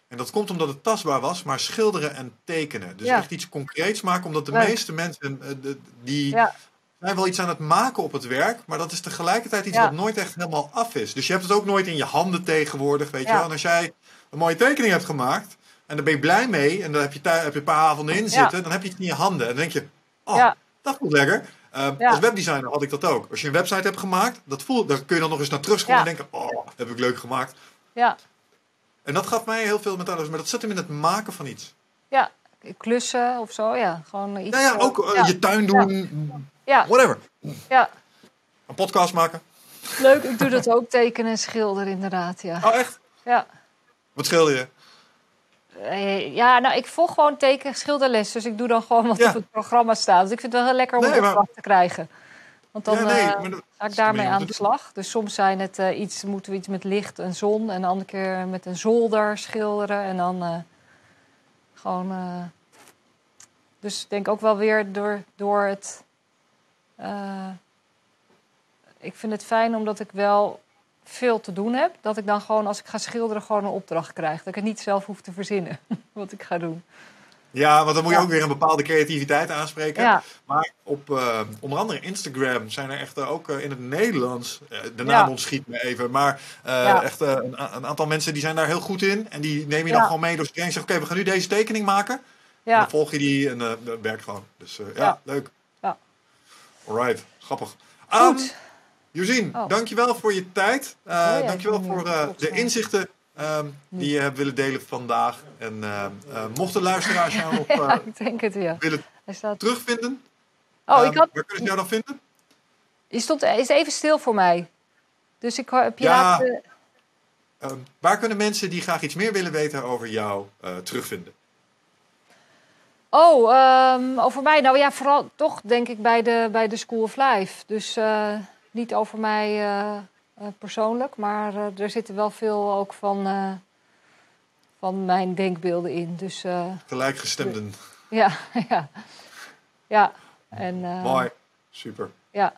En dat komt omdat het tastbaar was, maar schilderen en tekenen. Dus Ja. echt iets concreets maken, omdat de Leuk. meeste mensen eh, de- die Ja. zijn wel iets aan het maken op het werk, maar dat is tegelijkertijd iets wat nooit echt helemaal af is. Dus je hebt het ook nooit in je handen tegenwoordig, weet je wel. En als jij een mooie tekening hebt gemaakt en daar ben je blij mee en daar heb je, heb je een paar avonden in Ja. zitten, dan heb je iets in je handen. En dan denk je, oh, Ja. dat voelt lekker. Eh, Ja. Als webdesigner had ik dat ook. Als je een website hebt gemaakt, dat voelt, daar kun je dan nog eens naar terugscrollen Ja. en denken, oh, heb ik leuk gemaakt. Ja. En dat gaf mij heel veel met alles, maar dat zit hem in het maken van iets. ja, klussen of zo, ja. Gewoon iets. Ja, ja ook eh, je tuin doen, Ja, whatever. ja, Een podcast maken. leuk. Ik doe dat ook, tekenen en schilderen inderdaad, ja. Oh, echt? Ja. Wat schilder je? Eh, Ja, nou, ik volg gewoon teken schilderles. Dus ik doe dan gewoon wat Ja. op het programma staat. Dus ik vind het wel heel lekker om Nee, maar- te krijgen. Want dan ja, nee, eh, ga ik daarmee aan de slag. Dus soms zijn het eh, iets, moeten we iets met licht en zon. En de andere keer met een zolder schilderen. En dan gewoon... dus ik denk ook wel weer door, door het... ik vind het fijn omdat ik wel veel te doen heb. Dat ik dan gewoon, als ik ga schilderen, gewoon een opdracht krijg. Dat ik het niet zelf hoef te verzinnen wat ik ga doen. Ja, want dan moet je Ja. ook weer een bepaalde creativiteit aanspreken. Ja, Maar op eh, onder andere Instagram zijn er echt eh, ook eh, in het Nederlands, de naam Ja. ontschiet me even, maar echt een, een aantal mensen die zijn daar heel goed in. En die neem je dan gewoon mee door en zeggen, oké, we gaan nu deze tekening maken. En dan volg je die en dat werkt gewoon. Dus ja, leuk. Ja. Alright, grappig. Ehm, goed. Josien, Oh. dankjewel voor je tijd. Uh, ja, ik dankjewel voor eh, eh, de inzichten ehm, die je hebt willen delen vandaag. En eh, eh, mochten luisteraars jou ja, eh, ik denk het, ja. willen terugvinden, Oh, ehm, ik had... waar kunnen ze jou dan vinden? Je stond is even stil voor mij. Dus ik heb je Ja. laten... Ehm, waar kunnen mensen die graag iets meer willen weten over jou eh, terugvinden? Oh, ehm, over mij. Nou ja, vooral toch denk ik bij de, bij de School of Life. Dus eh, niet over mij eh, eh, persoonlijk, maar eh, er zitten wel veel ook van, van mijn denkbeelden in. Dus Gelijkgestemden. ja, ja. Ja, en... Mooi. Super. Ja.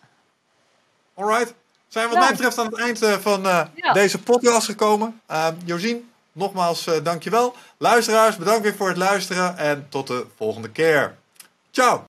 Alright. Zijn we wat Nou. mij betreft aan het eind van Ja. deze podcast gekomen. Ehm Josien, nogmaals eh, dankjewel. Luisteraars, bedankt weer voor het luisteren. En tot de volgende keer. Ciao.